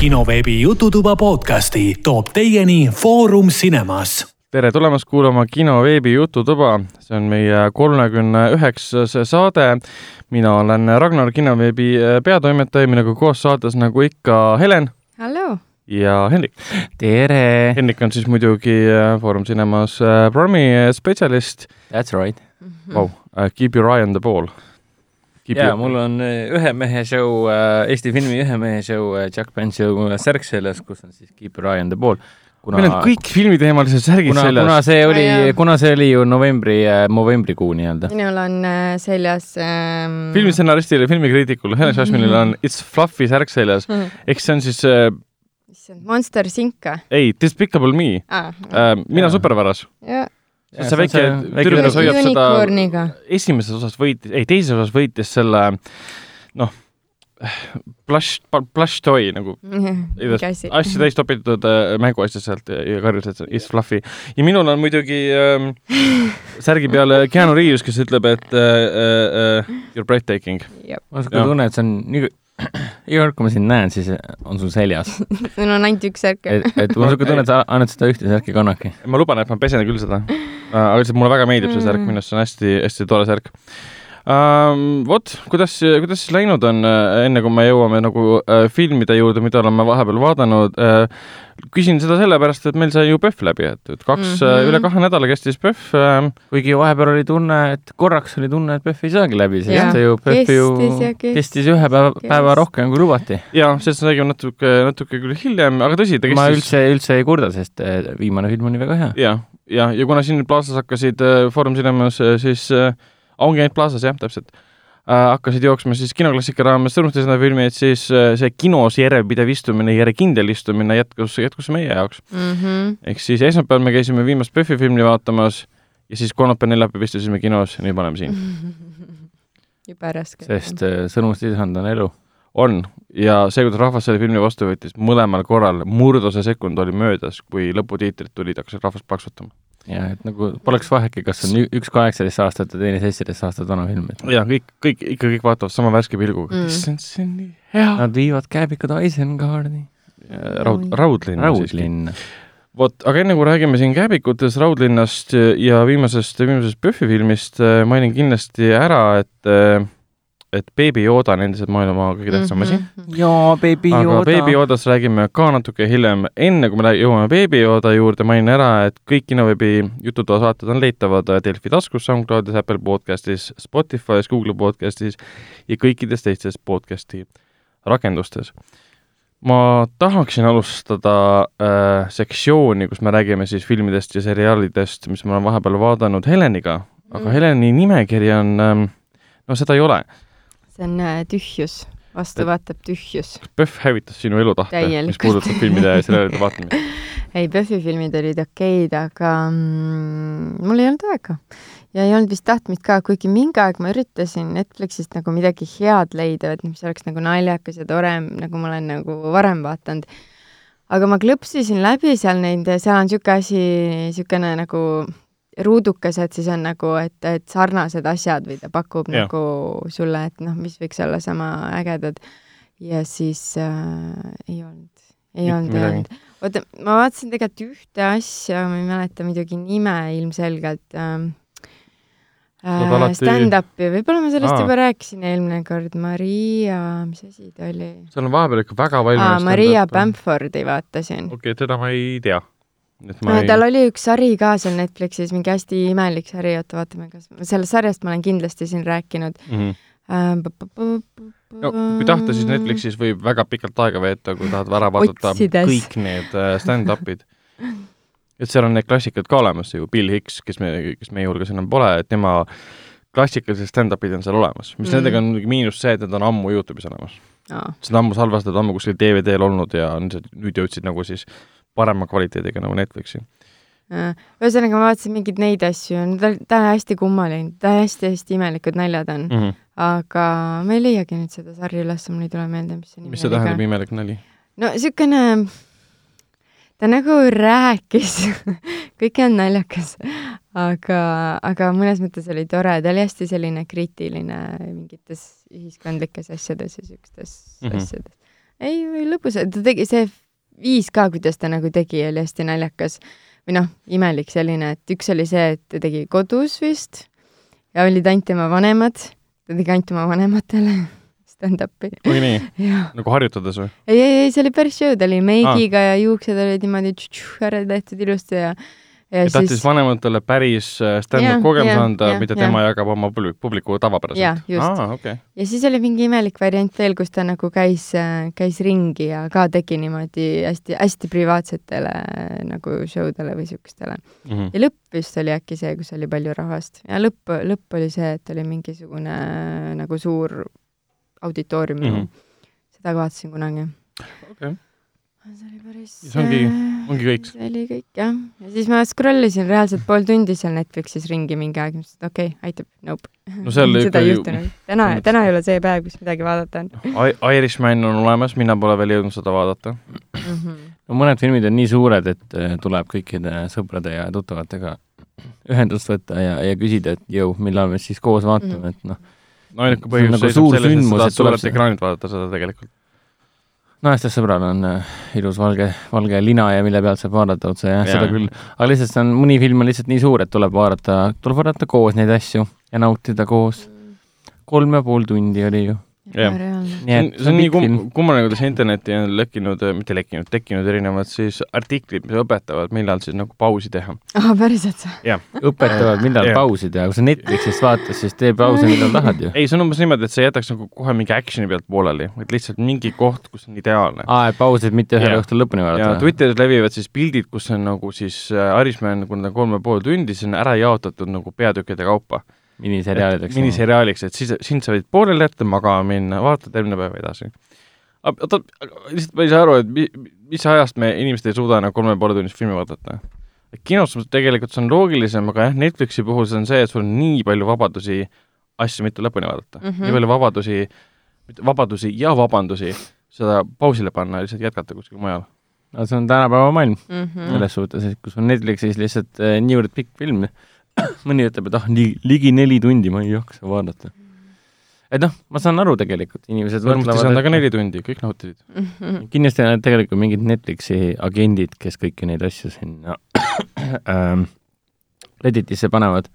kinoveebi Jututuba podcasti toob teieni Foorum Cinemas. tere tulemast kuulama kinoveebi Jututuba, see on meie kolmekümne üheksas saade. mina olen Ragnar Kinoveebi peatoimetaja, minuga koos saates nagu ikka Helen hallo! ja Hendrik. tere! Hendrik on siis muidugi Foorum Cinemas programmi spetsialist. That's right. Vau, keep your eye on the ball. Ja mul on ühe mehe show, Eesti filmi ühe mehe show, Jack Bench show särk seljas, kus on siis Keep your eye on the ball. Kuna... meil on kõik filmiteemalised särgid kuna, seljas. kuna see oli, kuna see oli ju novembri, novembrikuu nii-öelda. minul on äh, seljas ähm... filmistsenaristil ja filmikriitikul Helen Šašminil on It's Fluffy särk seljas mm. -hmm. ehk see on siis äh, issand, Monster Inc või? ei, Despicable Me ah,. Äh, mina supervaras. jah see, see väike tüdruk hoiab seda, esimeses osas võitis, ei teises osas võitis selle noh, plush, plush toy nagu. Asju täis topitud äh, mänguasju sealt ja, ja karjus, et it's fluffy. ja minul on muidugi ähm, särgi peal Keanu Reaves, kes ütleb, et äh, äh, you are breathtaking. mul on siuke tunne, et see on nii iga kord, kui ma sind näen, siis on sul seljas sul on ainult üks särk. et, et mul on siuke tunne, et sa annad seda ühte särki kannaki. ma luban, et ma pesen küll seda. aga lihtsalt mulle väga meeldib see särk, minu arust see on hästi-hästi tore särk um,. vot, kuidas, kuidas siis läinud on, enne kui me jõuame nagu äh, filmide juurde, mida oleme vahepeal vaadanud äh,. küsin seda sellepärast, et meil sai ju PÖFF läbi, et, et kaks mm, -hmm. üle kahe nädala kestis PÖFF äh,. kuigi vahepeal oli tunne, et korraks oli tunne, et PÖFF ei saagi läbi, sest see ju PÖFF ju kestis, kestis ühe päeva, päeva rohkem kui lubati. jaa, sellest räägime natuke, natuke küll hiljem, aga tõsi, ta kestis. ma üldse, üldse ei kurda, sest äh, viimane film oli väga hea. jah, ja, ja kuna siin Plaza's hakkasid äh, Foorum Cinemas äh, siis äh, ongi ainult Plaza's jah, täpselt äh,, hakkasid jooksma siis kinoklassika raames Sõnuste sõna filmi, et siis äh, see kinos järjepidev istumine, järjekindel istumine jätkus, jätkus meie jaoks mm. -hmm. ehk siis esmaspäeval me käisime viimast PÖFFi filmi vaatamas ja siis kolmapäev-neljapäev istusime kinos ja nüüd me oleme siin jube raske. sest äh, Sõnumite isand on elu. on ja see, kuidas rahvas selle filmi vastu võttis, mõlemal korral murdose sekund oli möödas, kui lõputiitrid tulid, hakkasid rahvast plaksutama ja et nagu poleks vahetki, kas on üks kaheksateist aastat ja teine seitseteist aastat vana film. ja kõik, kõik, ikka kõik vaatavad sama värske pilguga mm.. issand, see on nii hea. Nad viivad kääbikud Eisengardi. Raud, Raudlinna. Raudlinna. vot, aga enne kui räägime siin kääbikutest, Raudlinnast ja viimasest, viimasest PÖFFi filmist, mainin kindlasti ära, et et Baby Yoda on endiselt maailma kõige tähtsam asi mm. -hmm. jaa, Baby Yoda. aga Baby Yodast räägime ka natuke hiljem. enne kui me jõuame Baby Yoda juurde, mainin ära, et kõik kinoveebi Jututoa saated on leitavad Delfi taskus, SoundCloudis, Apple podcastis, Spotify's, Google podcastis ja kõikides teistes podcasti rakendustes. ma tahaksin alustada äh, sektsiooni, kus me räägime siis filmidest ja seriaalidest, mis ma olen vahepeal vaadanud Heleniga, aga mm. Heleni nimekiri on ähm, no seda ei ole see on äh, tühjus, vastu vaatab tühjus. PÖFF hävitas sinu elutahte, mis puudutab filmide ja seriaalide vaatamist ei, PÖFFi filmid olid okeid, aga mm, mul ei olnud aega. ja ei olnud vist tahtmist ka, kuigi mingi aeg ma üritasin Netflixist nagu midagi head leida, et mis oleks nagu naljakas ja tore, nagu ma olen nagu varem vaadanud. aga ma klõpsisin läbi seal neid, seal on niisugune asi, niisugune nagu ruudukesed siis on nagu, et, et sarnased asjad või ta pakub ja. nagu sulle, et noh, mis võiks olla sama ägedad. ja siis äh, ei olnud, ei olnud, ei olnud. oota, ma vaatasin tegelikult ühte asja, ma ei mäleta muidugi nime ilmselgelt ähm, äh, stand-up'i, võib-olla ma sellest Aa. juba rääkisin eelmine kord, Maria, mis asi ta oli? seal on vahepeal ikka väga palju Maria Bamfordi vaatasin. okei okay,, teda ma ei tea Ei... tal oli üks sari ka seal Netflixis, mingi hästi imelik sari, oota vaatame, kas, sellest sarjast ma olen kindlasti siin rääkinud mm. -hmm. no kui tahta, siis Netflixis võib väga pikalt aega veeta, kui tahad ära vaadata Otsides. kõik need äh, stand-up'id. et seal on need klassikad ka olemas ju, Bill Hicks, kes me, kes meie hulgas enam pole, et tema klassikalised stand-up'id on seal olemas, mis mm nendega on muidugi miinus see, et need on ammu Youtube'is olemas. seda ammu salvestatud, ammu kuskil DVD-l olnud ja nüüd jõudsid nagu siis parema kvaliteediga nagu Netflixi. ühesõnaga, ma vaatasin mingeid neid asju, ta, ta on hästi kummaline, ta hästi-hästi imelikud naljad on mm, -hmm. aga ma ei leiagi nüüd seda sarja üles, mul ei tule meelde, mis see nimi mis see tähendab, imelik nali? no niisugune, ta nagu rääkis kõik on naljakas, aga, aga mõnes mõttes oli tore, ta oli hästi selline kriitiline mingites ühiskondlikes asjades ja niisugustes mm -hmm. asjades ei, lõbus, ta tegi see viis ka, kuidas ta nagu tegi, oli hästi naljakas. või noh, imelik selline, et üks oli see, et ta tegi kodus vist ja olid ainult tema vanemad, ta tegi ainult oma vanematele stand-up'i. oi nii, nagu harjutades või? ei, ei, ei, see oli päris show, ta oli meigiga ja juuksed olid niimoodi tšu-tšu ära tehtud ilusti ja ja et tahtis siis vanematele päris äh, Jah, stand-up kogemuse jah, anda jah,, mida jah. tema jagab oma publik- publiku Jah, tavapäraselt. just. aa, okei. ja siis oli mingi imelik variant veel, kus ta nagu käis, käis ringi ja ka tegi niimoodi hästi-hästi privaatsetele nagu show dele või siukestele. Mhm. ja lõpp vist oli äkki see, kus oli palju rahvast ja lõpp, lõpp oli see, et oli mingisugune nagu suur auditoorium mm. -hmm. seda ka vaatasin kunagi. okei, see oli päris. See ongi- ongi kõik. see oli kõik jah, ja siis ma scroll isin reaalselt pool tundi seal Netflixis ringi mingi aeg, mõtlesin, et okei okay,, aitab, nope. No seal seda ikka ei ju- täna, täna ei ole see päev, kus midagi vaadata on Irishman on olemas, mina pole veel jõudnud seda vaadata. mm. -hmm. no mõned filmid on nii suured, et eh, tuleb kõikide sõprade ja tuttavatega ühendust võtta ja, ja küsida, et jõu, millal me siis koos vaatame mm, -hmm. et noh, no ainuke põhjus nagu seisneb suur selles, et sündmus, sa tahad et tuleb suurelt ekraanilt vaadata seda tegelikult. Naistest sõbral on äh, ilus valge, valge lina ja mille pealt saab vaadata otse ja, ja seda küll, aga lihtsalt see on, mõni film on lihtsalt nii suur, et tuleb vaadata, tuleb vaadata koos neid asju ja nautida koos. kolm ja pool tundi oli ju. Jah. see on, et see on nii kum-, kummaline, kuidas internetti on lekkinud, mitte lekkinud, tekkinud erinevad siis artiklid, mis õpetavad, millal siis nagu pausi teha. ah, päriselt või? õpetavad, millal pausi teha, kui sa Netflixist vaatad, siis tee pause, millal tahad ju. ei, see on umbes niimoodi, et sa jätaks nagu kohe mingi action'i pealt pooleli, vaid lihtsalt mingi koht, kus on ideaalne. aa, et pausid mitte ühel õhtul lõpuni ja vaadata. Twitteris levivad siis pildid, kus on nagu siis äh, Irishman, kuna ta on kolm ja pool tundi, siis on ära jaotatud nagu peatükkide kaupa. miniseriaalideks. miniseriaaliks, et siis, sind sa võid pooleli jätta, magama minna, vaatad järgmine päev edasi. oota, lihtsalt ma ei saa aru, et mi, mis ajast me inimesed ei suuda enam kolme poole tunnist filmi vaadata. kinos tegelikult see on loogilisem, aga jah, Netflixi puhul see on see, et sul on nii palju vabadusi asju mitte lõpuni vaadata mm. -hmm. nii palju vabadusi, vabadusi ja vabandusi seda pausile panna ja lihtsalt jätkata kuskil mujal. no see on tänapäeva maailm Mhm. selles suhtes, et kui sul on Netflixis lihtsalt äh, niivõrd pikk film, mõni ütleb, et ah, nii ligi neli tundi ma ei jaksa vaadata. et noh, ma saan aru tegelikult, inimesed mõtlevad, see on aga et neli tundi, kõik nautisid. Mhm. kindlasti on tegelikult mingid Netflixi agendid, kes kõiki neid asju sinna ähm, Redditisse panevad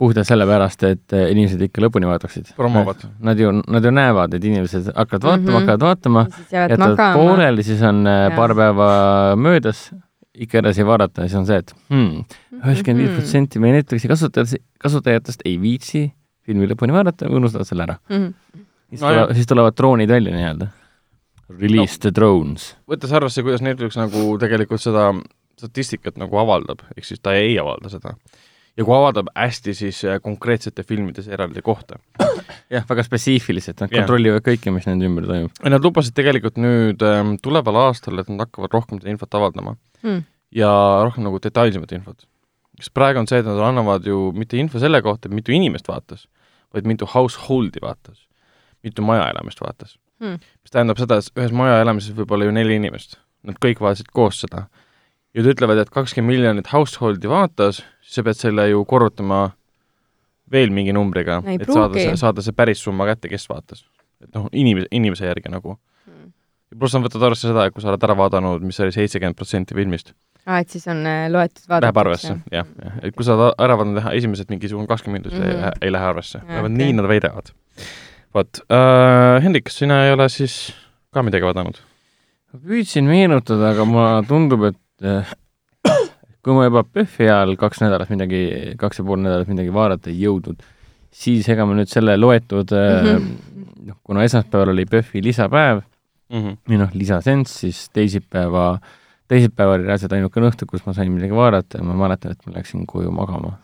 puhtalt sellepärast, et äh, inimesed ikka lõpuni vaataksid. Promovad. Nad ju, nad ju näevad, et inimesed hakkavad vaatama mm. -hmm. hakkavad vaatama, jätavad pooleli, siis on äh, Jaa. paar päeva möödas, ikka edasi vaadata siis on see, et hmm, üheksakümmend viis protsenti meie Netflixi kasutajatest, kasutajatest ei viitsi filmi lõpuni vaadata, unustavad selle ära. Mhm. siis No tulevad, siis tulevad droonid välja nii-öelda. Release no. the drones. võttes arvesse, kuidas Netflix nagu tegelikult seda statistikat nagu avaldab, ehk siis ta ei avalda seda. Ja kui avaldab hästi, siis äh, konkreetsete filmides eraldi kohta. jah, väga spetsiifiliselt, nad kontrollivad kõike, mis nende ümber toimub. Nad lubasid tegelikult nüüd ähm, tuleval aastal, et nad hakkavad rohkem seda infot avaldama Hmm. ja rohkem nagu detailsemat infot. sest praegu on see, et nad annavad ju mitte info selle kohta, mitu inimest vaatas, vaid mitu household'i vaatas, mitu majaelamist vaatas Hmm. mis tähendab seda, et ühes majaelamises võib olla ju neli inimest, nad kõik vaatasid koos seda. Ja nad ütlevad, et kakskümmend miljonit household'i vaatas, siis sa pead selle ju korrutama veel mingi numbriga, Ei et saada see, saada see päris summa kätte, kes vaatas. et noh, inimese, inimese järgi nagu. Hmm. pluss nad võtavad arvesse seda, et kui sa oled ära vaadanud, mis oli seitsekümmend protsenti filmist, aa, et siis on äh, loetud vaadatud. läheb arvesse, jah, jah, et kui sa oled ära vaadanud teha esimesed mingisugune kakskümmend minutit mm, Mhm. -hmm. ei lähe arvesse, vähemalt okei. nii nad väidavad. vot äh,, Hendrik, kas sina ei ole siis ka midagi vaadanud? püüdsin meenutada, aga mulle tundub, et äh, kui ma juba PÖFFi ajal kaks nädalat midagi, kaks ja pool nädalat midagi vaadata ei jõudnud, siis ega ma nüüd selle loetud äh, Mhm. noh, kuna esmaspäeval oli PÖFFi lisapäev mm. -hmm. või noh, lisasenss, siis teisipäeva, teisipäev oli reaalselt ainukene õhtu, kus ma sain midagi vaadata ja ma mäletan, et ma läksin koju magama.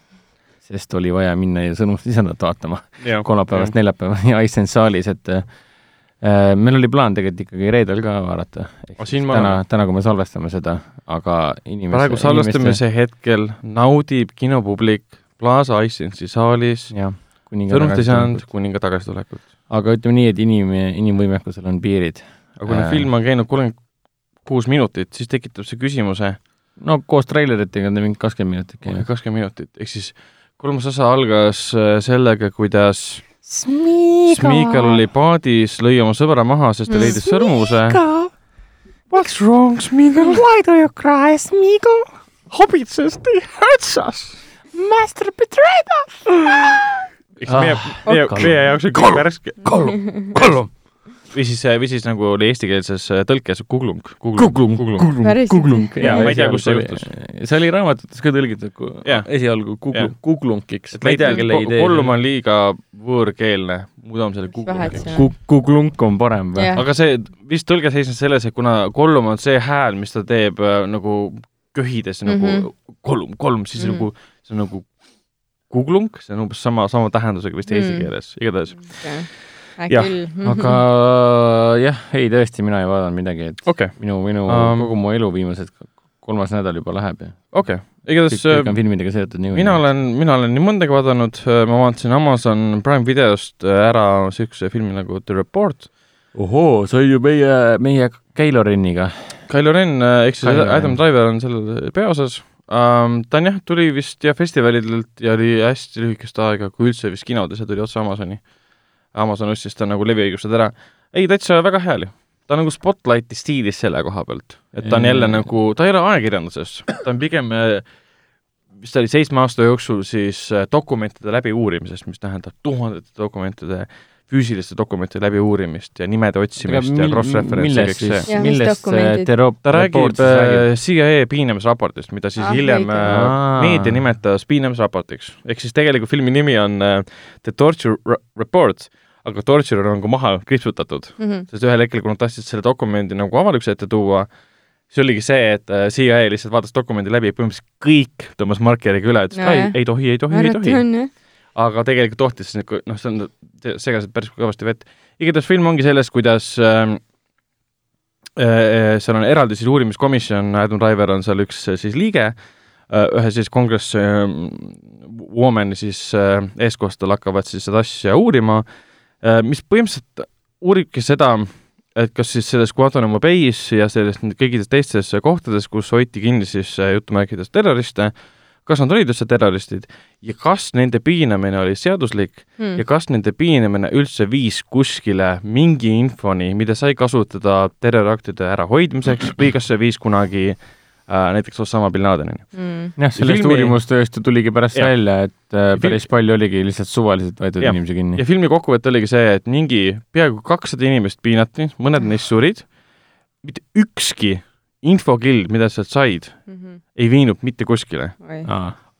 sest oli vaja minna ja sõnumit lisandat vaatama kolmapäevast neljapäevani Iceland saalis, et äh, meil oli plaan tegelikult ikkagi reedel ka vaadata. Ma täna täna, kui me salvestame seda, aga inimeste praegu salvestamise hetkel naudib kinopublik Plaza Icelandsi saalis sõnumit ei saanud kuninga tagasitulekut. aga ütleme nii, et inim, inimvõimekusel on piirid. aga kui Äh. äh. film on käinud kolmkümmend kuus minutit, siis tekitab see küsimuse no koos treileritega on ta mingi kakskümmend minutit käinud. kakskümmend minutit, ehk siis kolmas osa algas äh, sellega, kuidas Smeagol oli paadis, lõi oma sõbra maha, sest ta leidis sõrmuse. What's wrong, Smeagol? Why do you cry, Smeagol? Hobbit says they hurts us. Master betrayed us! eks meie, meie, meie jaoks on kõik värske. Gollum, Gollum, või siis, või siis nagu oli eestikeelses äh, tõlkes Kuglung. Kuglung, Kuglung. Kuglung. Jaa, ma ei tea, kus see juhtus. see oli raamatutes ka tõlgitud ku- Jah. esialgu Jah. Kuglung, Kuglunkiks. et ma ei tea, kelle idee. Gollum on liiga võõrkeelne, muudame selle Mis vahet Kuglungiks seal on? Ku-, Kuglunk on parem või aga see vist tõlge seisnes selles, et kuna Gollum on see hääl, mis ta teeb äh, nagu köhides mm -hmm. Mhm. nagu Gollum, Gollum, siis mm Mhm. -hmm. nagu see on nagu kuglung, see on umbes sama, sama tähendusega vist eesti Mm. keeles, igatahes. hea Jah, aga jah, ei tõesti, mina ei vaadanud midagi, et okei, minu, minu Um, kogu mu elu viimased kolmas nädal juba läheb ja okei, kõik, igatahes kõik äh, on filmidega seotud niikuinii. mina olen, mina olen nii mõndagi vaadanud, ma vaatasin Amazon Prime videost äh, ära niisuguse filmi nagu The Report. ohoo, see on ju meie, meie Keilo Renniga. Kylo Ren ehk siis Kylo. Adam Driver on seal peaosas um,. ta on jah, tuli vist jah festivalidelt ja oli hästi lühikest aega, kui üldse vist kinodes ja tuli otse Amazoni. Amazon ostis ta nagu leviõigused ära. ei, täitsa väga hea oli. ta on nagu Spotlighti stiilis selle koha pealt, et ta on jälle nagu, ta ei ole ajakirjanduses, ta on pigem äh, vist ta oli seitsme aasta jooksul siis äh, dokumentide läbiuurimisest, mis tähendab tuhandete dokumentide füüsiliste dokumentide läbiuurimist ja nimede otsimist ja cross-reference'i ja kõik millest see millest dokumendid? Terop- ta räägib äh, CIA piinamisraportist, mida siis Ah, hiljem äh, meedia nimetas piinamisraportiks. ehk siis tegelikult filmi nimi on äh, The Torture Re- Report, aga torture on nagu maha kriipsutatud, Mhm. sest ühel hetkel, kui nad tahtsid selle dokumendi nagu avalikkuse ette tuua, see oligi see, et äh, CIA lihtsalt vaatas dokumendi läbi, põhimõtteliselt kõik tõmbas markeriga üle, ütles, et ei, ei tohi, ei tohi, ei tohi. aga tegelikult tohtis nagu noh, see on, segasid päris kõvasti vett. igatahes film ongi sellest, kuidas äh, äh, seal on eraldi siis uurimiskomisjon, Adam Driver on seal üks äh, siis liige äh,, ühe siis kongress äh, woman'i siis äh, eeskostel hakkavad siis seda asja uurima äh,, mis põhimõtteliselt uuribki seda, et kas siis selles Guantanamo Bay's ja selles kõikides teistes kohtades, kus hoiti kinni siis äh, jutumärkides terroriste, kas nad olid üldse terroristid ja kas nende piinamine oli seaduslik Hmm. ja kas nende piinamine üldse viis kuskile mingi infoni, mida sai kasutada terroriaktide ärahoidmiseks või kas see viis kunagi äh, näiteks Osama bin Ladenini. Hmm. jah, sellest filmi- uurimustööst ju tuligi pärast Jah. välja, et äh, päris palju oligi lihtsalt suvaliselt võetud inimesi kinni ja. filmi kokkuvõte oligi see, et mingi peaaegu kakssada inimest piinati, mõned neist surid, mitte ükski infokild, mida sa said, Mhm. ei viinud mitte kuskile.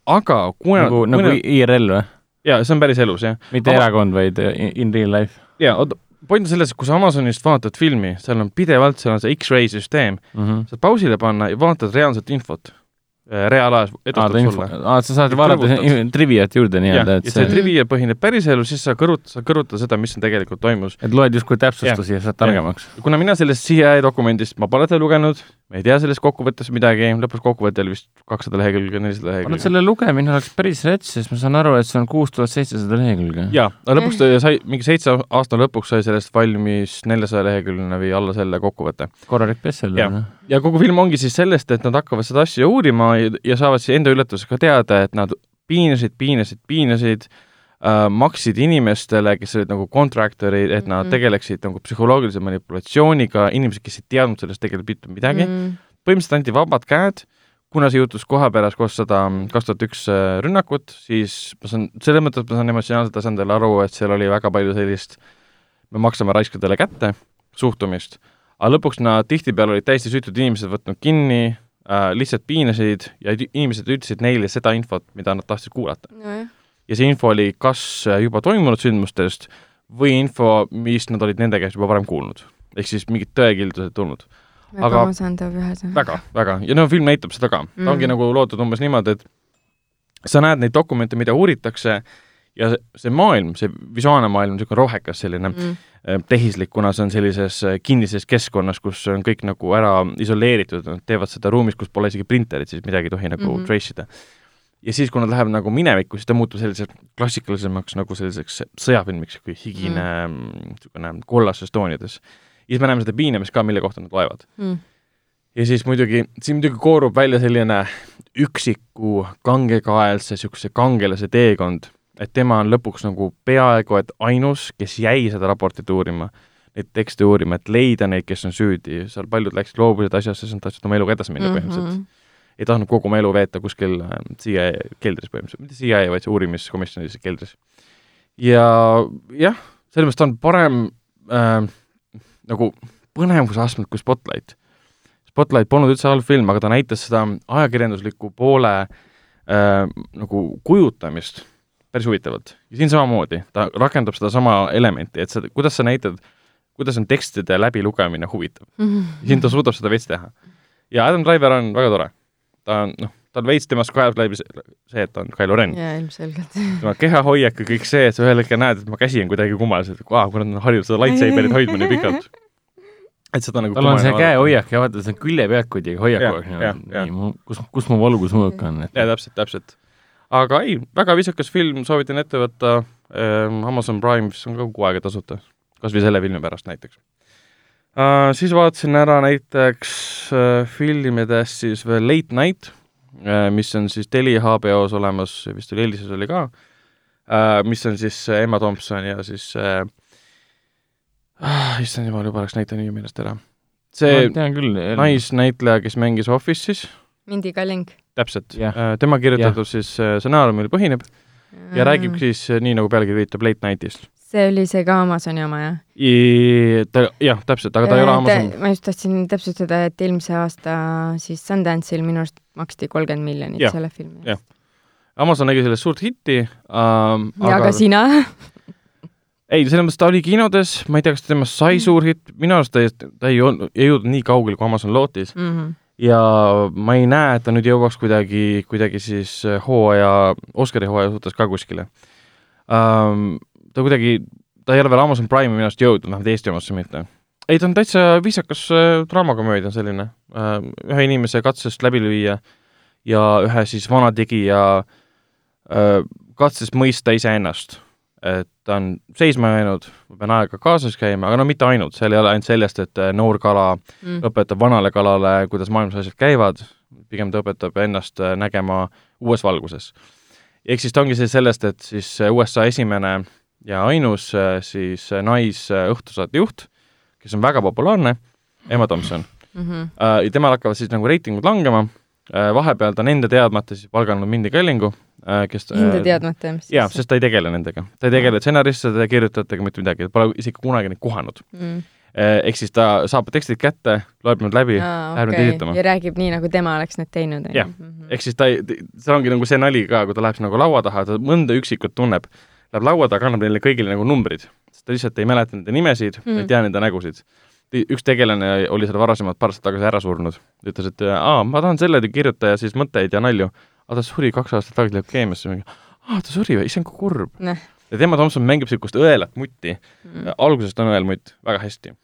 aga kuna nagu, nagu IRL või? jaa, see on päris elus, jah. mitte Ama- erakond, vaid äh, in, in real life jaa, oota, point on selles, et kui sa Amazonist vaatad filmi, seal on pidevalt, seal on see X-ray süsteem, mm. -hmm. saad pausile panna ja vaatad reaalset infot. reaalajas aa, edustab ta info, sulle. aa, sa saad Ja vaadata triviat juurde nii-öelda, ja et see see, trivia põhineb päriselus, siis sa kõrvutad, sa kõrvutad seda, mis tegelikult toimus. et loed justkui täpsustusi ja saad targemaks. kuna mina sellest CIA dokumendist, ma pole seda lugenud, ma ei tea sellest kokkuvõttest midagi, lõpuks kokkuvõte oli vist kakssada lehekülge, nelisada lehekülge. selle lugemine oleks päris rets, sest ma saan aru, et see on kuus tuhat seitsesada lehekülge. jaa, aga lõpuks ta sai, mingi seitse aasta lõpuks sai sellest valmis neljasaja leheküljeline või alla selle kokkuvõte. korralik bestseller Jah. noh.. ja kogu film ongi siis sellest, et nad hakkavad seda asja uurima ja, ja saavad siis enda üllatusega teada, et nad piinasid, piinasid, piinasid äh,, maksid inimestele, kes olid nagu kontraktorid, et nad Mhm. tegeleksid nagu psühholoogilise manipulatsiooniga, inimesed, kes ei teadnud sellest tegelikult mitte midagi mm.. Hmm. põhimõtteliselt anti vabad käed, kuna see juhtus koha pärast koos seda kaks tuhat üks äh, rünnakut, siis ma saan, selles mõttes ma saan emotsionaalselt tasandil aru, et seal oli väga palju sellist me maksame raiskadele kätte suhtumist, aga lõpuks nad tihtipeale olid täiesti süütud inimesed võtnud kinni äh,, lihtsalt piinasid ja inimesed ütlesid neile seda infot, mida nad tahtsid kuulata. nojah, ja see info oli kas äh, juba toimunud sündmustest või info, mis nad olid nende käest juba varem kuulnud. ehk siis mingid tõekildused tulnud. väga Aga- masendav ühesõnaga. väga, väga, ja no film näitab seda ka mm., ta ongi Mm. nagu loodud umbes niimoodi, et sa näed neid dokumente, mida uuritakse ja see, maailm, see visuaalne maailm on niisugune rohekas selline mm. eh, tehislik, kuna see on sellises eh, kinnises keskkonnas, kus on kõik nagu ära isoleeritud, nad teevad seda ruumis, kus pole isegi printerit, siis midagi ei tohi nagu mm. -hmm. trace ida. Ja siis, kui nad lähevad nagu minevikku, siis ta muutub selliseks klassikalisemaks nagu selliseks sõjafilmiks, kui higine niisugune mm. kollas Estoniades. ja siis me näeme seda piinamist ka, mille kohta nad loevad. Mm. ja siis muidugi, siin muidugi koorub välja selline üksiku kangekaelse niisuguse kangelase teekond et tema on lõpuks nagu peaaegu et ainus, kes jäi seda raportit uurima, neid tekste uurima, et leida neid, kes on süüdi, seal paljud läksid, loobusid asjast, sest nad tahtsid oma eluga edasi minna mm -hmm. põhimõtteliselt. Ei tahtnud kogu oma elu veeta kuskil äh, CIA keldris põhimõtteliselt, mitte CIA, vaid see uurimiskomisjonis keldris. ja jah, selles mõttes ta on parem äh, nagu põnevuse astmed kui Spotlight. Spotlight polnud üldse halb film, aga ta näitas seda ajakirjandusliku poole äh, nagu kujutamist päris huvitavalt. ja siin samamoodi, ta rakendab sedasama elementi, et sa, kuidas sa näitad, kuidas on tekstide läbilugemine huvitav mm. -hmm. siin ta suudab seda veits teha. ja Adam Driver on väga tore. Ta on, noh, ta on veits temast kajas läbi see, et ta on Kylo Ren. jaa, ilmselgelt. tema kehahoiak ja kõik see, et sa ühel hetkel näed, et tema käsi on kuidagi kummaliselt, et aa, kui nad on harjunud seda lightsaberit hoidma nii pikalt. Et seda nagu tal on see käehoiak ja vaata, see on külje pealt kuidagi hoiab kogu aeg, nii, kus, kus mu valgusmõõk on et.... jaa, täpselt, täpselt. Aga ei, väga viisakas film, soovitan ette võtta. Ähm,, Amazon Prime'is on ka kuu aega tasuta, kas või selle filmi pärast näiteks uh,. Siis vaatasin ära näiteks uh, filmidest siis veel Late Night uh,, mis on siis Telia HBO-s olemas, vist oli Elises oli ka uh,, mis on siis Emma Thompson ja siis uh, uh, issand jumal, juba läks näitleja nimi meelest ära. see naisnäitleja, kes mängis Office'is. Mindi Kalling täpselt yeah., äh, tema kirjutatud yeah. siis äh, stsenaariumil põhineb ja mm. räägib siis äh, nii, nagu pealkiri viitab, Late Nightist. See oli see ka Amazoni oma, jah? ta, jah, täpselt, aga ta ei ole Amazon. ma just tahtsin täpsustada, et eelmise aasta siis Sundance'il minu arust maksti kolmkümmend miljonit ja, selle filmi eest. Amazon nägi sellest suurt hitti ähm,. ja aga, aga sina ei, selles mõttes ta oli kinodes, ma ei tea, kas temast sai suur hitt, minu arust ta ei, ta ei olnud, ei jõudnud nii kaugele, kui Amazon lootis mm. -hmm ja ma ei näe, et ta nüüd jõuaks kuidagi, kuidagi siis äh, hooaja, Oscari hooaja suhtes ka kuskile um,. Ta kuidagi, ta ei ole veel Amazon Prime'i minu arust jõudnud, vähemalt Eesti omasse mitte. ei, ta on täitsa viisakas äh, draamakomöödia selline uh,, ühe inimese katsest läbi lüüa ja ühe siis vana tegija uh, katsest mõista iseennast et ta on seisma jäänud, ma pean aega kaasas käima, aga no mitte ainult, seal ei ole ainult sellest, et äh, noor kala mm. õpetab vanale kalale, kuidas maailmas asjad käivad, pigem ta õpetab ennast äh, nägema uues valguses. ehk siis ta ongi see sellest, et siis äh, USA esimene ja ainus siis naisõhtusaate juht, kes on väga populaarne, Emma Thompson mm. -hmm. ja temal hakkavad siis nagu reitingud langema, vahepeal ta on enda teadmata siis palganud Mindy Kellingu Äh, kes Enda äh, teadmata, mis jaa, sest ta ei tegele nendega. ta ei tegele stsenaristide, kirjutajatega, mitte midagi, pole isegi kunagi neid kohanud mm. Äh, ehk siis ta saab tekstid kätte, loeb nad läbi, läheb neid esitama. ja räägib nii, nagu tema oleks need teinud. jah, mhm. ehk siis ta ei, seal ongi nagu see nali ka, kui ta läheb nagu laua taha, ta mõnda üksikut tunneb, läheb laua taha, annab neile kõigile nagu numbrid, ta lihtsalt ei mäleta nende nimesid mm., ei tea nende nägusid. Üks tegelane oli seal varasemalt paar aastat tagasi ära surnud, ütles, et aa, ma tahan selle kirjutaja siis mõtteid ja nalju. Aga ta suri kaks aastat tagasi leukeemiasse, aa, ta suri või, issand, kui kurb. Nee.. ja Emma Thompson mängib niisugust õelat mutti. Mm., algusest on õelmutt väga hästi.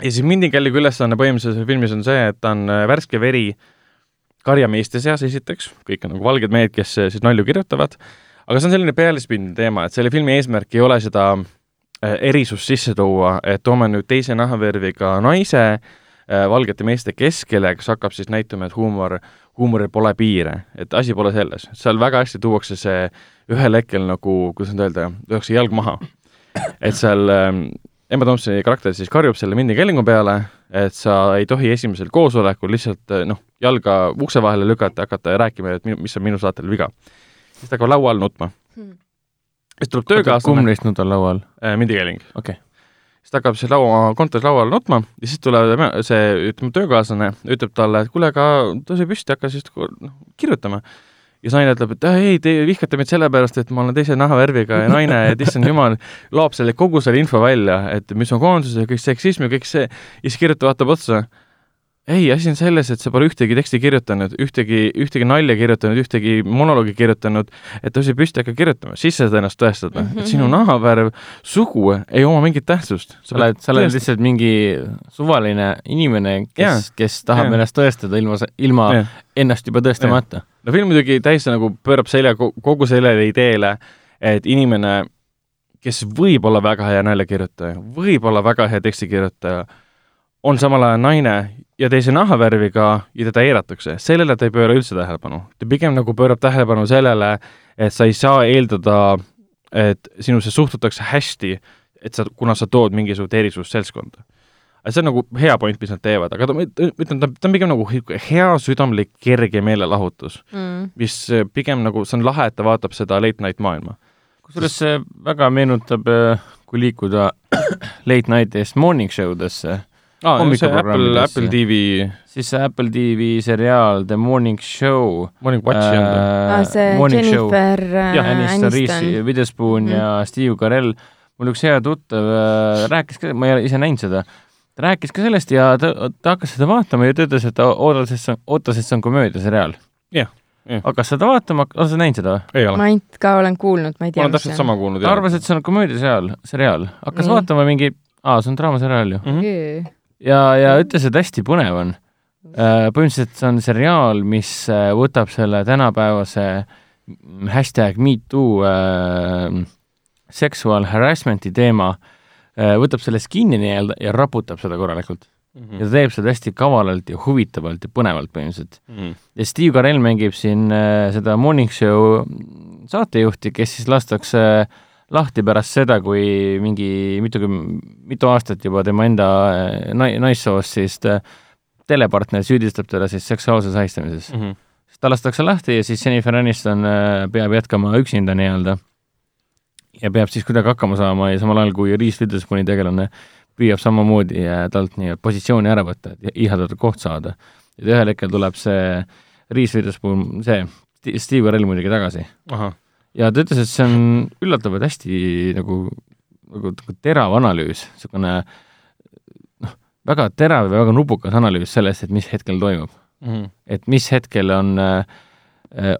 ja siis Mindikelliga ülesanne põhimõtteliselt filmis on see, et ta on äh, värske veri karjameeste seas esiteks, kõik on nagu valged mehed, kes äh, siis nalju kirjutavad, aga see on selline pealispindne teema, et selle filmi eesmärk ei ole seda äh, erisust sisse tuua, et toome nüüd teise nahavärviga naise valgete meeste keskele, kes hakkab siis näitama, et huumor huumoril pole piire, et asi pole selles, seal väga hästi tuuakse see ühel hetkel nagu, kuidas nüüd öelda, lüüakse jalg maha. et seal ähm, Emma Thompsoni karakter siis karjub selle Mindy Kellingu peale, et sa ei tohi esimesel koosolekul lihtsalt äh, noh, jalga ukse vahele lükata, hakata rääkima, et mis on minu saatel viga. Siis ta hakkab laua all nutma hmm.. siis tuleb töökaaslane. kumb neist nutab laua all äh,? Mindy Kelling. okei okay siis ta hakkab siis laua, kontoris laua all nutma ja siis tuleb see, ütleme, töökaaslane ütleb talle, et kuule, aga tõuse püsti, hakka siis noh, kirjutama. ja siis naine ütleb, et ei, te vihkate mind sellepärast, et ma olen teise nahavärviga ja naine, et issand jumal, loob selle, kogu selle info välja, et mis on koondus ja kõik seksism ja kõik see, ja siis kirjutaja vaatab otsa ei, asi on selles, et sa pole ühtegi teksti kirjutanud, ühtegi, ühtegi nalja kirjutanud, ühtegi monoloogi kirjutanud, et tõuse püsti, hakka kirjutama, siis sa saad ennast tõestada mm, -hmm. et sinu mhm. nahavärv, sugu ei oma mingit tähtsust. sa oled, sa oled lihtsalt mingi suvaline inimene, kes, kes tahab ja. ennast tõestada ilma, ilma ja. ennast juba tõestamata. no film muidugi täiesti nagu pöörab selja kogu sellele ideele, et inimene, kes võib olla väga hea naljakirjutaja, võib olla väga hea tekstikirjutaja, on samal ajal naine ja teise nahavärviga ja teda eiratakse, sellele ta ei pööra üldse tähelepanu. ta pigem nagu pöörab tähelepanu sellele, et sa ei saa eeldada, et sinusse suhtutakse hästi, et sa, kuna sa tood mingisugust erisust seltskonda. see on nagu hea point, mis nad teevad, aga ta, ma ütlen, ta, ta on pigem nagu hea südamlik, kerge meelelahutus mm., mis pigem nagu, see on lahe, et ta vaatab seda late night maailma. kusjuures see väga meenutab, kui liikuda late night'ist morning show desse aa, see Apple, Apple TV. siis see Apple TV seriaal The Morning Show. Morning Watch ei olnud või? aa, see Morning Jennifer show. Aniston, Reese Witherspoon mm ja Steve Carell. mul üks hea tuttav äh, rääkis ka, ma ei ole ise näinud seda, ta rääkis ka sellest ja ta, ta hakkas seda vaatama ja ta ütles, et ta ootas, et see on, ootas, et see on komöödiaseriaal. jah Yeah. hakkas seda vaatama, oled sa näinud seda või? ma ainult ka olen kuulnud, ma ei tea. ma olen täpselt sama kuulnud. ta arvas, et see on komöödiaseriaal, seriaal, hakkas mm. vaatama mingi, aa, see on draamaseriaal ju mm. -hmm ja, ja ütles, et hästi põnev on. Äh, põhimõtteliselt see on seriaal, mis äh, võtab selle tänapäevase hashtag MeToo äh, sexual harassment'i teema äh,, võtab sellest kinni nii-öelda ja raputab seda korralikult mm. -hmm. ja ta teeb seda hästi kavalalt ja huvitavalt ja põnevalt põhimõtteliselt mm. -hmm. ja Steve Carell mängib siin äh, seda Morning Show saatejuhti, kes siis lastakse äh, lahti pärast seda, kui mingi mitukümmend, mitu aastat juba tema enda äh, nai-, naissoost siis äh, telepartner süüdistab teda siis seksuaalses ahistamises mm. -hmm. siis ta lastakse lahti ja siis Jennifer Aniston äh, peab jätkama üksinda nii-öelda ja peab siis kuidagi hakkama saama ja samal ajal, kui Reese Witherspooni tegelane püüab samamoodi talt nii-öelda positsiooni ära võtta, et ihaldatav koht saada. et ühel hetkel tuleb see Reese Witherspoon, see Steve Carell muidugi tagasi. Ja ta ütles, et see on üllatavalt hästi nagu, nagu, nagu terav analüüs, niisugune noh, väga terav ja väga nupukas analüüs sellest, et mis hetkel toimub mm. -hmm. et mis hetkel on, äh,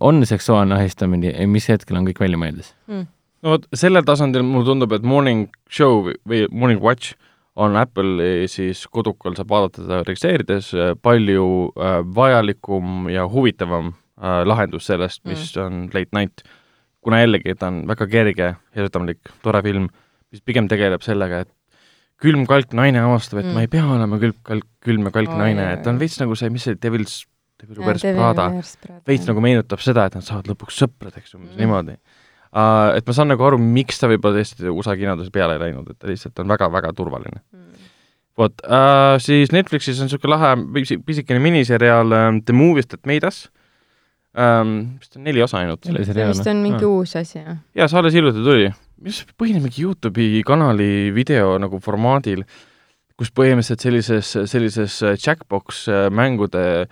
on seksuaalne ahistamine ja mis hetkel on kõik välja mõeldes mm.. no vot, sellel tasandil mulle tundub, et Morning Show või Morning Watch on Apple'i siis kodukal, saab vaadata teda registreerides, äh, palju äh, vajalikum ja huvitavam lahendus sellest, mis mm. on late night kuna jällegi ta on väga kerge ja südamlik, tore film, mis pigem tegeleb sellega, et külm-kalk naine avastab, et mm. ma ei pea olema külm-kalk, külm ja kalk oh, naine, et ta on veits nagu see, mis see Devil's, Devil Wears Prada, veits nagu meenutab seda, et nad saavad lõpuks sõpradeks umbes mm. niimoodi uh,. Et ma saan nagu aru, miks ta võib-olla tõesti USA kinodes peale ei läinud, et ta lihtsalt on väga-väga turvaline mm. vot uh,, siis Netflixis on niisugune lahe pisikene miniseriaal uh, The Movies That Made Us ähm,, vist on neli osa ainult. see vist on mingi ah. uus asi, jah? jaa, see alles hiljuti tuli. mis põhineb mingi Youtube'i kanali video nagu formaadil, kus põhimõtteliselt sellises, sellises äh, Jackbox äh, mängude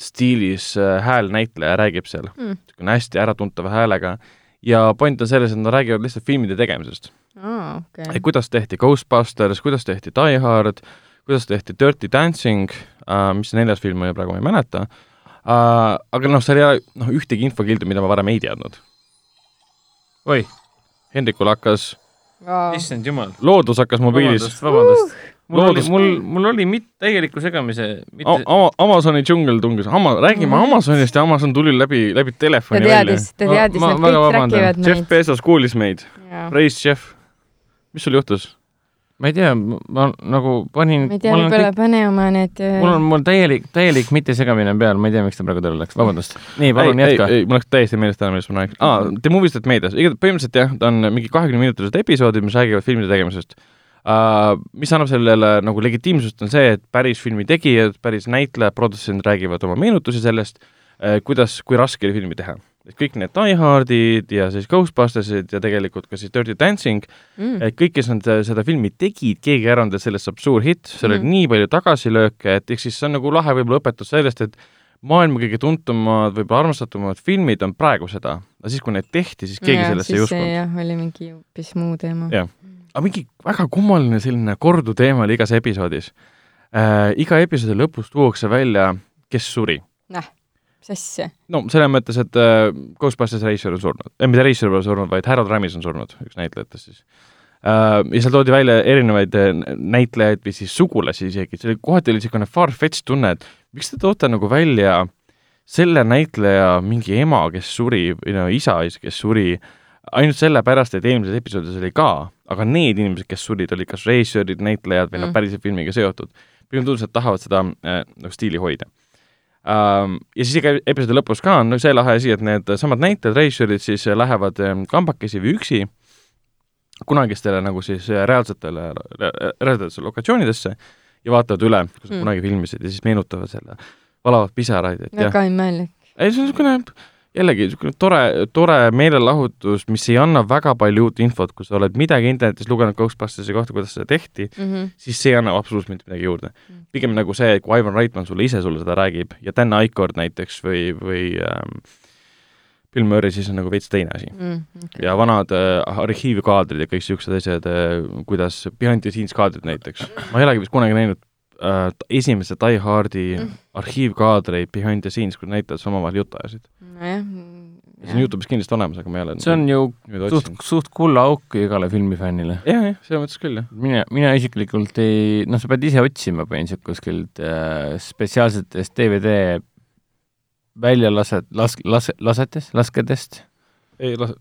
stiilis äh, häälnäitleja räägib seal mm., niisugune hästi äratuntava häälega ja point on selles, et nad räägivad lihtsalt filmide tegemisest oh,. Okay. et kuidas tehti Ghostbusters, kuidas tehti Die Hard, kuidas tehti Dirty Dancing äh,, mis see neljas film oli, praegu ma ei mäleta äh. Aga noh, seal ei ole noh, ühtegi infokildu, mida ma varem ei teadnud. oi. Hendrikul hakkas issand jumal. loodus hakkas mobiilis. vabandust, vabandust uh mul Loodus... oli, mul, mul oli mit-, täieliku segamise mitte... Ama, Amazoni džungel tungis, Ama-, räägime mm. Amazonist ja Amazon tuli läbi, läbi telefoni ta teadis, ta teadis, et kõik trakivad meid. Jeff Bezos kuulis meid. Praise Jeff. mis sul juhtus? Ma ei tea, ma nagu panin ma ei tea, võib-olla pane oma need äh, mul on, mul täielik, täielik mittesegamine peal, ma ei tea, miks ta praegu tööle läks, vabandust. nii, palun jätka. ei, ei, mul läks täiesti meelest ära, millest ma rääkisin. aa, The Movies That Made Us, põhimõtteliselt jah, ta on mingi kahekümne minutilised episoodid, mis räägivad filmide tegemisest uh,. Mis annab sellele nagu legitiimsust, on see, et päris filmi tegijad, päris näitlejad, produtsendid räägivad oma meenutusi sellest uh,, kuidas, kui raske oli filmi teha et kõik need Die Hardid ja siis Ghostbustersid ja tegelikult ka siis Dirty Dancing mm., et kõik, kes nad seda filmi tegid, keegi ei arvanud, et sellest saab suur hitt, seal mm. oli nii palju tagasilööke, et ehk siis see on nagu lahe võib-olla õpetus sellest, et maailma kõige tuntumad, võib-olla armastatumad filmid on praegu seda, aga siis, kui need tehti, siis keegi ja, sellesse ei uskunud. jah, oli mingi hoopis muu teema. aga mingi väga kummaline selline korduteema oli igas episoodis äh,. iga episoodi lõpus tuuakse välja, kes suri. näh mis asja? no selles mõttes, et äh, Ghostbusters Racer on surnud äh,, mitte Racer pole surnud, vaid Harold Ramis on surnud, üks näitlejatest siis äh,. ja seal toodi välja erinevaid äh, näitlejaid või siis sugulasi isegi, see oli, kohati oli niisugune far-fetched tunne, et miks te toote nagu välja selle näitleja mingi ema, kes suri, või no isa, kes suri ainult sellepärast, et eelmises episoodis oli ka, aga need inimesed, kes surid, olid kas režissöörid, näitlejad või noh, Mm. päriselt filmiga seotud. pigem tundus, et tahavad seda äh, nagu stiili hoida. Ja siis iga episoodi lõpus ka on no, see lahe asi, et need samad näitlejad, režissöörid siis äh, lähevad äh, kambakesi või üksi kunagistele nagu siis äh, reaalsetele re,, reaalsetesse lokatsioonidesse ja vaatavad üle, kus nad Mm. kunagi filmisid ja siis meenutavad selle, valavad pisaraid, et jah väga imelik. ei, see on niisugune jällegi niisugune tore, tore meelelahutus, mis ei anna väga palju uut infot, kui sa oled midagi internetis lugenud Ghostbustersi kohta, kuidas seda tehti, siis see ei anna absoluutselt mitte midagi juurde Mm.. pigem nagu see, kui Ivan Reitman sulle ise sulle seda räägib ja Dan Aykord näiteks või, või ähm, Bill Murray, siis on nagu veits teine asi. Mm, ja vanad äh, arhiivkaadrid ja kõik niisugused asjad äh,, kuidas behind the scenes kaadrid näiteks, ma ei olegi vist kunagi näinud äh, esimese Die Hardi Mm. arhiivkaadreid behind the scenes, kus näitlejad omavahel juttu ajasid. nojah. see on Youtube'is kindlasti olemas, aga ma ei ole see on ju suht suht kullaauk igale filmifännile. jah, jah, selles mõttes küll, jah. mina, mina isiklikult ei, noh, sa pead ise otsima põhimõtteliselt kuskilt äh, spetsiaalsetest DVD väljalaset-, las-, las-, lasetest, laskedest, ei, lase,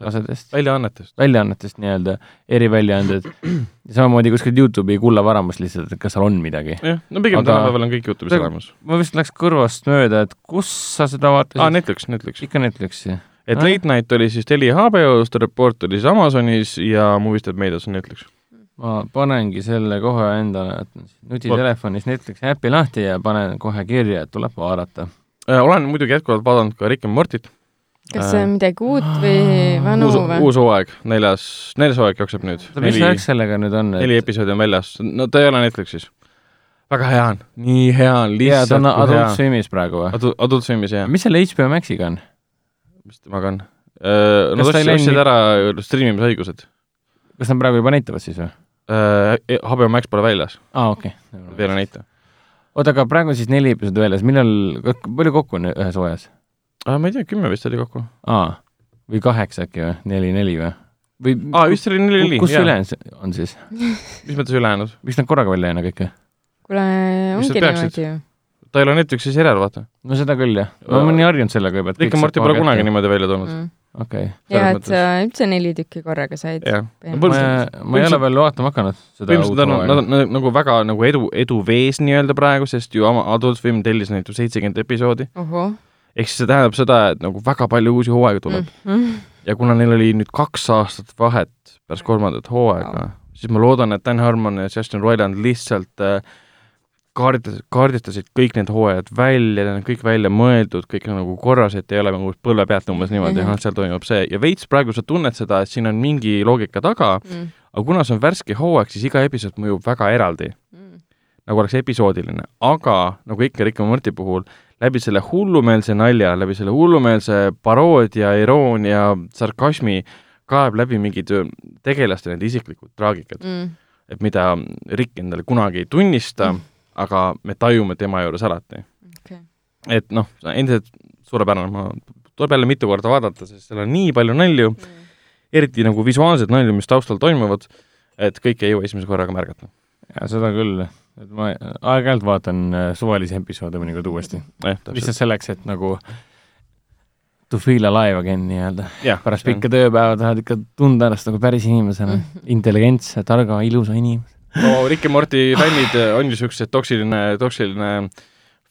lasedest, väljaannetest. väljaannetest nii-öelda, eriväljaanded, samamoodi kuskilt Youtube'i kullavaramus lihtsalt, et kas seal on midagi. jah, no pigem Aga- tänapäeval on kõik Youtube'is olemas. ma vist läks kõrvast mööda, et kus sa seda vaatasid aa, Netflix, Netflix. ikka Netflixi. et Ah. Late Night oli siis Telia HBO-s, The Report oli siis Amazonis ja Movistar Medias on Netflix. ma panengi selle kohe endale nutitelefonis Netflixi äpi lahti ja panen kohe kirja, et tuleb vaadata. Äh, olen muidugi jätkuvalt vaadanud ka Rick and Mortit. Kas see on midagi uut või vanu uus, või? uus hooaeg, neljas, neljas hooaeg jookseb nüüd. mis värk sellega nüüd on? neli episoodi on väljas, no ta ei ole Netflixis. väga hea on, nii hea on, jaa, ta on lihtsalt kui Adult. Swimis praegu või? Adult, Adult Swimis jah, mis selle HBO Maxiga on? mis temaga on? Nad ta ei ostsid läinud ära striimimisõigused. kas nad praegu juba näitavad siis või? HBO Max pole väljas, aa, okei veel ei näita. oota, aga praegu on siis neli episoodi väljas, millal, palju kokku on ühes hooajas? Ma ei tea, kümme vist oli kokku. aa, või kaheksa äkki või, neli, neli või? või aa, vist oli neli, neli, kus ülejäänud on siis? mis mõttes ülejäänud? miks nad korraga välja ei anna kõike? kuule, ongi niimoodi ju. ta ei ole Netflixis järel, vaata. no seda küll jah, ma olen nii harjunud sellega juba, et Rick and Morty pole kunagi niimoodi välja tulnud. Mm. okei. ja selles et sa üldse neli tükki korraga said. jah. ma ma ei ole veel vaatama hakanud seda põhimõtteliselt on, nad on nagu väga nagu edu, eduvees nii-öelda praegu, sest ju Adult Swim tellis neid ju seitsekümmend episoodi. Ehk siis see tähendab seda, et nagu väga palju uusi hooaegu tuleb mm.. ja kuna neil oli nüüd kaks aastat vahet pärast kolmandat hooaega, siis ma loodan, et Dan Harmon ja Justin Roiland lihtsalt äh, kaarditas, kaardistasid kõik need hooajad välja, need on kõik välja mõeldud, kõik on nagu korras, et ei ole nagu põlve pealt umbes niimoodi mm, -hmm. seal toimub see ja veits praegu sa tunned seda, et siin on mingi loogika taga, Mm. aga kuna see on värske hooaeg, siis iga episood mõjub väga eraldi, nagu oleks episoodiline, aga nagu ikka Rick and Morty puhul, läbi selle hullumeelse nalja, läbi selle hullumeelse paroodia, iroonia, sarkasmi kaeb läbi mingid tegelaste need isiklikud traagikad, Mm. et mida Rick endale kunagi ei tunnista Mm. aga me tajume tema juures alati. okei. et noh, endiselt suurepärane, ma, tuleb jälle mitu korda vaadata, sest seal on nii palju nalju, Mm. eriti nagu visuaalseid nalju, mis taustal toimuvad, et kõike ei jõua esimese korraga märgata. jaa, seda küll. et ma aeg-ajalt vaatan äh, suvalisi episoode mõnikord uuesti. täpselt. lihtsalt selleks, et nagu to feel alive again nii-öelda. pärast pikka tööpäeva tahad ikka tunda ennast nagu päris inimesena, intelligentse, targa, ilusa inimesena. no Rick ja Morty fännid äh, on ju siuksed toksiline, toksiline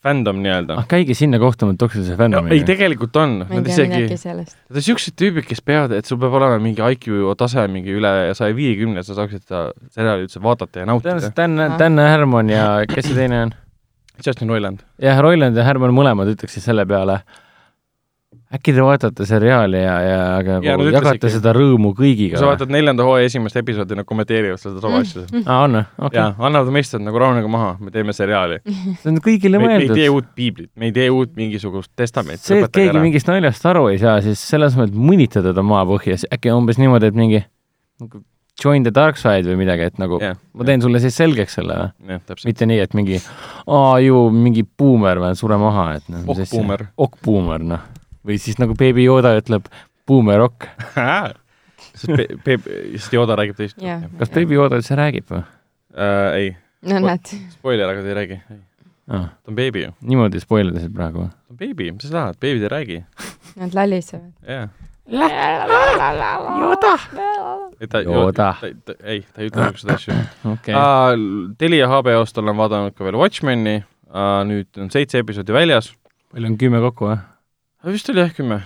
fändom nii-öelda ah, käige sinna kohtuma toksilise no,. fännomiga ei, tegelikult on, ma ei nad tea isegi midagi, sellest. nad on siuksed tüübid, kes peavad, et sul peab olema mingi IQ tase mingi üle saja viiekümne, et sa saaksid seda seriaali üldse vaadata ja nautida tõenäoliselt. Dan, Dan Herman ja kes see teine on? Justin Roiland. jah, Roiland ja Herman mõlemad ütleksid selle peale, äkki te vaatate seriaali ja, ja aga Ja, nagu nad jagate ütlesidki. seda rõõmu kõigiga sa. vaatad neljanda hooaja esimest episoodi, nad kommenteerivad seda sama asja. aa, on või? okei jaa, annavad mõista, et nagu rahunege maha, me teeme seriaali. see on kõigile me, me ei tee mõeldud. uut piiblit, me ei tee uut mingisugust testamenti. see, et keegi mingist naljast aru ei saa, siis selles mõttes mõnitada ta maapõhja, äkki umbes niimoodi, et mingi nagu join the dark side või midagi, et nagu jah, ma teen sulle siis selgeks selle või? täpselt. mitte nii, et mingi aa ju mingi buumer või sure maha, et noh. Ok-buumer.. ok-buumer, noh. Või siis nagu Baby Yoda ütleb buumer ok. sest Pe-, Pe-, sest Yoda räägib teist. jah. kas Baby Yoda üldse räägib või äh,? ei, no näed. spoiler, aga ta ei räägi. ah,? ta on beebi ju. niimoodi spoil idasid praegu või? ta on beebi, mis sa tahad, beebid ei räägi. Nad lalisevad. jah, Yoda. ta, Yoda. ei, ta ei ütle niisuguseid asju okei, uh,. Telia HBO-st olen vaadanud ka veel Watchmeni uh,, nüüd on seitse episoodi väljas palju on kümme kokku või? uh,. Vist oli jah kümme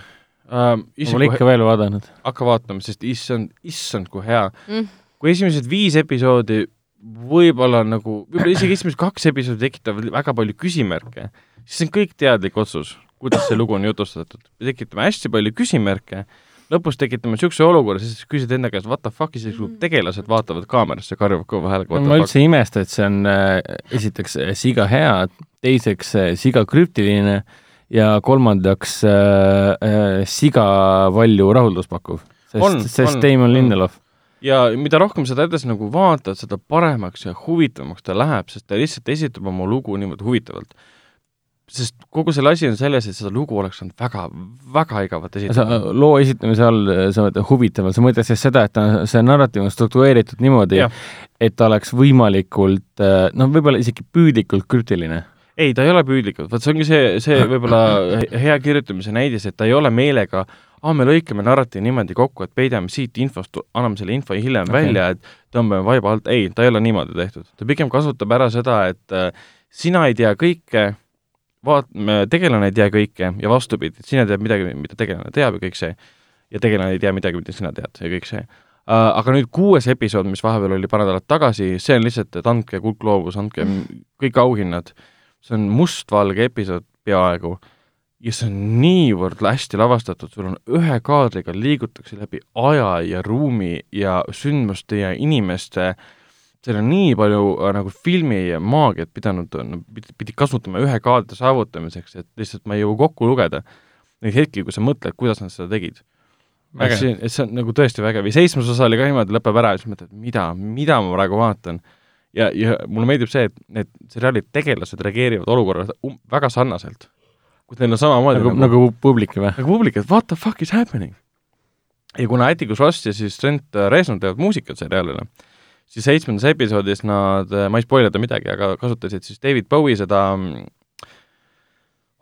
uh,. ma pole ikka veel vaadanud. hakka vaatama, sest issand, issand, kui hea Mm. kui esimesed viis episoodi võib-olla nagu, võib-olla isegi esimesed kaks episoodi tekitavad väga palju küsimärke, siis see on kõik teadlik otsus, kuidas see lugu on jutustatud. me tekitame hästi palju küsimärke, lõpus tekitame niisuguse olukorra, siis küsid enda käest, what the fuck, isegi kui tegelased vaatavad kaamerasse, karjuvad kõva häälega, ma üldse ei imesta, et see on äh, esiteks äh, siga hea, teiseks äh, siga krüptiline ja kolmandaks äh, äh, siga palju rahuldust pakkuv. On, sest, sest on, Damon on. Lindelof, ja mida rohkem seda edasi nagu vaatad, seda paremaks ja huvitavamaks ta läheb, sest ta lihtsalt esitab oma lugu niimoodi huvitavalt. sest kogu selle asi on selles, et seda lugu oleks saanud väga, väga igavat sa esitada. loo esitamise all, sa mõtled huvitav, sa mõtled siis seda, et ta, see narratiiv on struktureeritud niimoodi et ta oleks võimalikult äh, noh, võib-olla isegi püüdlikult krüptiline. ei, ta ei ole püüdlikult, vot see ongi see, see võib-olla hea kirjutamise näidis, et ta ei ole meelega aa, me lõikame narratiivi niimoodi kokku, et peidame siit infost, anname selle info hiljem okay. välja, et tõmbame vaiba alt, ei, ta ei ole niimoodi tehtud. ta pigem kasutab ära seda, et äh, sina ei tea kõike, vaat-, tegelane ei tea kõike ja vastupidi, sina tead midagi, mida tegelane teab ja kõik see, ja tegelane ei tea midagi, mida sina tead ja kõik see uh,. aga nüüd kuues episood, mis vahepeal oli paar nädalat tagasi, see on lihtsalt, et andke kuldgloobus, andke kõik auhinnad, see on mustvalge episood peaaegu ja see on niivõrd hästi lavastatud, sul on ühe kaadriga liigutakse läbi aja ja ruumi ja sündmuste ja inimeste seal on nii palju äh, nagu filmi maagiat pidanud pidi, kasutama ühe kaadri saavutamiseks, et lihtsalt ma ei jõua kokku lugeda neid hetki, kui sa mõtled, kuidas nad seda tegid. et see on nagu tõesti vägev ja seitsmes osa oli ka niimoodi, lõpeb ära ja siis mõtled, mida, mida ma praegu vaatan. ja, ja mulle meeldib see, et need seriaali tegelased reageerivad olukorrale um, väga sarnaselt. kus neil on samamoodi nagu, nagu publik või? nagu publik, et what the fuck is happening. ja kuna Atticus Ross ja siis Trent Reznor teevad muusikat seriaalile, siis seitsmendas episoodis nad, ma ei spoilerda midagi, aga kasutasid siis David Bowie seda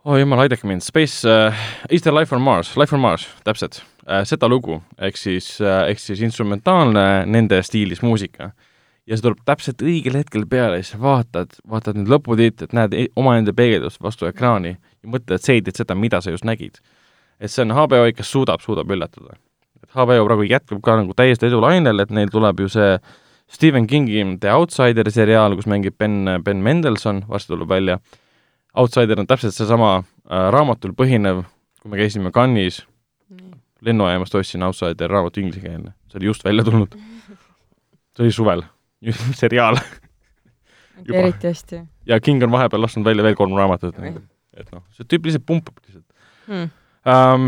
oh jumal, aidake mind, Space uh,, Is there life on Mars, Life on Mars, täpselt uh,, seda lugu, ehk siis uh,, ehk siis instrumentaalne nende stiilis muusika. Ja see tuleb täpselt õigel hetkel peale ja siis vaatad, vaatad nüüd lõputiitrit, näed e- omaenda peegeldust vastu ekraani ja mõtled, et seedid seda, mida sa just nägid. et see on HBO, kes suudab, suudab üllatada. et HBO praegu jätkab ka nagu täiesti edulainel, et neil tuleb ju see Stephen Kingi The Outsider seriaal, kus mängib Ben, Ben Mendelson, varsti tuleb välja. Outsider on täpselt seesama äh, raamatul põhinev, kui me käisime Cannes'is lennujaamast ostsin Outsider raamatu inglisekeelne, see oli just välja tulnud. see oli suvel, seriaal Juba. eriti hästi ja King on vahepeal lasknud välja veel kolm raamatut, et noh, see tüüp lihtsalt pumpab lihtsalt hmm.. um,.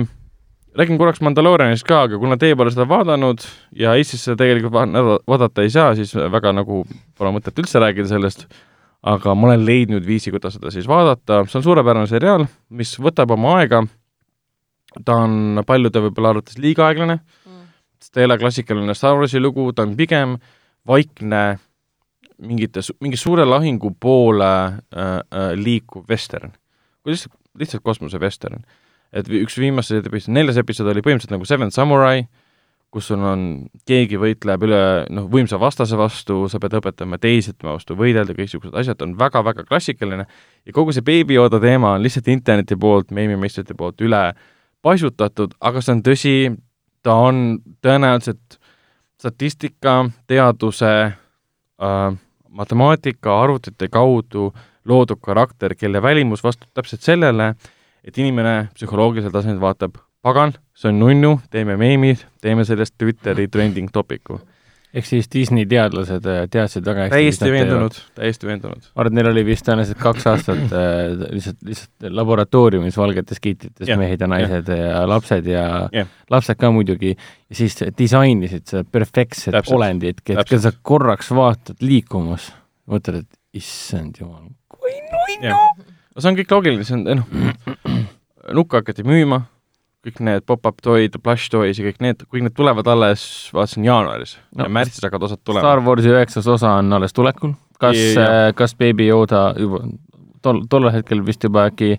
räägin korraks Mandaloorianist ka, aga kuna teie pole seda vaadanud ja Eestis seda tegelikult va- vaadata ei saa, siis väga nagu pole mõtet üldse rääkida sellest, aga ma olen leidnud viisi, kuidas seda siis vaadata, see on suurepärane seriaal, mis võtab oma aega, ta on paljude võib-olla arvates liiga aeglane, sest ta ei ole klassikaline Star Warsi lugu, ta on pigem vaikne mingite, mingi suure lahingu poole äh, äh, liikuv vestern. lihtsalt, lihtsalt kosmosevestern. et üks viimaseid episood, neljas episood oli põhimõtteliselt nagu Seven Samurai, kus sul on, keegi võitleb üle noh, võimsa vastase vastu, sa pead õpetama teisi tema vastu võidelda, kõiksugused asjad on väga-väga klassikaline ja kogu see Baby Yoda teema on lihtsalt interneti poolt, meemimeistrite poolt üle paisutatud, aga see on tõsi, ta on tõenäoliselt statistika, teaduse äh, matemaatika, arvutite kaudu loodud karakter, kelle välimus vastab täpselt sellele, et inimene psühholoogilisel tasandil vaatab, pagan, see on nunnu, teeme meemid, teeme sellest Twitteri trending topic'u. Ehk siis Disney teadlased äh, teadsid väga hästi täiesti veendunud, täiesti veendunud. ma arvan, et neil oli vist tõenäoliselt kaks aastat äh, lihtsalt, lihtsalt laboratooriumis valgetes kiitrites Jah, mehed ja naised ja lapsed ja Jah. lapsed ka muidugi, ja siis disainisid seda perfektset olendit, keda sa korraks vaatad liikumas, mõtled, et issand jumal, kui nunnu. no see on kõik loogiline, see on, noh, nukka hakati müüma, kõik need pop-up toid, plush toys ja kõik need, kõik need tulevad alles, vaatasin jaanuaris no, ja märtsis hakkavad osad tulema Star. Warsi üheksas osa on alles tulekul, kas Ja-, kas Baby Yoda juba tol, tollel hetkel vist juba äkki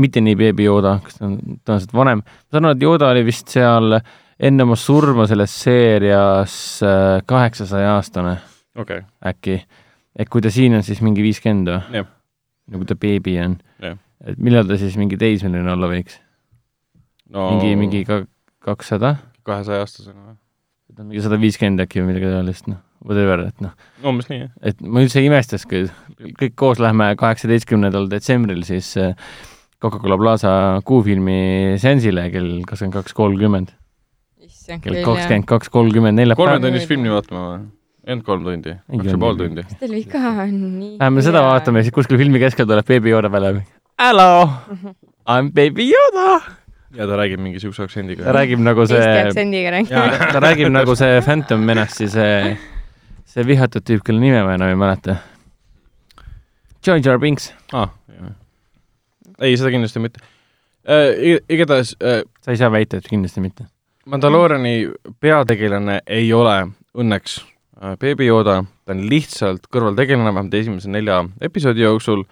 mitte nii Baby Yoda, kes on tõenäoliselt vanem. ma saan aru, et Yoda oli vist seal enne oma surma selles seerias äh, kaheksasaja aastane okay. äkki. et kui ta siin on siis mingi viiskümmend või? nagu ta beebi on. et millal ta siis mingi teismeline olla võiks no...? mingi, mingi ka kakssada? kahesaja aastasena või? mingi sada viiskümmend äkki või midagi taolist, noh whatever, et noh. umbes nii, jah. et ma üldse ei imestaks, kui kõik koos lähme kaheksateistkümnendal detsembril siis äh, Coca-Cola Plaza kuufilmi seansile kell kakskümmend kaks kolmkümmend. kell kakskümmend kaks kolmkümmend neljapäeval. kolmetunnist filmi vaatama või? ainult kolm tundi, kaks ja pool tundi. kas teil viga on nii? Läheme seda vaatame, siis kuskil filmi keskel tuleb Baby Yoda peale. Hello, I m Baby Yoda ja ta räägib mingi siukse aktsendiga. ta räägib nagu see. Eesti aktsendiga räägib. ta räägib nagu see Phantom Menace'i see see vihatud tüüp, kelle nime ma enam ei mäleta. Jar Jar Binks ah,. ei, seda kindlasti mitte äh,. igatahes äh,. sa ei saa väita, et kindlasti mitte. Mandalooriani peategelane ei ole õnneks äh, Baby Yoda, ta on lihtsalt kõrvaltegelane vähemalt esimese nelja episoodi jooksul.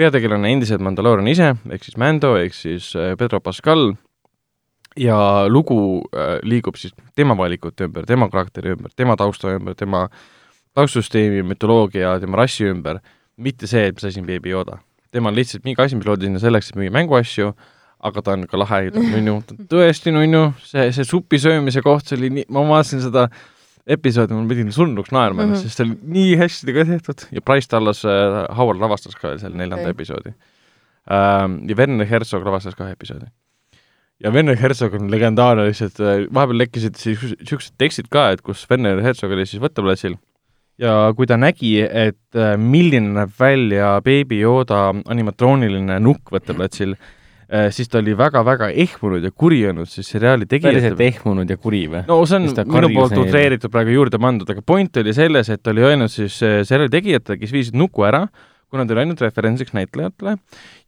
Peategelane endiselt Mandaloorian ise, ehk siis Mando, ehk siis äh, Pedro Pascal. Ja lugu äh, liigub siis tema valikute ümber, tema karakteri ümber, tema tausta ümber, tema taustsüsteemi, mütoloogia, tema rassi ümber, mitte see, et mis asi on Baby Yoda. tema on lihtsalt mingi asi, mis loodi sinna selleks, et müüa mänguasju, aga ta on ka lahe, ta on nunnu, ta on tõesti nunnu, see, see supi söömise koht, see oli nii, ma vaatasin seda episoodi, ma pidin surnuks naerma ennast mm, -hmm. sest see oli nii hästi tehtud ja Price Dallas äh,, Howard lavastas ka seal neljanda okay. episoodi ähm,. ja Werner Herzog lavastas kahe episoodi ja Werner Herzog on legendaarne lihtsalt, äh, vahepeal lekkisid siis niisugused tekstid ka, et kus Werner Herzog oli siis võtteplatsil ja kui ta nägi, et äh, milline näeb välja Baby Yoda animatrooniline nukk võtteplatsil, äh, siis ta oli väga-väga ehmunud ja kuri olnud siis seriaali tegijate päriselt ehmunud ja kuri või? no see on minu poolt utreeritud praegu juurde pandud, aga point oli selles, et ta oli öelnud siis seriaali tegijatele, kes viisid nuku ära, kuna ta oli ainult referentsiks näitlejatele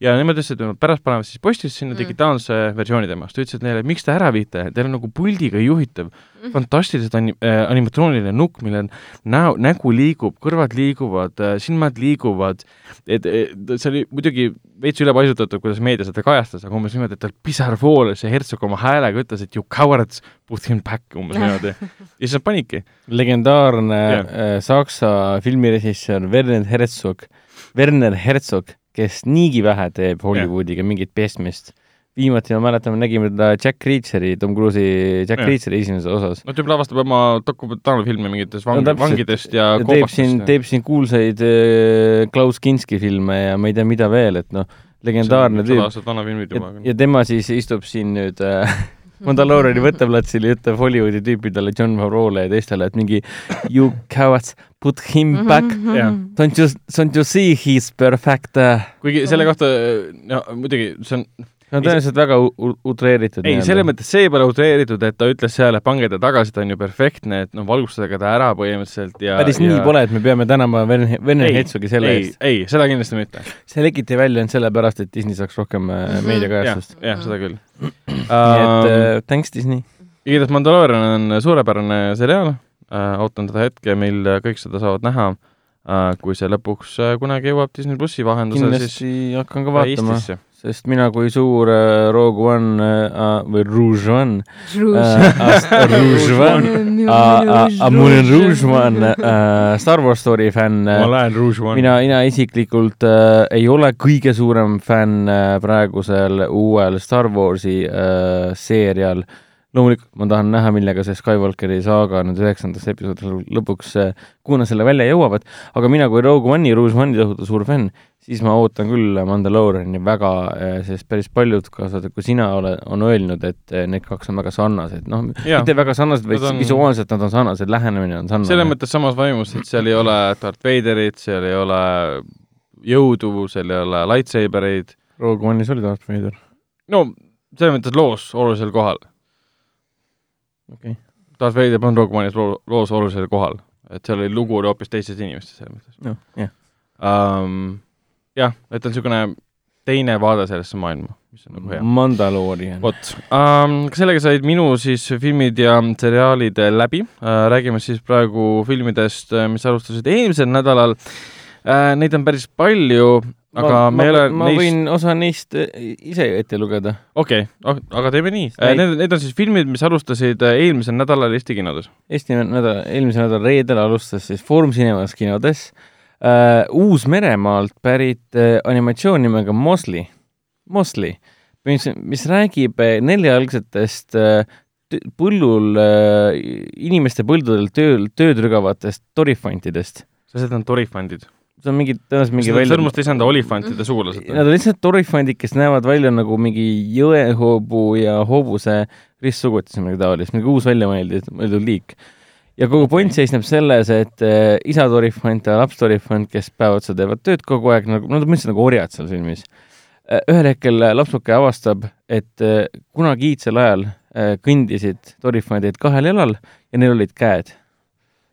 ja nemad ütlesid, et nad pärast panevad siis postisse sinna mm. digitaalse versiooni temast, ütlesid neile, miks te ära viite, teil on nagu puldiga juhitav mm. fantastilised anim- äh,, animatrooniline nukk, millel näo, nägu liigub, kõrvad liiguvad äh,, silmad liiguvad, et, et see oli muidugi veits ülepaisutatud, kuidas meedia seda kajastas, aga umbes niimoodi, et tal pisar voolas ja Herzog oma häälega ütles, et you cowards, put him back, umbes niimoodi. ja siis nad panidki. legendaarne yeah. äh, saksa filmirežissöör Werner Herzog Werner Herzog, kes niigi vähe teeb Hollywoodiga mingit pestmist. viimati ma mäletan, me nägime teda Jack Reacheri, Tom Cruise'i Jack ja. Reacheri esimeses osas. no tüüp lavastab oma dokumentaalfilme mingitest vang- no,, vangidest ja, ja teeb siin, teeb siin kuulsaid äh, Klaus Kinski filme ja ma ei tea, mida veel, et noh, legendaarne tüüp. Ja, ja tema siis istub siin nüüd äh, Mandalooriani võtteplatsil ja ütleb Hollywoodi tüüpidele, John Favreau'le ja teistele, et mingi you cowards, put him mhm, back mm. -hmm. Don't you, don't you see he is perfect? kuigi selle kohta, no muidugi see on no tõenäoliselt väga utreeritud. ei, selles mõttes see pole utreeritud, et ta ütles seal, et pange ta tagasi, ta on ju perfektne, et noh, valgustage ta ära põhimõtteliselt ja päris ja... nii pole, et me peame tänama Vene Hetsogi selle ei, eest. ei, seda kindlasti mitte. see lekiti välja ainult sellepärast, et Disney saaks rohkem mm -hmm. meediakajastust. jah, jah, seda küll nii et uh, thanks Disney. igatahes Mandalorian on suurepärane seriaal uh,, ootan seda hetke, mil kõik seda saavad näha uh,, kui see lõpuks uh, kunagi jõuab Disney plussi vahendusel, siis kindlasti hakkan ka vaatama sest mina kui suur äh, Rogue One äh, või Rouge One Rouge. One Moulin Rouge One. Äh, Star Wars story fänn ma lähen Rouge One mina, mina isiklikult äh, ei ole kõige suurem fänn äh, praegusel uuel Star Warsi äh, seerial loomulikult ma tahan näha, millega see Skywalkeri saaga nüüd üheksandast episoodil lõpuks, äh, kuhu nad selle välja jõuavad, aga mina kui Rogue One'i, Rouge One'i tohutu suur fänn, siis ma ootan küll Mandaloriani väga, eh, sest päris paljud, kaasa arvatud kui sina ole, on öelnud, et eh, need kaks on väga sarnased, noh, mitte väga sarnased, vaid on... visuaalselt nad on sarnased, lähenemine on sarnane. selles mõttes samas vaimus, et seal ei ole Darth Vaderit, seal ei ole jõudu, seal ei ole lightsabereid. Rogue One'is oli Darth Vader. no selles mõttes loos olulisel kohal. Okei okay.. Darth Vader on Rogue One'is loos olulisel kohal, et seal oli lugu oli hoopis teistes inimestes selles mõttes. noh, jah um, jah, et on niisugune teine vaade sellesse maailma, mis on nagu hea. Mandaloorian. vot um,, sellega said minu siis filmid ja seriaalid läbi uh,. räägime siis praegu filmidest, äh, mis alustasid eelmisel nädalal uh,. Neid on päris palju, aga ma, me ei ole ma neist... võin osa neist äh, ise ette lugeda. okei okay., aga teeme nii. Need, need on siis filmid, mis alustasid eelmisel nädalal Eesti kinodes. Eesti nädal, eelmisel nädalal reedel alustas siis Foorum Cinemas kinodes uh, Uus-Meremaalt pärit uh, animatsioon nimega Mosley, Mosley, mis, mis räägib neljajalgsetest uh, põllul äh, inimeste põldudel tööl, tööd rügavatest torifantidest. et nad on torifandid? See on mingi, tõenäoliselt mingi välja sõrmust ei saanud olifantide sugulased? Nad on lihtsalt torifandid, kes näevad välja nagu mingi jõehoobu ja hoobuse ristsugutis või midagi taolist, mingi uus välja mõeldud, mõeldud liik. ja kogu point seisneb selles, et äh, isa torifant ja laps torifant, kes päev otsa teevad tööd kogu aeg, nagu, nad on mõtlesid nagu orjad seal filmis. Äh, ühel hetkel lapsuke avastab, et kunagi iidsel ajal kõndisid torifandid kahel jalal ja neil olid käed.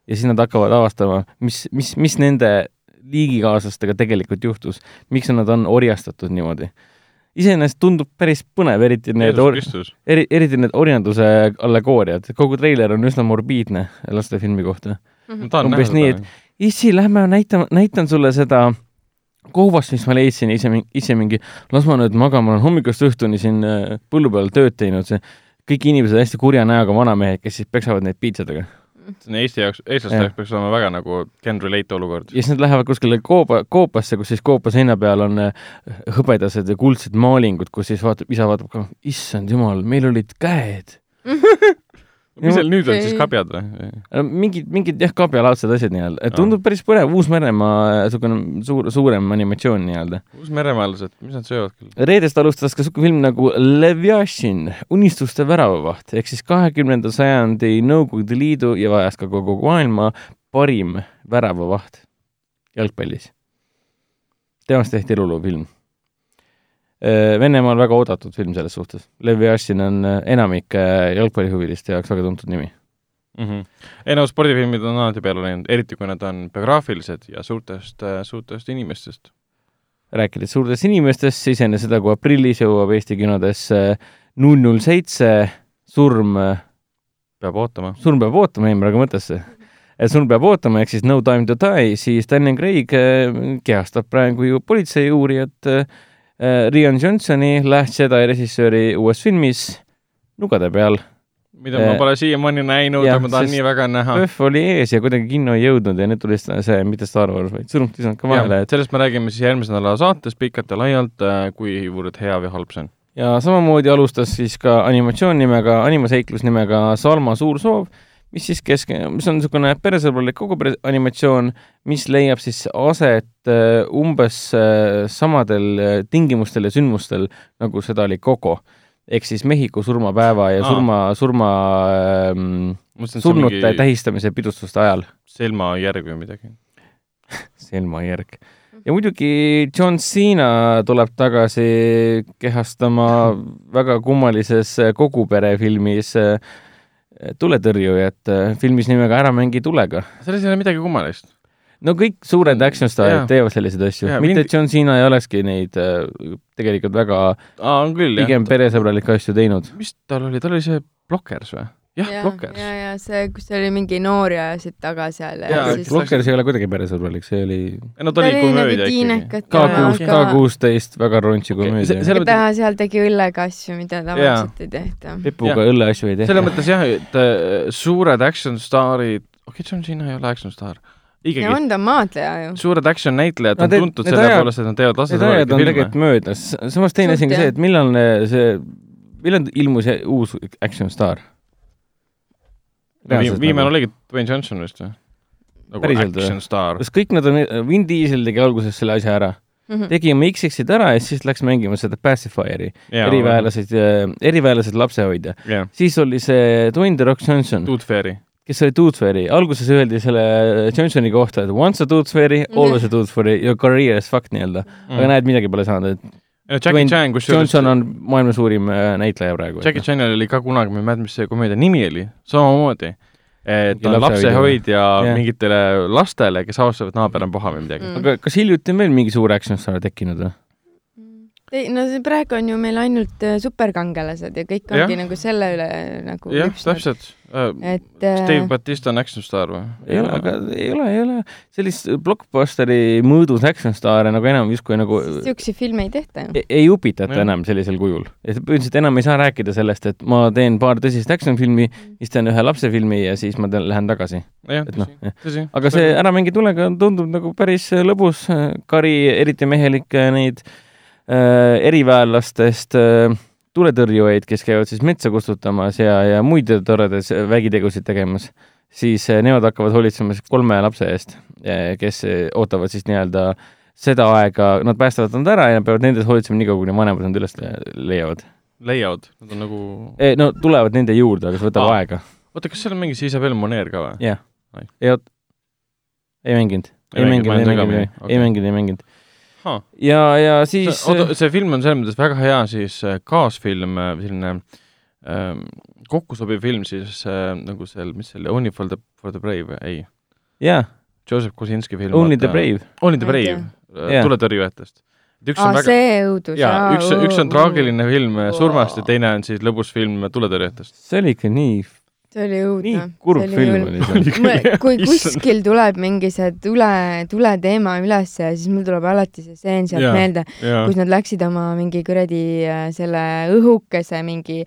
ja siis nad hakkavad avastama, mis, mis, mis nende liigikaaslastega tegelikult juhtus, miks nad on orjastatud niimoodi. iseenesest tundub päris põnev, eriti need or-, eri, eriti need orjanduse allegooriad, kogu treiler on üsna morbiidne lastefilmi kohta mm. -hmm. umbes nii, et issi, lähme näitame, näitan sulle seda kohvast, mis ma leidsin, ise, ise mingi, las ma nüüd magama, olen hommikust õhtuni siin äh, põllu peal tööd teinud, see kõik inimesed hästi kurja näoga vanamehed, kes siis peksavad neid piitsadega. See on Eesti jaoks, eestlaste jaoks peaks olema väga nagu can relate olukord. ja siis nad lähevad kuskile koopa, koopasse, kus siis koopa seina peal on äh, hõbedased ja kuldsed maalingud, kus siis vaatab, isa vaatab, issand jumal, meil olid käed mis seal nüüd on siis, kabjad või? mingid, mingid jah, kabjalaadsed asjad nii-öelda, et tundub päris põnev, Uus-Meremaa niisugune suur, suurem animatsioon nii-öelda. Uus-Meremaalased, mis nad söövad küll? reedest alustas ka niisugune film nagu Leviathan, unistuste väravavaht, ehk siis kahekümnenda sajandi Nõukogude Liidu ja ajas ka kogu maailma parim väravavaht jalgpallis. temast tehti eluloofilm Äh, Venemaal väga oodatud film selles suhtes. Lev Yashin on äh, enamike äh, jalgpallihuviliste jaoks väga tuntud nimi mm. -hmm. ei no spordifilmid on alati peale läinud, eriti kui nad on biograafilised ja suurtest, suurtest inimestest. rääkides suurtest inimestest, siis enne seda, kui aprillis jõuab Eesti kinodesse null null seitse surm peab ootama. surm peab ootama, jäin praegu mõttesse. surm peab ootama, ehk siis No time to die, siis Daniel Craig kehastab praegu ju politseiuurijat äh, Äh, Rian Johnsoni, Last Jedi režissööri uues filmis Nugade peal. mida ma äh, pole siiamaani näinud ja, ja ma tahan nii väga näha. PÖFF oli ees ja kuidagi kinno ei jõudnud ja nüüd tuli see, mitte Star Wars, vaid sõnumid ei saanud ka vahele. Et... sellest me räägime siis järgmise nädala saates pikalt ja laialt, äh, kuivõrd hea või halb see on. ja samamoodi alustas siis ka animatsioon nimega, animaseiklus nimega Salma suur soov mis siis kesk-, mis on niisugune peresõbralik kogu animatsioon, mis leiab siis aset äh, umbes äh, samadel äh, tingimustel ja sündmustel, nagu seda oli Coco. ehk siis Mehhiko surmapäeva ja Aa. surma, surma ähm, surnute mingi... tähistamise pidustuste ajal. Selma järg või midagi Selma järg. ja muidugi John Cena tuleb tagasi kehastama väga kummalises koguperefilmis äh, tuletõrjujat äh, filmis nimega Ära mängi tulega. selles ei ole midagi kummalist. no kõik suured action staarid teevad selliseid asju, mitte et John Cena ei olekski neid äh, tegelikult väga Aa, küll, pigem peresõbralikke asju teinud. mis tal oli, tal oli see Blockers või? Jah ja,, Blockers. ja, ja see, kus oli mingi noori ajasid taga seal. Siis... Blockers ei ole kuidagi peresõbralik, see oli. no ta oli komöödia ikkagi. K kuus, K kuusteist, väga ronsi komöödia okay.. ta seal tegi õllega asju, mida tavaliselt ei tehta. pipuga õlleasju ei tehta. selles mõttes jah, et äh, suured action staarid, okei okay,, John Cena ei ole action staar ikkagi. ja on ta maadleja ju. suured action näitlejad no, on tuntud selle poolest, et nad teevad lastesõbralikke filme. tegelikult möödas, samas teine asi on ka see, et millal see, millal ilmus uus action staar? Viimane nagu. oligi Dwayne Johnson vist või? nagu Päriselt, action staar. kas kõik nad on, Vin Diesel tegi alguses selle asja ära mm, -hmm. tegi oma X-X-id ära ja siis läks mängima seda Pacifier'i, eriväelased, eriväelased lapsehoidja yeah.. siis oli see Dwayne The Rock Johnson. Tooth Fairy kes oli Tooth Fairy, alguses öeldi selle Johnsoni kohta, et once a Tooth Fairy, always a Tooth Fairy, your career is fucked nii-öelda mm. -hmm. aga näed, midagi pole saanud, et Jackie Chan, kusjuures Johnson on maailma suurim äh, näitleja praegu. Jackie Chanil oli ka kunagi, ma ei mäleta, mis see komöödia nimi oli, samamoodi et ta on lapsehoidja yeah. mingitele lastele, kes avastavad, et naaber on paha või midagi mm.. aga kas hiljuti on veel mingi suur action star tekkinud või? No see praegu on ju meil ainult äh, superkangelased ja kõik ongi ja. nagu selle üle nagu jah, täpselt uh,. et kas Dave Batista on action staar või? ei ole, aga ei ole, ei ole sellist blockbusteri mõõdus action staare nagu enam justkui nagu niisuguseid filme ei tehta ju. ei upitata ja. enam sellisel kujul. et põhimõtteliselt enam ei saa rääkida sellest, et ma teen paar tõsist action filmi siis teen ühe lapsefilmi ja siis ma teen, lähen tagasi. et noh, aga see Ära mängi tulega tundub nagu päris lõbus, kari eriti mehelik neid äh, Äh, eriväelastest äh, tuletõrjujaid, kes käivad siis metsa kustutamas ja, ja muid toredaid vägitegusid tegemas, siis äh, nemad hakkavad hoolitsema kolme lapse eest, kes ootavad siis nii-öelda seda aega, nad päästavad nad ära ja peavad nendest hoolitsema nii kaua, kuni vanemad nad üles leiavad. leiavad? Nad on nagu e, no tulevad nende juurde, aga see võtab Aa. aega. oota, kas seal on mingi Isabel Moner ka või? jah. ei oot-, ei mänginud. ei mänginud, ei mänginud, ei mänginud, ei mänginud. Ja, ja siis oota, see film on selles mõttes väga hea siis äh, kaasfilm, äh, selline ähm, kokkusobiv film siis äh, nagu seal, mis see oli, Only for the, for the brave, ei? jaa. Joseph Kosinski film. Only the brave. Only the brave yeah., tuletõrjujatest. üks on Aa, väga see jaa, üks, üks on traagiline film surmast ja teine on siis lõbus film tuletõrjujatest. see oli ikka nii see oli õudne. nii kurb film oli see. kui kuskil tuleb mingi see tule, tuleteema ülesse, siis mul tuleb alati see stseen sealt meelde, kus nad läksid oma mingi kuradi äh, selle õhukese mingi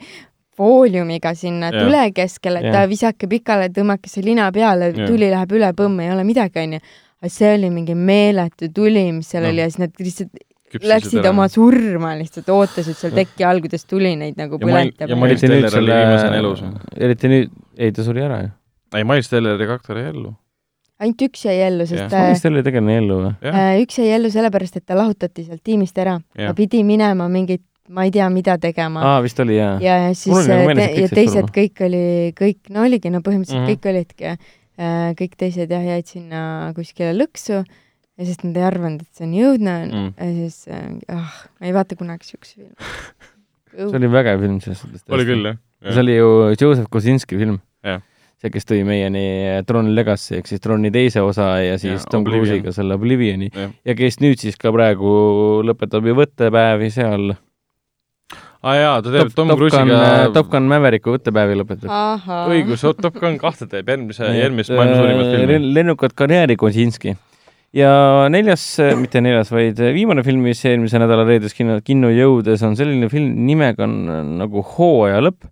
fooliumiga sinna ja. tule keskele, et ta visake pikale, tõmmake see lina peale, tuli läheb üle põmm, ei ole midagi, onju. aga see oli mingi meeletu tuli, mis seal no. oli ja siis nad lihtsalt läksid oma surma lihtsalt, ootasid seal teki all, kuidas tuli neid nagu põletama. ja Miles Teller oli viimasena elus. eriti nüüd, ei ta suri ära ju. ei, Miles Telleri kaktor jäi ellu. ainult üks jäi ellu, sest yeah. Miles Telleri tegelane jäi ellu või? Äh, üks jäi ellu sellepärast, et ta lahutati sealt tiimist ära ta pidi minema mingit ma ei tea, mida tegema. aa, vist oli, jaa. ja, ja siis nagu te, ja teised surma. kõik oli, kõik, no oligi, no põhimõtteliselt mm -hmm. kõik olidki, äh, kõik teised jah, jäid sinna kuskile lõksu ja sest nad ei arvanud, et see on jõudne mm. ja siis äh, ah, ma ei vaata kunagi siukse filmi see oli vägev film selles suhtes. oli küll, jah ja.. see oli ju Joseph Kosinski film. see, kes tõi meieni Tron Legacy ehk siis Troni teise osa ja siis ja, Tom Cruise'iga selle Oblivioni ja. ja kes nüüd siis ka praegu lõpetab ju võttepäevi seal aa ah, jaa, ta teeb Tom Cruise'iga Top Gun Maverick'u võttepäevi lõpetab. õigus, Top Gun kahte teeb, järgmise, järgmist maailma suurimat filmi. lennukat karjääri Kosinski ja neljas, mitte neljas, vaid viimane film, mis eelmise nädala reedes kinno, kinno jõudes, on selline film nimega on nagu Hooaja lõpp.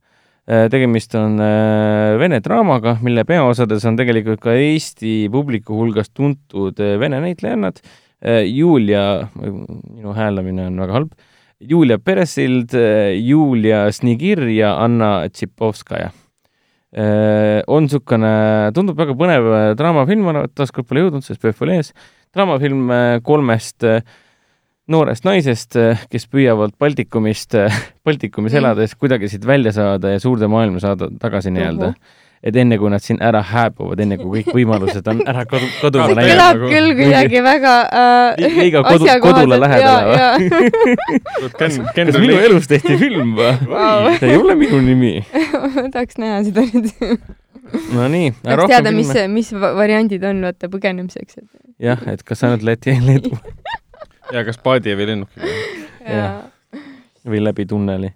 tegemist on äh, vene draamaga, mille peaosades on tegelikult ka Eesti publiku hulgas tuntud äh, vene näitlejannad. Äh, Julia, minu hääldamine on väga halb, Julia Peresild, Julia Snigir ja Anna Tsipovskaja Äh, on niisugune, tundub väga põnev äh, draamafilm, ma taaskord pole jõudnud, sest PÖFF oli ees, draamafilm äh, kolmest noorest naisest, kes püüavad Baltikumist, Baltikumis mm. elades kuidagi siit välja saada ja suurde maailma saada tagasi nii-öelda et enne kui nad siin ära hääbuvad, enne kui kõik võimalused on ära kodu, kaduma läinud. kõlab nagu, küll kuidagi väga äh, liiga kodu, kodule lähedale või? kas minu elus tehti film või wow.? see ei ole minu nimi ma tahaks näha seda nüüd Nonii. tahaks teada, mis, mis variandid on, vaata, põgenemiseks. jah, et kas ainult Läti ja Leedu ja kas paadi või lennukiga. või läbi tunneli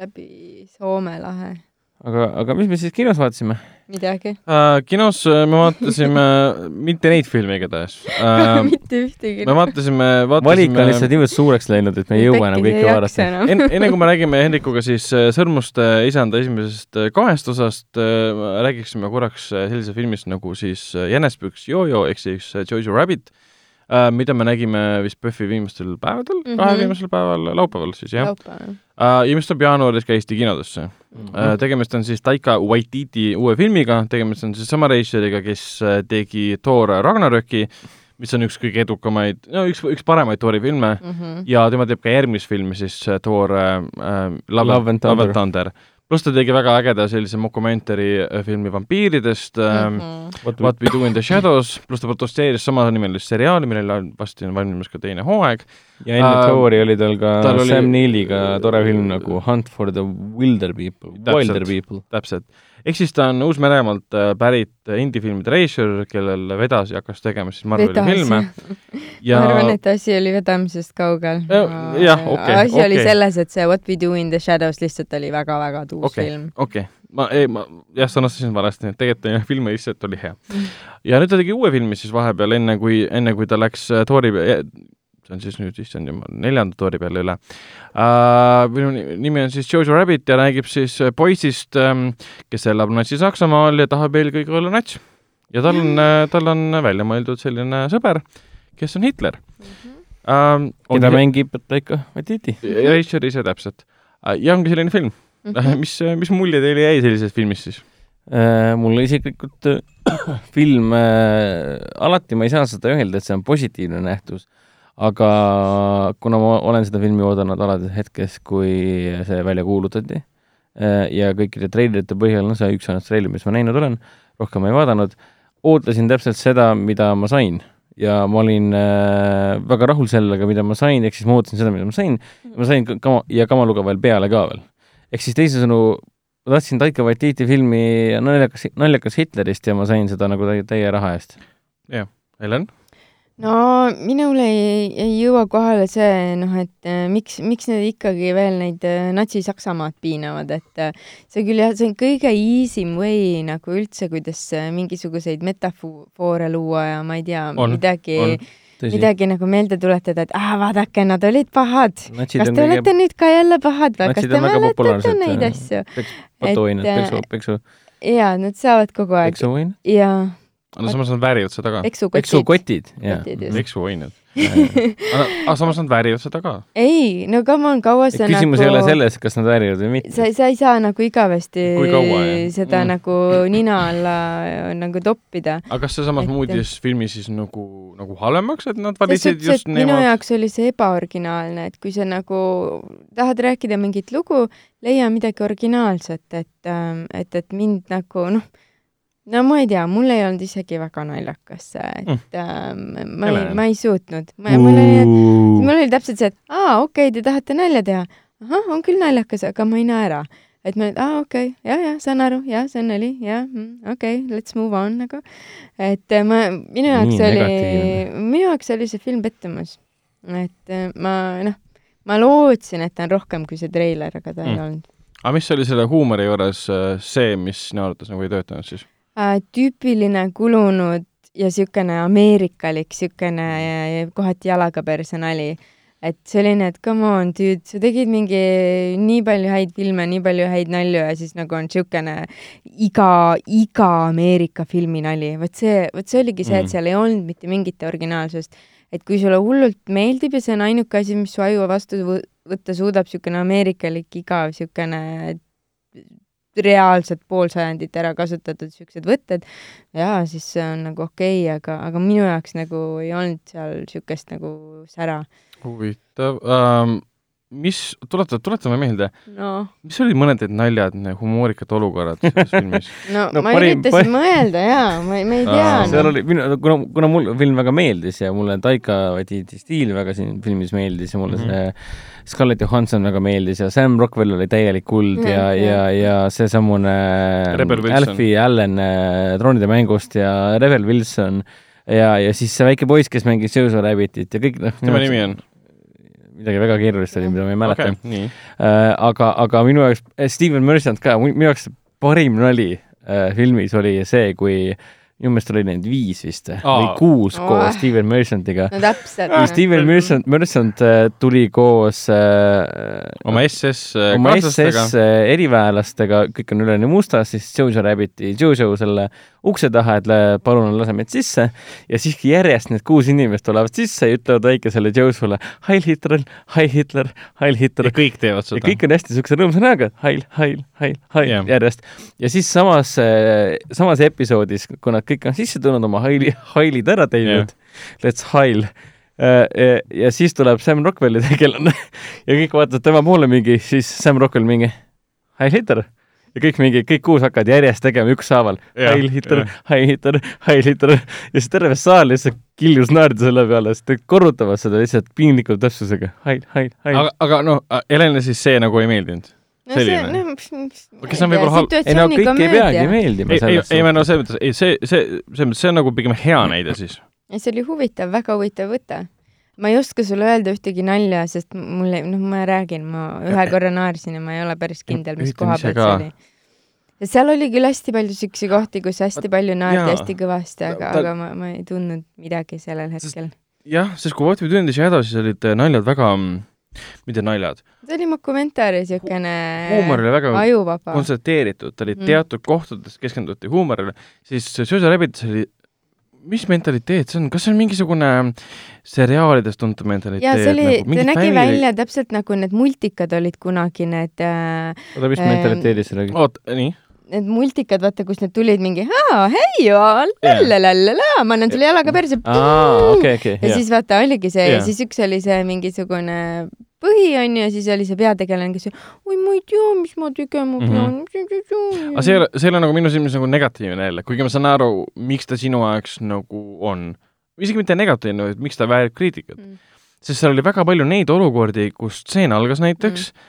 läbi Soome lahe aga, aga mis me siis kinos vaatasime? midagi uh,. kinos äh, me vaatasime mitte neid filme igatahes uh,. mitte ühtegi. me vaatasime, vaatasime. valik on lihtsalt niivõrd suureks läinud, et me ei jõua enam kõike vaadata. enne, enne kui me räägime Hendrikuga siis Sõrmuste isanda esimesest kahest osast, räägiksime korraks sellise filmist nagu siis Jänespüks Jojo ehk siis Jojo Rabbit uh,, mida me nägime vist PÖFFi viimastel päevadel mm, -hmm. kahel viimasel päeval, laupäeval siis jah. Uh, ja mis tuleb jaanuaris ka Eesti kinodesse mm. -hmm. tegemist on siis Taika Waititi uue filmiga, tegemist on siis sama režissööriga, kes äh, tegi Thor Ragnaröki, mis on üks kõige edukamaid, no üks, üks paremaid Thori filme mm -hmm. ja tema teeb ka järgmist filmi siis äh, Thor äh, Love, Love and Thunder, Thunder pluss ta tegi väga ägeda sellise mokumentari äh, filmi vampiiridest mm, -hmm. What, What We Do in the Shadows, pluss ta produtseeris samanimelist seriaali, millel on varsti on valmimas ka teine hooaeg. ja enne uh, Thori oli tal ka tal Sam oli... Neiliga tore film nagu Hunt for the Wilder People, Wilder People. täpselt. Ehk siis ta on Uus-Meremaalt äh, pärit indie-filmide režissöör, kellel vedas ja hakkas tegema siis Marveli vedas. filme. Ja... ma arvan, et asi oli vedamisest kaugel. jah, okei okay,. asi okay. oli selles, et see What we do in the shadows lihtsalt oli väga-väga tuus okay, film. okei okay ma, ei, ma jah, sõnastasin valesti, et tegelikult film lihtsalt oli hea. ja nüüd ta tegi uue filmi siis vahepeal, enne kui, enne kui ta läks Tori on siis nüüd, issand jumal, neljanda toori peale üle uh,. minu nimi on siis Jojo Rabbit ja räägib siis poisist um,, kes elab Natsi-Saksamaal ja tahab eelkõige olla nats. ja tal on, tal on välja mõeldud selline sõber, kes on Hitler mm. -hmm. Uh, keda mängib Taika Waititi. Richard ise täpselt uh,. ja ongi selline film mm. -hmm. mis, mis mulje teile jäi sellisest filmist siis? Mulle isiklikult film uh,, alati ma ei saa seda öelda, et see on positiivne nähtus aga kuna ma olen seda filmi oodanud alates hetkest, kui see välja kuulutati äh, ja kõikide treilerite põhjal, no see üks ainult treiler, mis ma näinud olen, rohkem ei vaadanud, ootasin täpselt seda, mida ma sain. ja ma olin äh, väga rahul sellega, mida ma sain, ehk siis ma ootasin seda, mida ma sain, ma sain kama, ja kamaluga veel peale ka veel. ehk siis teisisõnu, ma tahtsin Taika Waititi filmi naljakas, naljakas Hitlerist ja ma sain seda nagu täie, täie raha eest. jah, Helen? No minule ei, ei jõua kohale see, noh, et äh, miks, miks need ikkagi veel neid äh, Natsi-Saksamaad piinavad, et äh, see küll jah, see on kõige easy way nagu üldse, kuidas mingisuguseid metafoore luua ja ma ei tea, midagi Tõsi. midagi nagu meelde tuletada, et ah, vaadake, nad olid pahad. kas te kõige... olete nüüd ka jälle pahad või kas te mäletate neid asju? patuoinad, peksu, peksu. jaa, nad saavad kogu aeg. peksuoinad? jaa aga samas nad väärivad seda ka. peksukotid. peksuoined. aga samas nad väärivad seda ka. ei, no come on, kaua sa küsimus nagu... ei ole selles, kas nad väärivad või mitte. sa, sa ei saa nagu igavesti kaua, seda mm. nagu nina alla nagu toppida. aga kas see samas et... muutis filmi siis nagu, nagu halvemaks, et nad valisid just nemad? minu jaoks oli see ebaoriginaalne, et kui sa nagu tahad rääkida mingit lugu, leia midagi originaalset, et, ähm, et, et mind nagu noh no ma ei tea, mul ei olnud isegi väga naljakas see, et mm. äh, ma ei, ma ei suutnud. ma, mul oli, et mul oli täpselt see, et aa, okei okay,, te tahate nalja teha. ahah, on küll naljakas, aga ma ei naera. et ma, aa, okei okay,, ja, ja saan aru, ja see on nali, ja mm, okei okay,, let's move on nagu. et äh, ma, minu jaoks oli, minu jaoks oli see film pettumus. et äh, ma, noh, ma lootsin, et ta on rohkem kui see treiler, aga ta mm. ei olnud. aga mis oli selle huumori juures äh, see, mis sinu arvates nagu ei töötanud siis? Äh, tüüpiline kulunud ja niisugune ameerikalik, niisugune kohati jalaga perse nali. et selline, et come on, dude, sa tegid mingi nii palju häid filme, nii palju häid nalju ja siis nagu on niisugune iga, iga Ameerika filmi nali. vot see, vot see oligi see, et mm. seal ei olnud mitte mingit originaalsust. et kui sulle hullult meeldib ja see on ainuke asi, mis su aju vastu võtta suudab, niisugune ameerikalik igav, niisugune reaalselt pool sajandit ära kasutatud siuksed võtted ja siis see on nagu okei okay,, aga, aga minu jaoks nagu ei olnud seal siukest nagu sära. huvitav um, mis, tuleta, tuletame meelde no., mis olid mõned need naljad, humoorikad olukorrad selles filmis no, no ma parim, üritasin parim... mõelda jaa, ma, ma ei tea. seal oli, minu, kuna, kuna mulle film väga meeldis ja mulle Taika Waititi stiil väga siin filmis meeldis ja mulle mm -hmm. see Scarlett Johansson väga meeldis ja Sam Rockwell oli täielik kuld mm -hmm. ja, ja, ja seesamune Alfie Allen äh, troonide mängust ja Rebel Wilson ja, ja siis see väike poiss, kes mängis Jojo Rabbitit ja kõik noh. tema nimi on? Midagi väga keerulist oli, mida ma ei mäleta okay,. Äh, aga, aga minu jaoks, Steven Merchant ka, minu jaoks parim nali äh, filmis oli see, kui äh, minu meelest oli neid viis vist Aa. või kuus oh. koos Steven Merchantiga. no täpselt. Steven Merchant, Merchant äh, tuli koos äh, oma SS äh, oma SS eriväelastega, kõik on üleni mustas, siis Jojo Rabbiti Jojo selle ukse taha, et palun lase meid sisse ja siis järjest need kuus inimest tulevad sisse ja ütlevad väikesele Jojole Heil Hitler, Heil Hitler, Heil Hitler. ja kõik teevad seda. ja kõik on hästi siukse rõõmsa näoga, Heil, Heil, Heil, Heil yeah. järjest. ja siis samas, samas episoodis, kui nad kõik on sisse tulnud, oma haili, hailid ära teinud yeah., let's hail äh, ja siis tuleb Sam Rockwelli tegelane ja kõik vaatavad tema poole mingi, siis Sam Rockwell mingi, Heil Hitler ja kõik mingi, kõik kuus hakkavad järjest tegema ükshaaval. Heil Hitler, Heil Hitler, Heil Hitler ja siis terve saal lihtsalt kiljus naerda selle peale, sest nad korrutavad seda lihtsalt piinliku täpsusega. Heil, Heil, Heil. aga, aga noh, Helenile siis see nagu ei meeldinud? No või? noh, Kes on võib-olla halb- ei no kõik ei peagi meeldima ei, ei, ei, no selles mõttes, ei see, see, selles mõttes see on nagu pigem hea näide siis. ja see oli huvitav, väga huvitav võte. ma ei oska sulle öelda ühtegi nalja, sest mul ei, noh, ma räägin, ma ühe korra naersin ja ma ei ole päris kindel, mis koha ka. see oli. ja seal oli küll hästi palju siukseid kohti, kus hästi palju naerdi hästi kõvasti, aga, aga ma, ma ei tundnud midagi sellel hetkel. jah, sest kui What we do in the shadows olid naljad väga, mitte naljad, see oli mu kommentaari siukene huumor oli väga ajuvaba. kontsentreeritud, ta oli Mm. teatud kohtades keskenduti huumorile, siis Jojo Rabbitis oli mis mentaliteet see on, kas see on mingisugune seriaalides tuntud mentaliteet? ja see oli, nagu ta nägi välja täpselt nagu need multikad olid kunagi need äh, oota, mis Ähm, mentaliteedist sa räägid? oot, nii, need multikad, vaata, kus need tulid mingi hei, lallalala, ma annan sulle jalaga perse. okei, okei, ja jah. siis vaata oligi see ja Jaa. siis üks oli see mingisugune põhi onju ja siis oli see peategelane, kes oi ma ei tea, mis ma tegema Mhm. pean. aga see ei ole, see ei ole nagu minu silmis nagu negatiivne jälle, kuigi ma saan aru, miks ta sinu jaoks nagu on. isegi mitte negatiivne, vaid miks ta väärib kriitikat. Mm. sest seal oli väga palju neid olukordi, kus stseen algas näiteks mm.,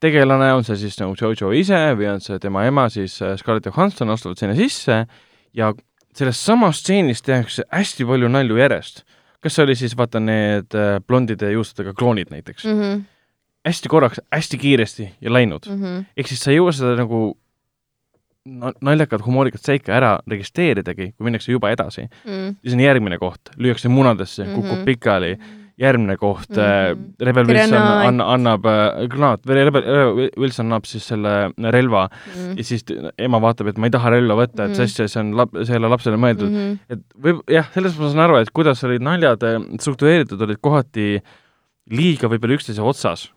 tegelane on see siis nagu Jojo ise või on see tema ema siis äh, Scarlett Johansson astuvad sinna sisse ja sellest samast stseenist tehakse hästi palju nalju järjest. kas see oli siis vaata need äh, blondide juustudega kloonid näiteks mm., Mhm, hästi korraks, hästi kiiresti ja läinud mm. mhm, ehk siis sa ei jõua seda nagu na- naljakat humoorikat seika ära registreeridagi, kui minnakse juba edasi. mhm. siis on järgmine koht, lüüakse munadesse mm, -hmm. kukub Mhm. pikali, järgmine koht mm, -hmm. Mhm. Rebel Wilson Granaat. anna, annab äh, granaat või Rebel Rebel Wilson annab siis selle relva mhm, ja siis ema vaatab, et ma ei taha relva võtta, et Mhm. mis asja, see on lap-, see ei ole lapsele mõeldud mm. mhm. -hmm. et võib, jah, sellest ma saan aru, et kuidas olid naljad äh, struktureeritud, olid kohati liiga võib-olla üksteise otsas.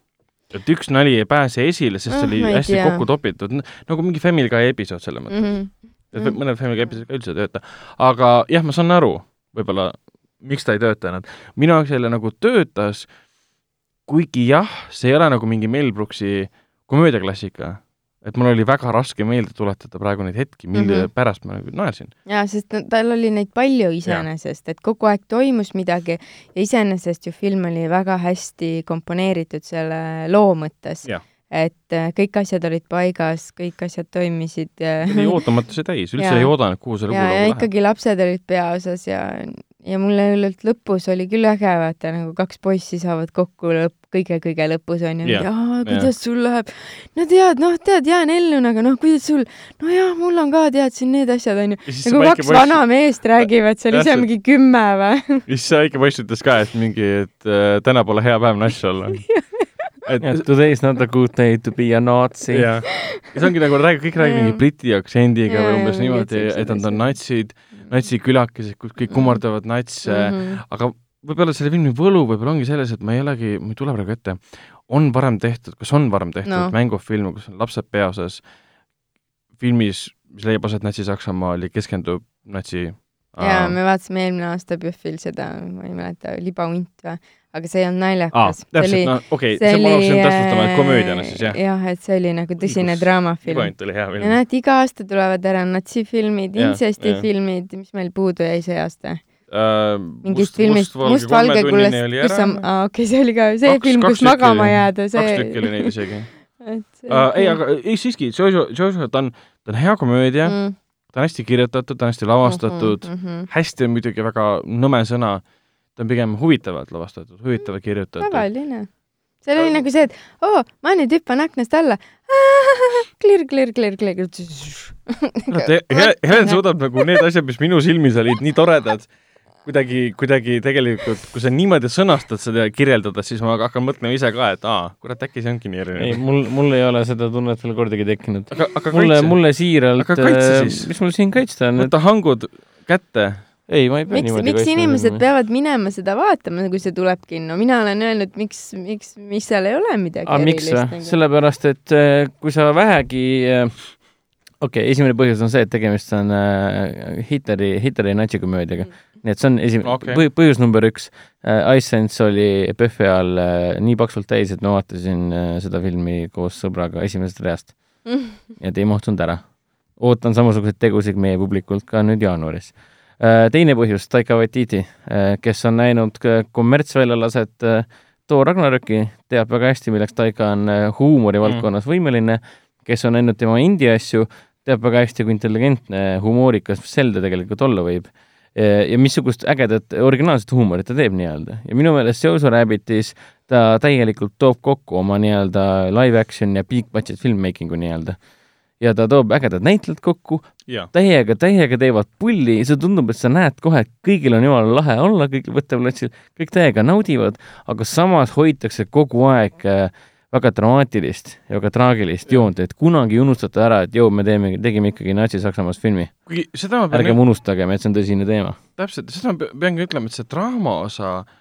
et üks nali ei pääse esile, sest see Ah, oli ei hästi tea. kokku topitud, nagu mingi Family Guy episood selles mõttes mm. Mhm. -hmm. et mõned Family Guy episoodid ka üldse ei tööta. aga jah, ma saan aru võib-olla, miks ta ei töötanud. minu jaoks jälle nagu töötas, kuigi jah, see ei ole nagu mingi Mel Brooksi komöödiaklassika, et mul oli väga raske meelde tuletada praegu neid hetki, mille mm. -hmm. pärast ma nagu naersin. ja sest ta- tal oli neid palju iseenesest, et kogu aeg toimus midagi ja iseenesest ju film oli väga hästi komponeeritud selle loo mõttes et äh, kõik asjad olid paigas, kõik asjad toimisid ja oli ootamatuse täis, üldse Jaa. ei oodanud, kuhu see lugu ja, ja läheb. ikkagi lapsed olid peaosas ja, ja mulle hullult lõpus oli küll äge vaata nagu kaks poissi saavad kokku lõpp, kõige-kõige lõpus onju yeah., aa kuidas sul läheb, no tead, noh tead, jään ellu, aga noh, kuidas sul, no jah, mul on ka tead siin need asjad onju, nagu kaks vana meest räägivad seal ise mingi kümme või? Siis see väike poiss ütles ka, et mingi, et äh, täna pole hea päev nass olla. et Today is not a good day to be a nazi. jah, ja see ongi nagu räägib, kõik räägib mingi briti aktsendiga Jaa, või umbes niimoodi, et nad on natsid, natsikülakesed, kus kõik kummardavad natse mm, Mhm. aga võib-olla selle filmi võlu võib-olla ongi selles, et ma ei olegi, mul ei tule praegu ette, on varem tehtud, kas on varem tehtud No. mängufilme, kus on lapsed peaosas, filmis, mis leiab aset Natsi-Saksamaal ja keskendub natsi ja me vaatasime eelmine aasta PÜFFil seda, ma ei mäleta, libahunt või, aga see ei olnud naljakas. täpselt, no okei okay,, see ma hakkasin täpsustama, et komöödiana siis jah. jah, et see oli nagu tõsine draamafilm. Libahunt oli hea ja film. näed, iga aasta tulevad ära natsifilmid, intsestifilmid, mis meil puudu jäi see aasta? Uh, mingist filmist Mustvalge kullest, kus sa, aa okei, see oli ka see Kaks- film, kus magama jääda, see kaks tükki oli neid isegi et see uh,. ei, aga ei siiski, Jojo, Jojo, ta on, ta on hea komöödia mm., ta on hästi kirjutatud, ta on hästi lavastatud mm, mm -hmm. hästi on muidugi väga nõme sõna, ta on pigem huvitavalt lavastatud, huvitavalt kirjutatud. tavaline. seal oli nagu see, et oo, ma nüüd hüppan aknast alla. klirr, klirr, klirr, klirr. Helen suudab nagu need asjad, mis minu silmis olid nii toredad, kuidagi, kuidagi tegelikult, kui sa niimoodi sõnastad seda ja kirjeldada, siis ma hakkan mõtlema ise ka, et aa, kurat, äkki see ongi nii ei, erinev. mul, mul ei ole seda tunnet veel kordagi tekkinud. aga, aga mulle, mulle siiralt Aga kaitse siis. mis mul siin kaitsta on, võta hangud kätte ei, ma ei pea miks, niimoodi miks inimesed silma. peavad minema seda vaatama, kui see tuleb kinno? mina olen öelnud, miks, miks, miks seal ei ole midagi aga miks või? nagu. sellepärast, et äh, kui sa vähegi okei okay,, esimene põhjus on see, et tegemist on äh, Hitleri, Hitleri natsikomöödiaga mm.. nii et see on esimene okay., põhjus number üks äh,. iSense oli PÖFFi all äh, nii paksult täis, et ma vaatasin äh, seda filmi koos sõbraga esimesest reast ja ta ei mahtunud ära. ootan samasuguseid tegusid meie publikult ka nüüd jaanuaris äh,. Teine põhjus, Taika Waititi äh,, kes on näinud ka kommertsväljalaset äh, Thor Ragnaröki, teab väga hästi, milleks Taika on äh, huumori mm. valdkonnas võimeline, kes on näinud tema indie asju, teab väga hästi, kui intelligentne, humoorikas Zelda tegelikult olla võib. ja missugust ägedat originaalset huumorit ta teeb nii-öelda. ja minu meelest Jojo Rabbitis ta täielikult toob kokku oma nii-öelda live action ja big budget filmmaking'u nii-öelda ja ta toob ägedad näitlejad kokku, täiega, täiega teevad pulli, see tundub, et sa näed kohe, et kõigil on jumala lahe olla kõigil võtteplatsil, kõik täiega naudivad, aga samas hoitakse kogu aeg äh, väga dramaatilist ja väga traagilist joont, et kunagi ei unustata ära, et joo, me teeme, tegime ikkagi Natsi-Saksamaast filmi. ärgem unustagem, et see on tõsine teema. täpselt, seda ma pean ka ütlema, et see draama osa äh,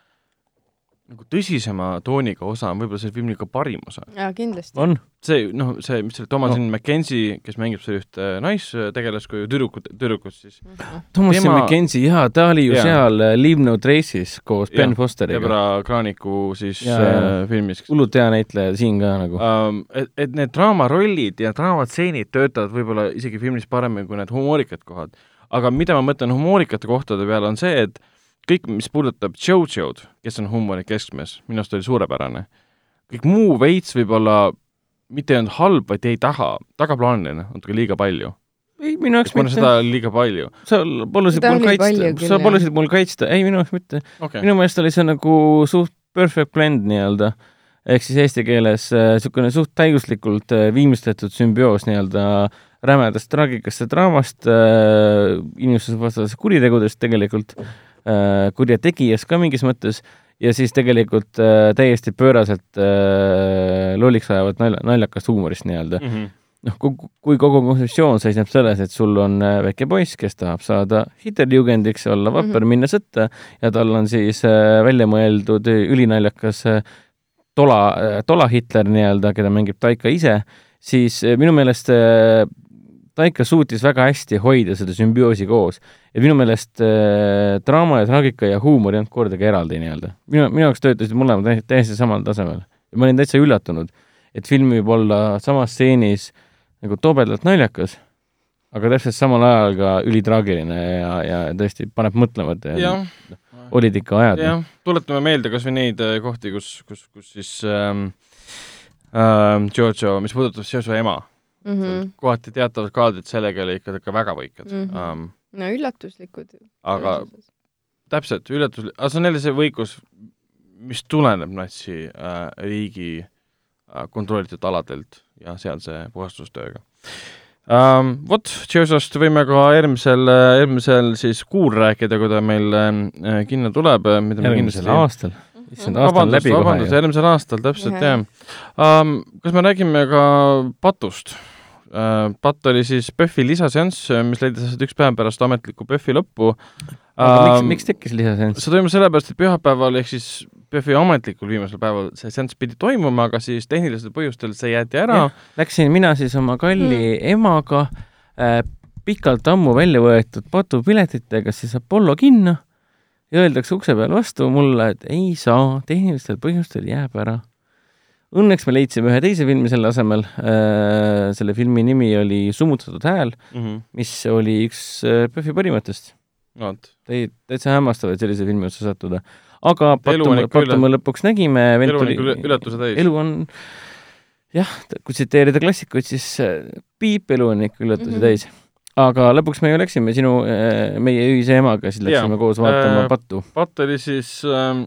nagu tõsisema tooniga osa on võib-olla selle filmi ka parim osa. jaa, kindlasti. on. see, noh, see, mis selle Thomasin no. McKenzie, kes mängib seal ühte naistegelast kui tüdrukut, tüdrukut siis mm. -hmm. Thomasin tema... McKenzie, jaa, ta oli ju ja. seal uh, Leave No Trace'is koos ja. Ben Fosteriga. Debra Kraaniku siis ja, uh, filmis. hullult hea näitleja siin ka nagu um,. Et, et need draamarollid ja draamastseenid töötavad võib-olla isegi filmis paremini kui need humoorikad kohad. aga mida ma mõtlen humoorikate kohtade peale, on see, et kõik, mis puudutab JoJo'd, kes on huumori keskmes, minu arust oli suurepärane. kõik muu veits võib-olla mitte ei olnud halb, vaid jäi taha, tagaplaaniline, natuke liiga palju. ei, minu jaoks mitte. seda liiga palju. sa palusid mul kaitsta, sa palusid mul kaitsta, ei, minu jaoks mitte okay.. minu meelest oli see nagu suht perfect blend nii-öelda, ehk siis eesti keeles niisugune äh, suht täiuslikult äh, viimistletud sümbioos nii-öelda rämedast traagikast ja draamast äh,, inimsusvastasest kuritegudest tegelikult äh, Äh, kurjategijas ka mingis mõttes ja siis tegelikult äh, täiesti pööraselt äh, lolliks ajavat nalja, naljakast huumorist nii-öelda mm. -hmm. noh, kui kogu kontseptsioon seisneb selles, et sul on äh, väike poiss, kes tahab saada Hitlerjugendiks, olla vapper mm, -hmm. minna sõtta ja tal on siis äh, välja mõeldud ülinaljakas äh, tola äh,, tola Hitler nii-öelda, keda mängib Taika ise, siis äh, minu meelest äh, Taika suutis väga hästi hoida seda sümbioosi koos. et minu meelest äh, draama ja traagika ja huumor ei olnud kordagi eraldi nii-öelda. minu, minu jaoks töötasid mõlemad täiesti, täiesti samal tasemel. ma olin täitsa üllatunud, et film võib olla samas stseenis nagu tobedalt naljakas, aga täpselt samal ajal ka ülitraagiline ja, ja tõesti paneb mõtlema, et noh, olid ikka ajad. jah, tuletame meelde kas või neid äh, kohti, kus, kus, kus siis ähm, ähm, Giorgio, mis puudutab Giorgio ema mm. -hmm. kohati teatavad kaadrid sellega oli ikka, ikka väga võikad mm. -hmm. Um, no üllatuslikud. aga täpselt, üllatuslik, aga see on jälle see võikus, mis tuleneb natsi äh, riigi äh, kontrollitud aladelt ja sealse puhastustööga um,. Vot, Geosost võime ka järgmisel, järgmisel siis kuul rääkida, kui ta meil äh, kinno tuleb. järgmisel kindlasti... aastal issand, aasta on läbi kohe. vabandust, järgmisel aastal, täpselt, jah um,. Kas me räägime ka patust? Patt oli siis PÖFFi lisaseanss, mis leidis aset üks päev pärast ametlikku PÖFFi lõppu. aga miks, miks tekkis lisaseanss? see toimus sellepärast, et pühapäeval ehk siis PÖFFi ametlikul viimasel päeval see seanss pidi toimuma, aga siis tehnilistel põhjustel see jäeti ära. Läksin mina siis oma kalli mm. emaga äh, pikalt ammu välja võetud patupiletitega siis Apollo kinno ja öeldakse ukse peal vastu mulle, et ei saa, tehnilistel põhjustel jääb ära. Õnneks me leidsime ühe teise filmi selle asemel äh,, selle filmi nimi oli Summutatud hääl mm, -hmm. mis oli üks äh, PÖFFi parimatest no,. täitsa hämmastav, et sellise filmi otsa sattuda. aga pattu me, pattu me lõpuks nägime, elu on ikka üllatuse täis. elu on jah, kui tsiteerida klassikuid, siis äh, piip, elu on ikka üllatuse mm -hmm. täis aga lõpuks me ju läksime sinu, äh, meie ühise emaga, siis läksime ja, koos vaatama äh, Pattu. Patt oli siis ähm,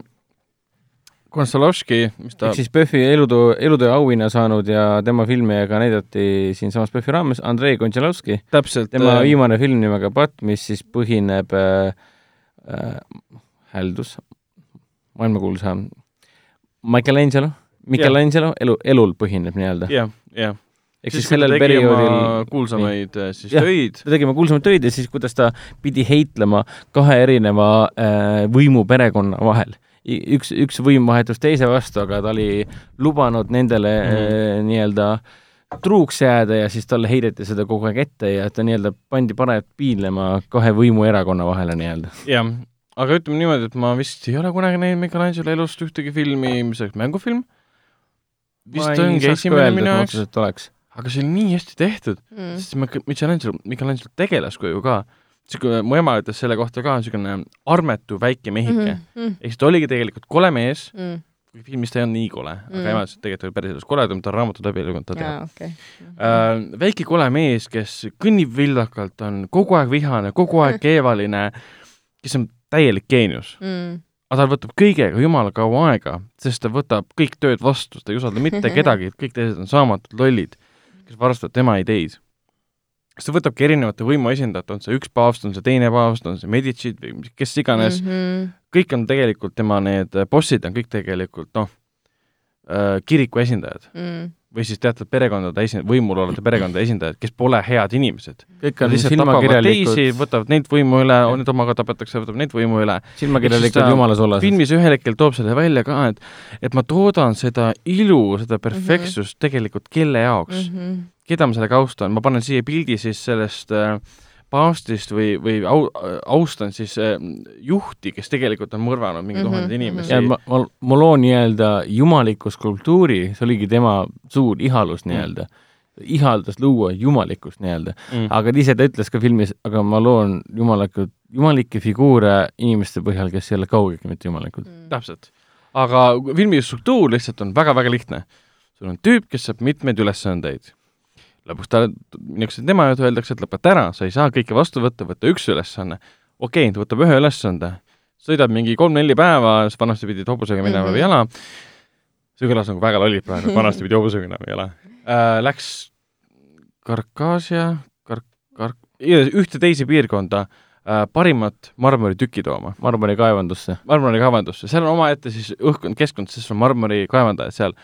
Konstalovski, mis ta ehk siis PÖFFi elutöö, elutöö auhinna saanud ja tema filmi ka näidati siinsamas PÖFFi raames, Andrei Konstalovski. tema äh, viimane film nimega Patt, mis siis põhineb äh, äh, häldus, maailmakuulsa Michelangelo, Michelangelo yeah. elu, elul põhineb nii-öelda. jah yeah,, jah yeah ehk siis, siis sellel perioodil kuulsamaid nii. Äh, siis ja, töid. ta tegi oma kuulsamaid töid ja siis, kuidas ta pidi heitlema kahe erineva äh, võimuperekonna vahel. Üks, üks võim vahetus teise vastu, aga ta oli lubanud nendele mm. äh, nii-öelda truuks jääda ja siis talle heideti seda kogu aeg ette ja ta nii-öelda pandi parajalt piinlema kahe võimuerakonna vahele nii-öelda. jah, aga ütleme niimoodi, et ma vist ei ole kunagi näinud Michelangelo elust ühtegi filmi, mis oleks mängufilm. vist ongi esimene minu jaoks aga see oli nii hästi tehtud mm., sest Michelangelo, Michelangelo tegelaskuju ka, niisugune, mu ema ütles selle kohta ka, niisugune armetu väike mehike mm. -hmm. ehk siis ta oligi tegelikult kole mees mm., filmis ta ei olnud nii kole mm., aga ema ütles, et tegelikult oli päris elus koledam, ta on raamatut läbi lugenud, ta teab. Okay. Äh, väike kole mees, kes kõnnib vildakalt, on kogu aeg vihane, kogu aeg keevaline, kes on täielik geenius mm. aga tal võtab kõigega jumala kaua aega, sest ta võtab kõik tööd vastu, ta ei usalda mitte kedagi, kõik teised on saamatud lollid, kes varastavad tema ideid. Ta võtabki erinevate võimuesindajate, on see üks paavst, on see teine paavst, on see Medicid või kes iganes mm, -hmm. kõik on tegelikult tema need bossid on kõik tegelikult noh, kiriku esindajad mm. Või siis teatud perekondade esi-, võimul olevate perekondade esindajad, kes pole head inimesed. kõik on silmakirjalikud võtavad neid võimu üle, need omaga tapetakse, võtab neid võimu üle. silmakirjalikud ta jumalasolased. filmis ühel hetkel toob selle välja ka, et et ma toodan seda ilu, seda perfektsust mm -hmm. tegelikult kelle jaoks mm, -hmm. keda ma sellega austan, ma panen siia pildi siis sellest äh, paavstist või, või au, austan siis äh, juhti, kes tegelikult on mõrvanud mingi Mhm, tuhandeid mhm. inimesi ja ma, ma, ma loon nii-öelda jumaliku skulptuuri, see oligi tema suur ihalus nii-öelda mm. ihaldas luua jumalikkust nii-öelda mm. aga ise ta ütles ka filmis, aga ma loon jumalikud, jumalikke figuure inimeste põhjal, kes ei ole kaugeltki mitte jumalikud mm.. täpselt. aga filmi struktuur lihtsalt on väga-väga lihtne. sul on tüüp, kes saab mitmeid ülesandeid. Lõpuks ta, minnakse tema juurde, öeldakse, et lõpeta ära, sa ei saa kõike vastu võtta, võta üks ülesanne. okei okay,, ta võtab ühe ülesande, sõidab mingi kolm-neli päeva, vanasti pidid hobusega minema Mhm. või jala. see kõlas nagu väga lollilt praegu, vanasti pidi hobusega minema või jala äh,. Läks Karkaasia, Kar-, Kar-, ühte teise piirkonda äh, parimat marmoritükki tooma marmorikaevandusse. marmorikaevandusse, seal on omaette siis õhkkond, keskkond, sest on marmorikaevandajad seal.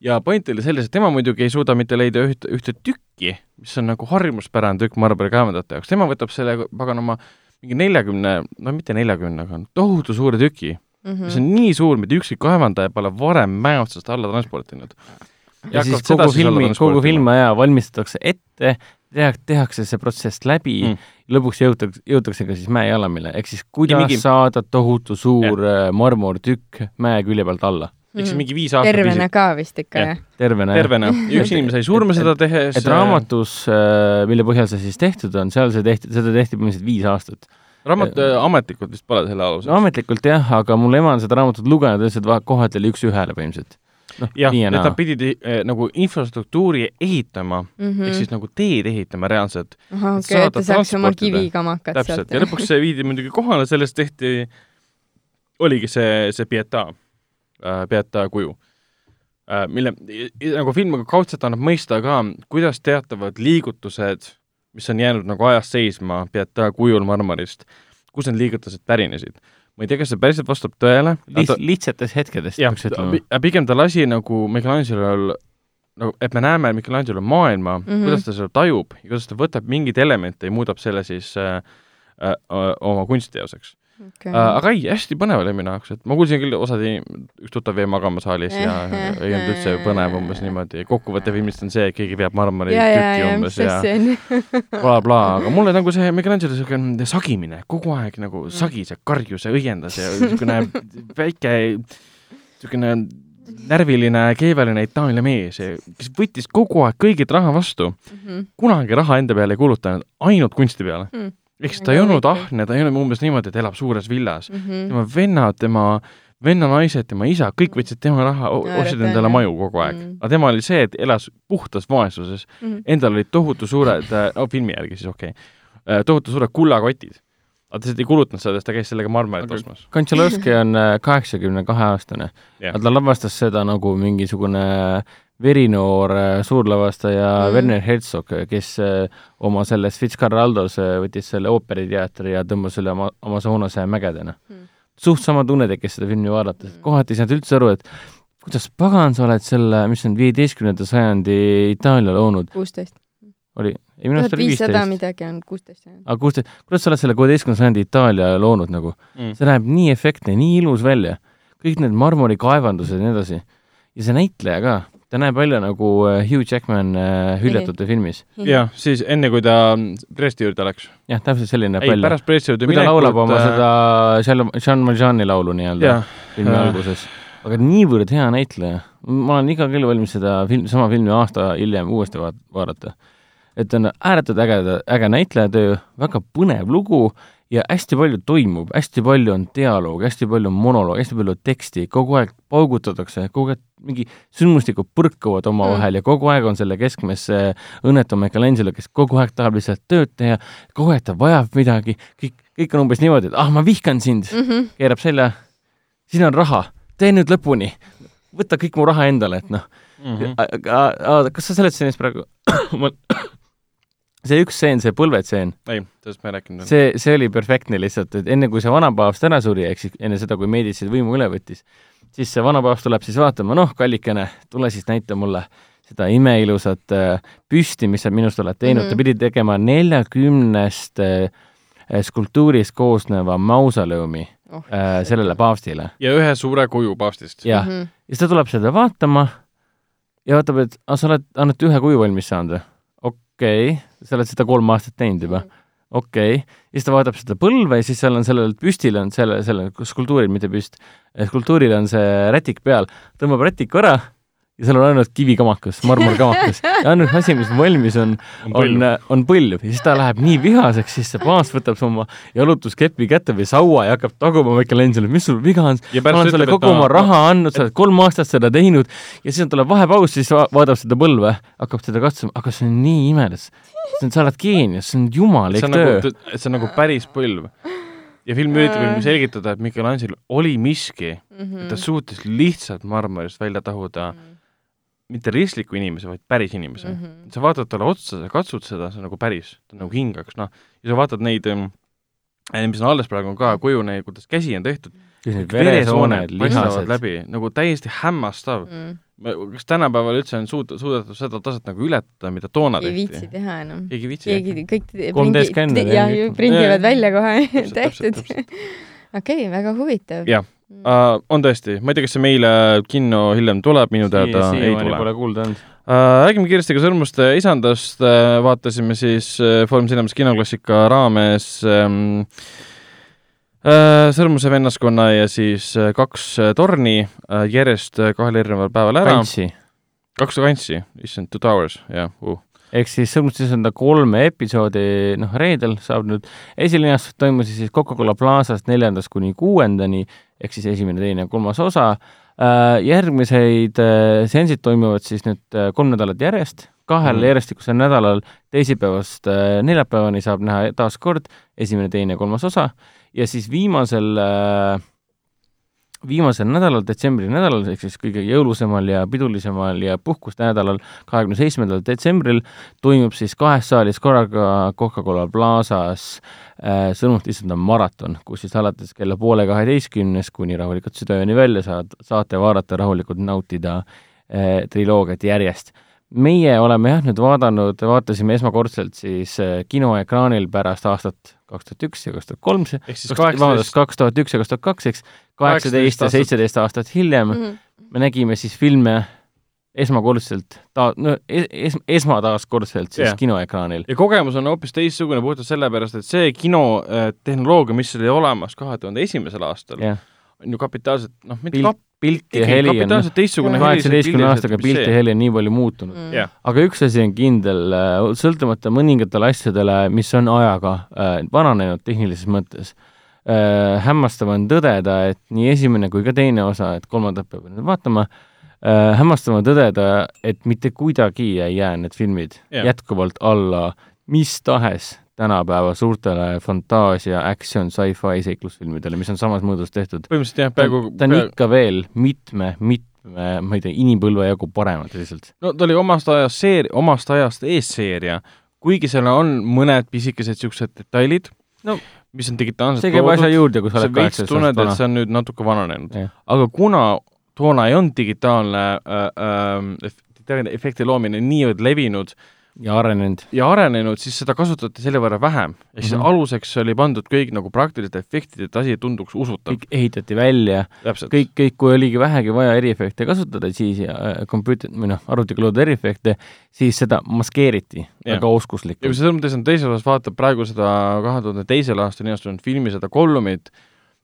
Ja point oli selles, et tema muidugi ei suuda mitte leida ühte, ühte tükki, mis on nagu harjumuspärane tükk marmorikaevandajate jaoks, tema võtab selle paganama mingi neljakümne, no mitte neljakümne, aga tohutu suure tüki mm, -hmm. mis on nii suur, mida ükski kaevandaja pole varem mäe otsast alla transportinud. ja siis kogu filmi, kogu filmi aja valmistatakse ette, tehakse see protsess läbi Mm. lõpuks jõutakse, jõutakse ka siis mäejalamile, ehk siis kuidas mingi- mingi... saada tohutu suur ja. marmortükk mäe külje pealt alla, eks see mingi viis aastat tervena ka vist ikka Jah. tervena. tervena, üks inimene sai surma et- seda tehes. et raamatus, mille põhjal see siis tehtud on, seal see tehti, seda tehti põhimõtteliselt viis aastat. raamat äh, ametlikult vist pole selle aluseks no ametlikult jah, aga mul ema on seda raamatut lugenud ja ütles, et kohati oli üks-ühele põhimõtteliselt. noh, jah, nii ja et nad. pidid eh, nagu infrastruktuuri ehitama mm, -hmm. ehk siis nagu teed ehitama reaalselt ahah, et okei, et saada ta saaks oma transportida. kivikamakat täpselt, sealt ja. lõpuks see viidi muidugi kohale, sellest tehti, oligi see, see Pieta äh,, Pieta kuju äh,, mille nagu film kaudselt annab mõista ka, kuidas teatavad liigutused, mis on jäänud nagu ajas seisma Pieta kujul marmorist, kust need liigutused pärinesid. ma ei tea, kas see päriselt vastab tõele, Liht-, lihtsatest hetkedest jah peaks, ütlema. pigem ta lasi nagu Michelangelo'l nagu, et me näeme Michelangelo maailma mm. -hmm. kuidas ta seda tajub ja kuidas ta võtab mingeid elemente ja muudab selle siis äh, äh, oma kunstiteoseks Okay. äh,. aga ei, hästi põnev oli minu jaoks, et ma kuulsin küll osad, üks tuttav jäi magama saalis ja ei olnud üldse põnev umbes niimoodi, kokkuvõte filmist on see, et keegi veab marmori ja, ja, umbes ja blablabla, aga mulle nagu see Michelangelo niisugune sagimine, kogu aeg nagu sagis ja karjus ja õiendas ja niisugune väike niisugune närviline keevaline Itaalia mees, kes võttis kogu aeg kõigilt raha vastu, kunagi raha enda peale ei kulutanud, ainult kunsti peale. Mm. ehk siis ta ei olnud ahne, ta ei olnud umbes niimoodi, et elab suures villas. Mhm. tema vennad, tema vennanaised, tema isa, kõik võtsid tema raha, ostsid endale maju kogu aeg Mm. aga tema oli see, et elas puhtas vaesuses Mhm. endal olid tohutu suured, no filmi järgi siis okei okay., tohutu suured kullakotid. aga ta lihtsalt ei kulutanud seda, sest ta käis sellega marmorit Aga- ostmas. Kontšalovski on äh, kaheksakümne kahe aastane aga ta lavastas seda nagu mingisugune verinoor äh, suurlavastaja Mm. Werner Herzog, kes äh, oma selles Fitzcarraldos äh, võttis selle ooperiteatri ja tõmbas selle oma, Amazonase mägedena Mm. suht sama tunne tekkis seda filmi vaadates Mm. kohati ei saanud üldse aru, et kuidas pagan sa oled selle, mis on viieteistkümnenda sajandi Itaalia loonud, kuusteist. oli, ei minu arust oli viissada viisteist, midagi on kuusteist. aga kuusteist, kuidas sa oled selle kuueteistkümnenda sajandi Itaalia loonud nagu? Mm. see näeb nii efektne, nii ilus välja, kõik need marmorikaevandused ja nii edasi. ja see näitleja ka, ta näeb välja nagu äh, Hugh Jackman äh, Hüljatute filmis. jah, siis enne, kui ta Bresti juurde läks. jah, täpselt selline näeb ei, välja. pärast Bresti juurde kui ta laulab oma äh, seda Jean- Jean Valjeani laulu nii-öelda filmi alguses, aga niivõrd hea näitleja, ma olen iga kell valmis seda film, sama filmi aasta hiljem uuesti vaadata. et on ääretult äge, äge näitlejatöö, väga põnev lugu ja hästi palju toimub, hästi palju on dialoog, hästi palju on monoloog, hästi palju teksti, kogu aeg paugutatakse, kogu aeg mingi sündmustikud põrkuvad omavahel mm. ja kogu aeg on selle keskmes see õnnetu Michelangelo, kes kogu aeg tahab lihtsalt tööd teha, kogu aeg ta vajab midagi, kõik, kõik on umbes niimoodi, et ah, ma vihkan sind mm, -hmm. keerab selja, siin on raha, tee nüüd lõpuni, võta kõik mu raha endale, et noh mm -hmm.. kas sa seletasid ennast praegu see üks stseen, see põlvetseen. ei, sellest ma ei rääkinud. see, see oli perfektne lihtsalt, et enne kui see vanapaavst ära suri, ehk siis enne seda, kui Medici võimu üle võttis, siis see vanapaavst tuleb siis vaatama, noh, kallikene, tule siis näita mulle seda imeilusat äh, püsti, mis sa minust oled teinud mm, -hmm. ta pidi tegema neljakümnest äh, skulptuurist koosneva mausoleumi oh, äh, sellele paavstile. ja ühe suure kuju paavstist. jah mm, -hmm. ja siis ta tuleb seda vaatama ja vaatab, et aa, sa oled ainult ühe kuju valmis saanud või? Okei okay., sa oled seda kolm aastat teinud juba. okei okay., ja siis ta vaatab seda põlve ja siis seal on sellel püstil on selle, selle skulptuuril, mitte püst, skulptuuril on see rätik peal, tõmbab rätiku ära ja seal on ainult kivikamakas, marmorkamakas ja ainult asi, mis valmis on, on, on põlv. Ja siis ta läheb nii vihaseks, siis see baas võtab oma jalutuskepi kätte või saua ja hakkab taguma Michelangelo't, mis sul viga on, ma olen sulle kogu oma raha andnud, sa oled kolm aastat seda teinud. Ja siis tuleb vahepaus, siis vaatab seda põlve, hakkab seda katsuma, aga see on nii imelis. see on, sa oled geenius, see on jumalik töö. Nagu, see on nagu päris põlv. Ja film üritab äh. selgitada, et Michelangelo oli miski mm, -hmm. et ta suutis lihtsalt marmorist välja tahuda mm -hmm mitte ristliku inimese, vaid päris inimese mm. -hmm. sa vaatad talle otsa, sa katsud seda, see on nagu päris, ta nagu hingaks, noh, ja sa vaatad neid, mis on alles praegu, on ka kuju, neid, kuidas käsi on tehtud, veresooned paistavad läbi, nagu täiesti hämmastav mm.. kas tänapäeval üldse on suud-, suudetud seda taset nagu ületada, mida toona tehti? ei viitsi teha enam. keegi ei viitsi? keegi, kõik prindi, jah, prindivad välja kohe, tehtud. okei, väga huvitav. jah uh,. on tõesti, ma ei tea, kas see meile kinno hiljem tuleb, minu teada ei tule. Pole kuulda olnud uh,. räägime kiiresti ka Sõrmuste isandast uh,, vaatasime siis uh, Foorum Cinemas kinoklassika raames um, uh, Sõrmuse vennaskonna ja siis uh, kaks uh, torni uh, järjest kahel erineval päeval ära. kaks kantsi, issand, Two Towers, jah uh ehk siis sõlmustas enda kolme episoodi, noh, reedel saab nüüd, esilinastus toimus siis Coca-Cola Plazast neljandast kuni kuuendani, ehk siis esimene, teine ja kolmas osa. Äh, järgmiseid äh, seansid toimuvad siis nüüd äh, kolm nädalat järjest, kahel mm. järjestikusel nädalal teisipäevast neljapäevani saab näha taas kord esimene, teine ja kolmas osa ja siis viimasel äh, viimasel nädalal, detsembri nädalal, ehk siis kõige jõulusemal ja pidulisemal ja puhkuste nädalal, kahekümne seitsmendal detsembril toimub siis kahes saalis korraga Coca-Cola Plazas äh, sõnumit issanda maraton, kus siis alates kella poole kaheteistkümnest kuni rahulikult südaööni välja saad, saate vaadata, rahulikult nautida äh, triloogiat järjest. Meie oleme jah, nüüd vaadanud, vaatasime esmakordselt siis äh, kinoekraanil pärast aastat kaks tuhat üks ja kaks tuhat kolm, kaks tuhat üks ja kaks tuhat kaks, eks, kaheksateist ja seitseteist aastat hiljem mm -hmm. me nägime siis filme esmakordselt ta-, no es-, es-, esmataaskordselt siis yeah. kinoekraanil. ja kogemus on hoopis teistsugune puhtalt sellepärast, et see kinotehnoloogia, mis oli olemas kahe tuhande esimesel aastal yeah., on ju kapitaalselt noh, mitte kap-, pilt ja heli on kaheksateistkümne aastaga pilt ja heli on nii palju muutunud mm.. Yeah. aga üks asi on kindel, äh, sõltumata mõningatele asjadele, mis on ajaga äh, vananenud tehnilises mõttes äh,, hämmastav on tõdeda, et nii esimene kui ka teine osa, et kolmandat peab nüüd vaatama äh,, hämmastav on tõdeda, et mitte kuidagi ei jää need filmid yeah. jätkuvalt alla mis tahes tänapäeva suurtele fantaasia, action, sci-fi seiklusfilmidele, mis on samas mõõdus tehtud. põhimõtteliselt jah, peaaegu ta on ikka veel mitme, mitme, ma ei tea, inimpõlve jagu paremad lihtsalt. no ta oli omast ajast seer-, omast ajast eesseeria, kuigi seal on mõned pisikesed niisugused detailid no,, mis on digitaalselt see käib asja juurde, kui sa oled kaheksateist aastat vana. et see on nüüd natuke vananenud. aga kuna toona ei olnud digitaalne äh, äh, efekti loomine niivõrd levinud, ja arenenud. ja arenenud, siis seda kasutati selle võrra vähem. ehk siis mm -hmm. aluseks oli pandud kõik nagu praktilised efektid, et asi tunduks usutav. kõik ehitati välja, kõik, kõik, kui oligi vähegi vaja eriefekte kasutada, siis ja äh, kompuuter, või noh, arvutiga loodud eriefekte, siis seda maskeeriti ja. väga oskuslikult. ja kui sa selles mõttes on teises osas vaatad praegu seda kahe tuhande teisel aastal ilmunud filmi, seda Gollumit,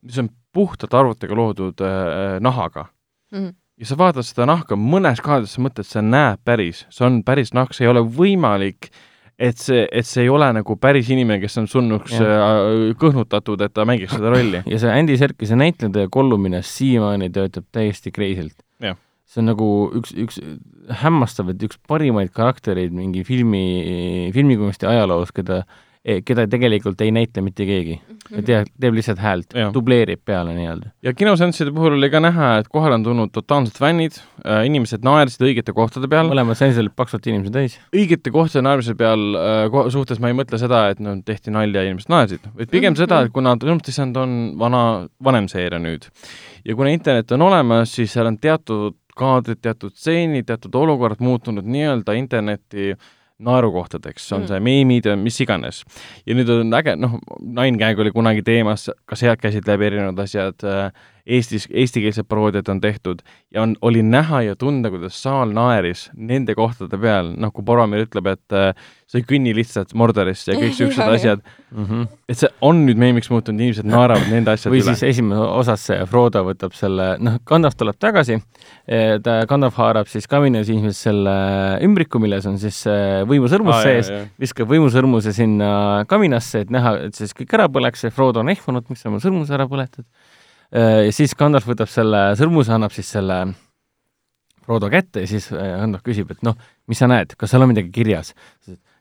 mis on puhtalt arvutiga loodud äh, nahaga mm. -hmm ja sa vaatad seda nahka mõnes kohas, sa mõtled, see näeb päris, see on päris nahk, see ei ole võimalik, et see, et see ei ole nagu päris inimene, kes on surnuks äh, kõhnutatud, et ta mängiks seda rolli. ja see Andy Serkise näitleja kollumine siiamaani töötab täiesti crazy'lt. see on nagu üks, üks hämmastav, et üks parimaid karaktereid mingi filmi, filmikunsti ajaloos, keda keda tegelikult ei näita mitte keegi. Mhm. teeb, teeb lihtsalt häält, dubleerib peale nii-öelda. ja kinoseansside puhul oli ka näha, et kohale on tulnud totaalsed fännid äh,, inimesed naersid õigete kohtade peal. mõlemad seansid olid paksult inimesi täis. õigete kohtade naermise peal äh, suhtes ma ei mõtle seda, et no tehti nalja ja inimesed naersid, vaid pigem mm -hmm. seda, et kuna Tõnumist isand on vana, vanem seeria nüüd ja kuna internet on olemas, siis seal on teatud kaadrid, teatud stseenid, teatud olukorrad muutunud nii-öelda interneti äh, naerukohtadeks, on mm. see meemid ja mis iganes. ja nüüd on äge, noh, Nine Gag oli kunagi teemas, ka sealt käisid läbi erinevad asjad äh,, Eestis, eestikeelsed paroodiad on tehtud ja on, oli näha ja tunda, kuidas saal naeris nende kohtade peal, noh, kui Boromir ütleb, et äh, sa ei kõnni lihtsalt Mordorisse ja kõik siuksed asjad mm. -hmm. et see on nüüd meemiks muutunud, inimesed naeravad nende asjade üle. või siis esimeses osas see Frodo võtab selle, noh, Gandalf tuleb tagasi, eh, ta, Gandalf haarab siis kaminas ilmselt selle ümbriku, milles on siis võimusõrmus ah, sees, viskab võimusõrmuse sinna kaminasse, et näha, et siis kõik ära põleks ja Frodo on ehmunud, miks sa mu sõrmuse ära põletad ja siis Gandalf võtab selle sõrmuse, annab siis selle Frodo kätte ja siis äh, Gandalf küsib, et noh, mis sa näed, kas seal on midagi kirjas?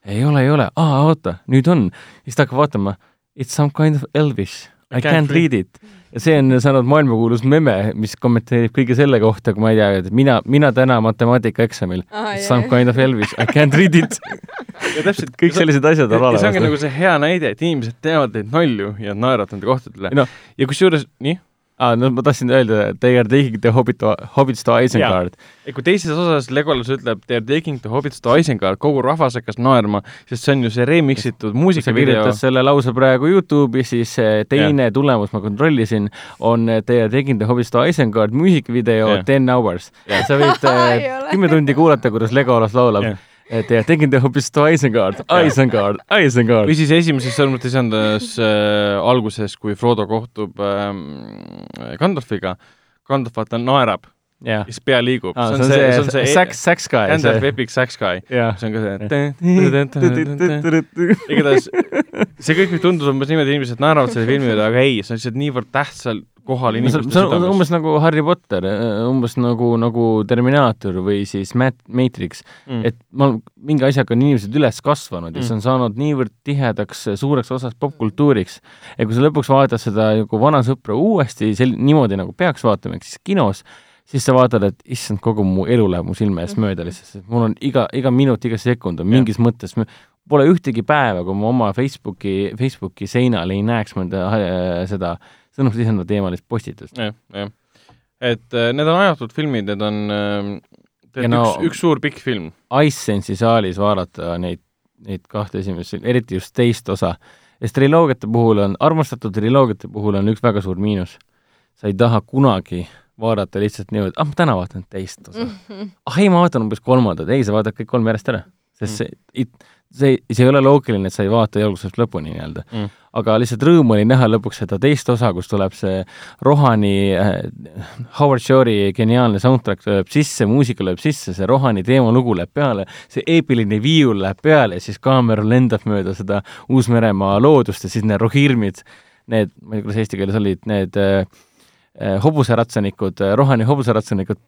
ei ole, ei ole, aa, oota, nüüd on. siis ta hakkab vaatama, it's some kind of elvish, I can't read it. ja see on saanud maailmakuulus meme, mis kommenteerib kõige selle kohta, kui ma ei tea, et mina, mina täna matemaatikaeksamil ah,, some kind of elvish, I can't read it ja täpselt kõik sellised asjad on olemas. see ongi nagu see hea näide, et inimesed teavad neid nalju ja naeravad nende kohtadele no. ja kusjuures, nii aa, no ma tahtsin öelda, they are taking the hobbit to, hobbits to Isengard. kui teises osas Legolas ütleb they are taking the hobbits to Isengard, kogu rahvas hakkas naerma, sest see on ju see remix itud muusikavideo. kirjutas selle lause praegu Youtube'i, siis teine ja. tulemus, ma kontrollisin, on they are taking the hobbits to Isengard muusikavideo ten hours. sa võid kümme tundi kuulata, kuidas Legolas laulab ja et ja tegin ta hoopis Isengard, Isengard, Isengard. või siis esimeses Sõrmute isandas äh, alguses, kui Frodo kohtub äh, Gandalfiga, Gandalf vaata naerab yeah. siis pea liigub ah,. see on see, see on see Sax, Sax Guy. Gandalf Epic Sax Guy yeah.. see on ka see igatahes see kõik, mis tundus umbes niimoodi, inimesed naeravad selle filmi üle, aga ei, see on lihtsalt niivõrd tähtsal kohal inimeste see on umbes nagu Harry Potter, umbes nagu, nagu Terminaator või siis Mat-, Matrix mm.. et ma, mingi asjaga on inimesed üles kasvanud mm. ja see on saanud niivõrd tihedaks, suureks osaks popkultuuriks. ja kui sa lõpuks vaatad seda nagu vana sõpra uuesti sel-, niimoodi nagu peaks vaatama, ehk siis kinos, siis sa vaatad, et issand, kogu mu elu läheb mu silme eest mööda lihtsalt, sest mul on iga, iga minut, iga sekund on mingis ja. mõttes, pole ühtegi päeva, kui ma oma Facebooki, Facebooki seinal ei näeks mõnda äh, seda äh, sõnumit lisandava teemalist postitust. jah, jah. et äh, need on ajatud filmid, need on äh, no, üks, üks suur pikk film. Icesense'i saalis vaadata neid, neid kahte esimest, eriti just teist osa, sest triloogiate puhul on, armastatud triloogiate puhul on üks väga suur miinus. sa ei taha kunagi vaadata lihtsalt niimoodi, ah, ma täna vaatan teist osa ah ei, ma vaatan umbes kolmandat, ei, sa vaatad kõik kolm järjest ära, sest see, see, see ei ole loogiline, et sa ei vaata algusest lõpuni nii-öelda mm. aga lihtsalt rõõm oli näha lõpuks seda teist osa, kus tuleb see Rohani äh,, Howard Shore'i geniaalne soundtrack tuleb sisse, muusika lööb sisse, see Rohani teemalugu läheb peale, see eepiline viiul läheb peale ja siis kaamera lendab mööda seda Uus-Meremaa loodust ja siis need rohirmid, need, ma ei tea, kuidas eesti keeles olid, need äh, äh hobuseratsanikud, äh, Rohani hobuseratsanikud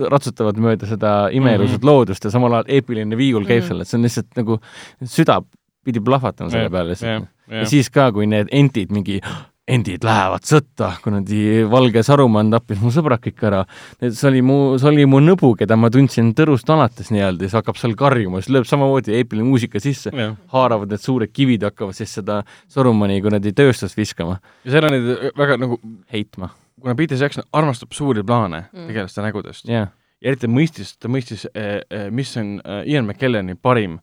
ratsutavad mööda seda imeilusat mm -hmm. loodust ja samal ajal eepiline viiul käib mm -hmm. seal, et see on lihtsalt nagu, süda pidi plahvatama selle peale lihtsalt. ja siis ka, kui need entid mingi endid lähevad sõtta, kuradi valge Saruman tappis mu sõbrad kõik ära. see oli mu, see oli mu nõbu, keda ma tundsin tõrust alates nii-öelda, siis hakkab seal karjuma, siis lööb samamoodi eepiline muusika sisse, haaravad need suured kivid, hakkavad siis seda Sarumani kuradi tööstust viskama. ja seal on neid väga nagu heitma kuna Peter Jackson armastab suuri plaane mm. tegelaste nägudest yeah. ja eriti mõistis, ta mõistis eh,, eh, mis on eh, Ian McKellani parim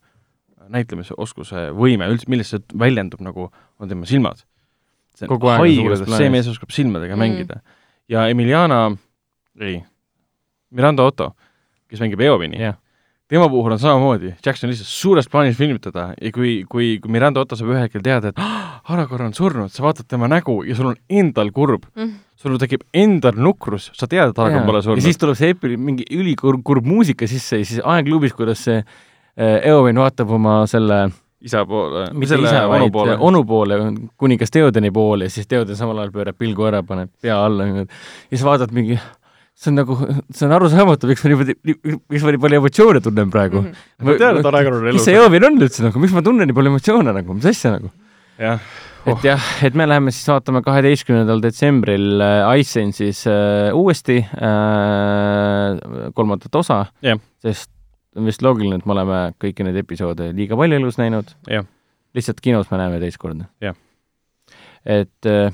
näitlemisoskuse võime, üldse, millest see väljendub nagu, on tema silmad. see on haige, kuidas see mees oskab silmadega mm. mängida. ja Emiliana, ei, Miranda Otto, kes mängib Eovini yeah., tema puhul on samamoodi, Jackson lihtsalt suures plaanis filmitada ja kui, kui, kui Miranda Otto saab ühel hetkel teada, et ah, Aragorn on surnud, sa vaatad tema nägu ja sul on endal kurb. Mm. Sul tekib endal nukrus, sa tead, et on pole surnud. ja siis tuleb see epi-, mingi ülikurb, kurb muusika sisse ja siis aegluubis, kuidas see äh, Eowyn vaatab oma selle isa poole, mitte isa, vaid poole. onu poole, kuningas Theodeni poole ja siis Theoden samal ajal pöörab pilgu ära, paneb pea alla ja siis vaatad mingi, see on nagu, see on arusaamatu, miks ma niimoodi, miks ma nii palju emotsioone tunnen praegu mm. -hmm. ma tean, et on elus. mis see joomine on üldse nagu, miks ma tunnen nii palju emotsioone nagu, mis asja nagu? jah oh.. et jah, et me läheme siis vaatame kaheteistkümnendal detsembril äh, Icesense'is äh, uuesti äh, kolmandat osa yeah., sest on vist loogiline, et me oleme kõiki neid episoode liiga palju elus näinud. lihtsalt kinos me näeme teist korda. et äh,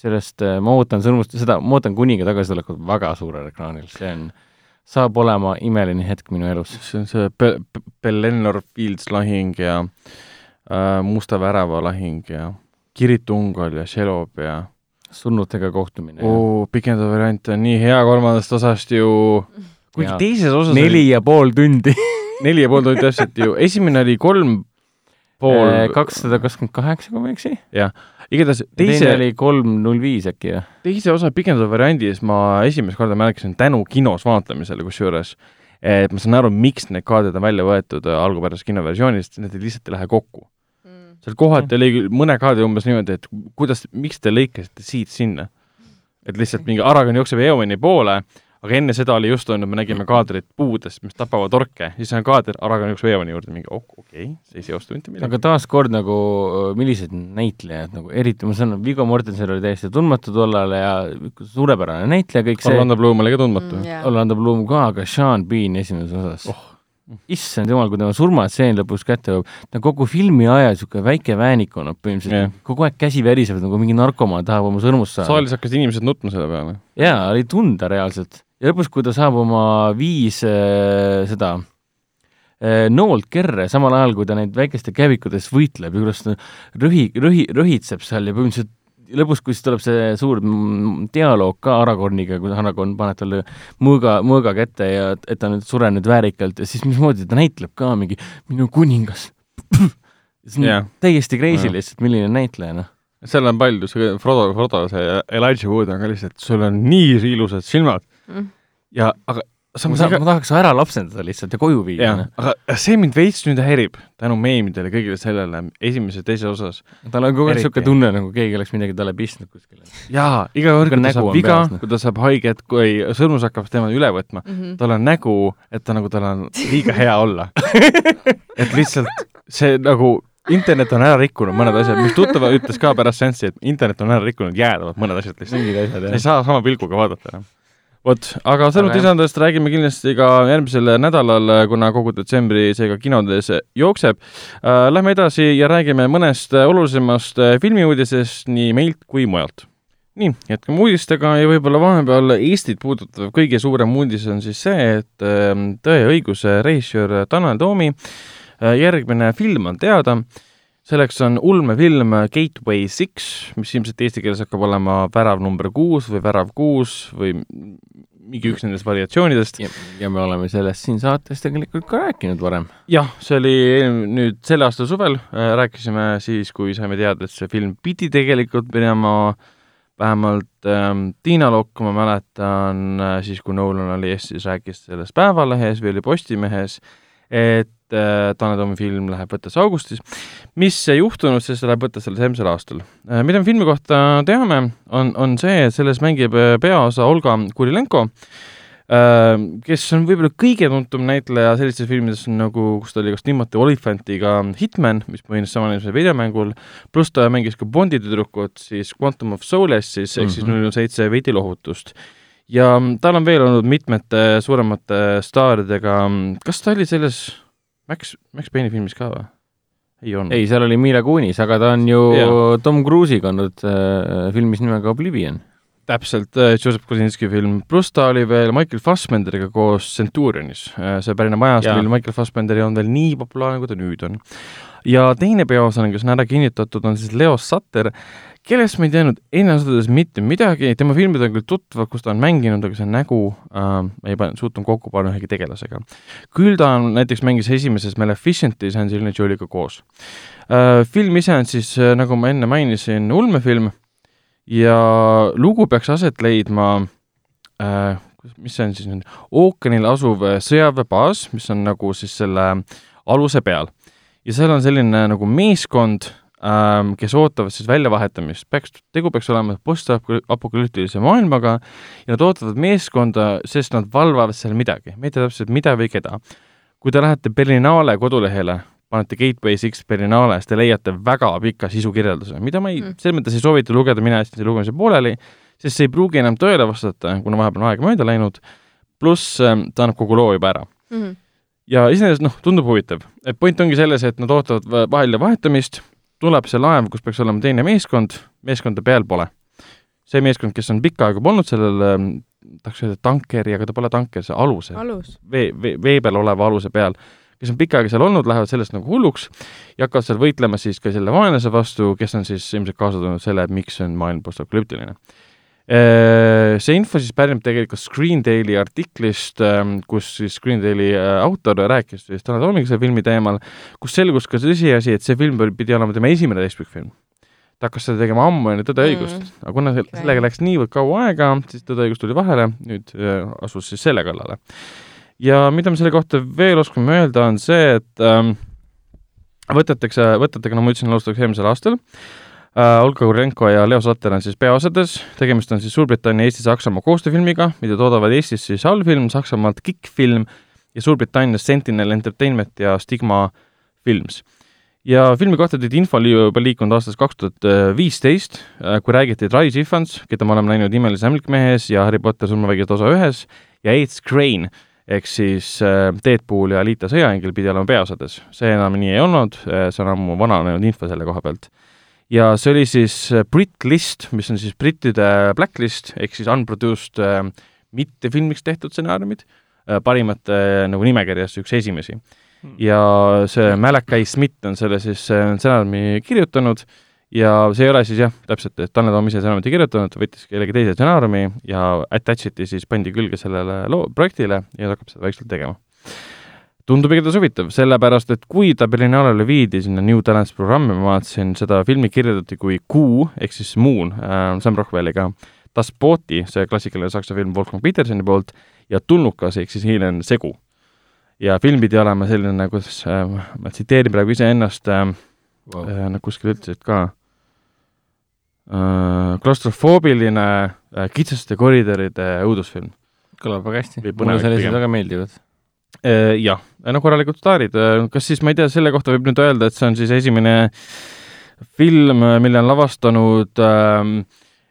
sellest äh, ma ootan sõnumust, seda, ma ootan kuninga tagasitulekut väga suurel ekraanil, see on, saab olema imeline hetk minu elus. see on see Be-, Belennor Fields lahing ja äh, Musta värava lahing ja Kirit Ungol ja Shelob ja surnutega kohtumine. oo, pikendav variant on nii hea kolmandast osast ju kuigi teises osas neli ja pool tundi neli ja pool tundi täpselt ju, esimene oli kolm pool äh, kakssada kakskümmend kaheksa, kui ma ei eksi. jah, igatahes teise teine oli kolm null viis äkki või? teise osa pikendatud variandis ma esimest korda märkasin tänu kinos vaatamisele kusjuures, et ma saan aru, miks need kaadrid on välja võetud äh, algupärasest kinoversioonist, need lihtsalt ei lähe kokku mm.. seal kohati oli mõne kaadri umbes niimoodi, et kuidas, miks te lõikasite siit sinna? et lihtsalt mingi Aragon jookseb Eomani poole aga enne seda oli just olnud, me nägime kaadrit puudest, mis tapavad orke, siis on kaader Aragon üks veevani juurde, mingi oh, okei okay,, see ei seostu mitte millegagi. aga taaskord nagu, millised näitlejad nagu, eriti ma saan aru, Viggo Mortensen oli täiesti tundmatu tollal ja suurepärane näitleja, kõik see Orlando Bloom oli ka tundmatu mm,. Yeah. Orlando Bloom ka, aga Sean Bean esimeses osas oh issand jumal, kui tema surmatseen lõpus kätte jõuab, ta kogu filmi aja niisugune väike väänik on põhimõtteliselt yeah., kogu aeg käsi väriseb nagu mingi narkomaan tahab oma sõrmust saada. saalis hakkasid inimesed nutma selle peale. jaa, oli tunda reaalselt ja lõpus, kui ta saab oma viis äh, seda äh, noolt kerre, samal ajal kui ta neid väikeste kävikutes võitleb ja kuidas ta rõhi, rõhi, rõhitseb seal ja põhimõtteliselt lõpus, kui siis tuleb see suur dialoog ka Aragorniga, kui Aragorn paneb talle mõõga, mõõga kätte ja et ta nüüd sureb nüüd väärikalt ja siis mismoodi ta näitleb ka mingi minu kuningas see on yeah. täiesti crazy yeah. lihtsalt, milline näitleja, noh seal on palju, see Frodo, Frodo, see Elijah Wood on ka lihtsalt, sul on nii ilusad silmad mm. ja aga samas ma, ma tahaks ära lapsendada lihtsalt ja koju viia. Noh. aga see mind veits nüüd häirib tänu meemidele, kõigile sellele esimeses ja teises osas. tal on kogu aeg niisugune tunne, nagu keegi oleks midagi talle pistnud kuskile. jaa, iga kord, kui ta saab viga, noh. kui ta saab haiget, kui sõrmus hakkab tema üle võtma mm, -hmm. tal on nägu, et ta nagu, tal on liiga hea olla et lihtsalt see nagu internet on ära rikkunud mõned asjad, mis tuttav ütles ka pärast seanssi, et internet on ära rikkunud jäädavalt mõned asjad lihtsalt. mingid asjad, jah. ei saa sama pilguga vaadata enam vot, aga sõnumit lisandust räägime kindlasti ka järgmisel nädalal, kuna kogu detsembri seega kinodes jookseb äh,. Lähme edasi ja räägime mõnest olulisemast filmiuudisest nii meilt kui mujalt. nii, jätkame uudistega ja võib-olla vahepeal Eestit puudutav kõige suurem uudis on siis see, et äh, Tõe ja õiguse režissöör Tanel Toomi äh, järgmine film on teada selleks on ulmefilm Gateway Six, mis ilmselt eesti keeles hakkab olema Värav number kuus või Värav kuus või mingi üks nendest variatsioonidest. ja me oleme sellest siin saates tegelikult ka rääkinud varem. jah, see oli nüüd selle aasta suvel, äh, rääkisime siis, kui saime teada, et see film pidi tegelikult minema vähemalt ähm, Tiina Lokk, ma mäletan äh,, siis kui Nolan oli Eestis, rääkis sellest Päevalehes või oli Postimehes, et Tanel Toomi film läheb võttesse augustis. mis ei juhtunud, sest see läheb võttesse alles eelmisel aastal äh,. mida me filmi kohta teame, on, on see, et selles mängib äh, peaosa Olga Kurilenko äh,, kes on võib-olla kõige tuntum näitleja sellistes filmides nagu, kus ta oli kas Timothy Olyphantiga Hitman, mis põhines samanimelisel videomängul, pluss ta mängis ka Bondi tüdrukut siis Quantum of Solace'is ehk mm -hmm. siis null seitse veidi lohutust ja tal on veel olnud mitmete suuremate staaridega, kas ta oli selles Max, Max Payne'i filmis ka või? ei olnud. ei, seal oli Mila Kunis, aga ta on ju ja. Tom Cruise'iga olnud äh, filmis nimega Oblivion. täpselt äh,, Joseph Kosinski film, pluss ta oli veel Michael Fassbenderiga koos Centurionis äh,. see pärineb ajast, mil Michael Fassbender ei olnud veel nii populaarne, kui ta nüüd on. Ja teine peaosaline, kes on ära kinnitatud, on siis Leo Sutter, kellest ma ei teadnud öeldes mitte midagi, tema filmid on küll tuttavad, kus ta on mänginud, aga see nägu äh, ei suutnud kokku panna ühegi tegelasega. küll ta on, näiteks mängis esimeses Maleficentis Angelina Jolie'ga koos äh,. film ise on siis äh,, nagu ma enne mainisin, ulmefilm ja lugu peaks aset leidma äh, mis see on siis nüüd, ookeanil asuv sõjaväebaas, mis on nagu siis selle aluse peal ja seal on selline nagu meeskond ähm,, kes ootavad siis väljavahetamist, peaks, tegu peaks olema postapokalüptilise maailmaga ja nad ootavad meeskonda, sest nad valvavad seal midagi, ma ei tea täpselt, mida või keda. kui te lähete Berlinale kodulehele, panete Gateway Six Berlinale, siis te leiate väga pika sisukirjelduse, mida ma ei mm., selles mõttes ei soovita lugeda, mina jätsin selle lugemise pooleli, sest see ei pruugi enam tõele vastata, kuna vahepeal on aega mööda läinud, pluss ähm, ta annab kogu loo juba ära mm. -hmm. Ja iseenesest noh, tundub huvitav, et point ongi selles, et nad ootavad vahel vahetamist, tuleb see laev, kus peaks olema teine meeskond, meeskonda peal pole. see meeskond, kes on pikka aega polnud sellel ähm, tahaks öelda tankeri, aga ta pole tanker, see aluse alus., vee, vee, vee peal oleva aluse peal, kes on pikka aega seal olnud, lähevad sellest nagu hulluks ja hakkavad seal võitlema siis ka selle vaenlase vastu, kes on siis ilmselt kaasa toonud selle, et miks on maailm postapokalüptiline. Äh, see info siis pärineb tegelikult Screen Daily artiklist, ähm, kus siis Screen Daily äh, autor rääkis siis Tanel Toomiga selle filmi teemal, kus selgus ka tõsiasi, et see film pidi olema tema esimene teistpikfilm. ta hakkas seda tegema ammu enne Tõde õigust mm., aga kuna okay. sellega läks niivõrd kaua aega, siis Tõde õigus tuli vahele, nüüd äh, asus siis selle kallale. ja mida me selle kohta veel oskame öelda, on see, et ähm, võtetakse, võtetega, no ma ütlesin, alustatakse eelmisel aastal Äh, Olga Kurenko ja Leo Satter on siis peaosades, tegemist on siis Suurbritannia, Eesti-Saksamaa koostööfilmiga, mida toodavad Eestis siis Allfilm, Saksamaalt Kick-film ja Suurbritannias Sentinel Entertainment ja Stigma Films. ja filmi kohta teid info oli juba liikunud aastast kaks tuhat viisteist, äh, kui räägiti Dries Ifans, keda me oleme näinud Imelises ämblikmehes ja Harry Potter surmavägide osa ühes, ja Aids Crane, ehk siis äh, Deadpool ja Alita sõjaingel pidi olema peaosades. see enam nii ei olnud, see on ammu vananenud info selle koha pealt ja see oli siis äh, Brit List, mis on siis brittide blacklist ehk siis unproduced äh, mitte filmiks tehtud stsenaariumid äh,, parimate nagu nimekirjas üks esimesi hmm. ja see Malachi Smith on selle siis stsenaariumi kirjutanud ja see ei ole siis jah, täpselt, et Tanel Toom ise stsenaariumit ei kirjutanud, võttis kellegi teise stsenaariumi ja attach iti siis, pandi külge sellele loo, projektile ja ta hakkab seda vaikselt tegema tundub igatahes huvitav, sellepärast et kui ta Berlinalele viidi sinna New Talents programmi, ma vaatasin, seda filmi kirjeldati kui Kuu ehk siis Moon äh, Sam Rockwelliga, Das Booti, see klassikaline saksa film Wolfgang Petersoni poolt, ja Tulnukas ehk siis hiilene segu. ja film pidi olema selline, kuidas äh,, ma tsiteerin praegu iseennast äh,, wow. äh, nad kuskil ütlesid ka äh,, klaustrofoobiline äh, kitsaste koridoride õudusfilm. kõlab väga hästi, mulle sellised väga meeldivad jah, no korralikud staarid, äh, kas siis, ma ei tea, selle kohta võib nüüd öelda, et see on siis esimene film, mille on lavastanud äh,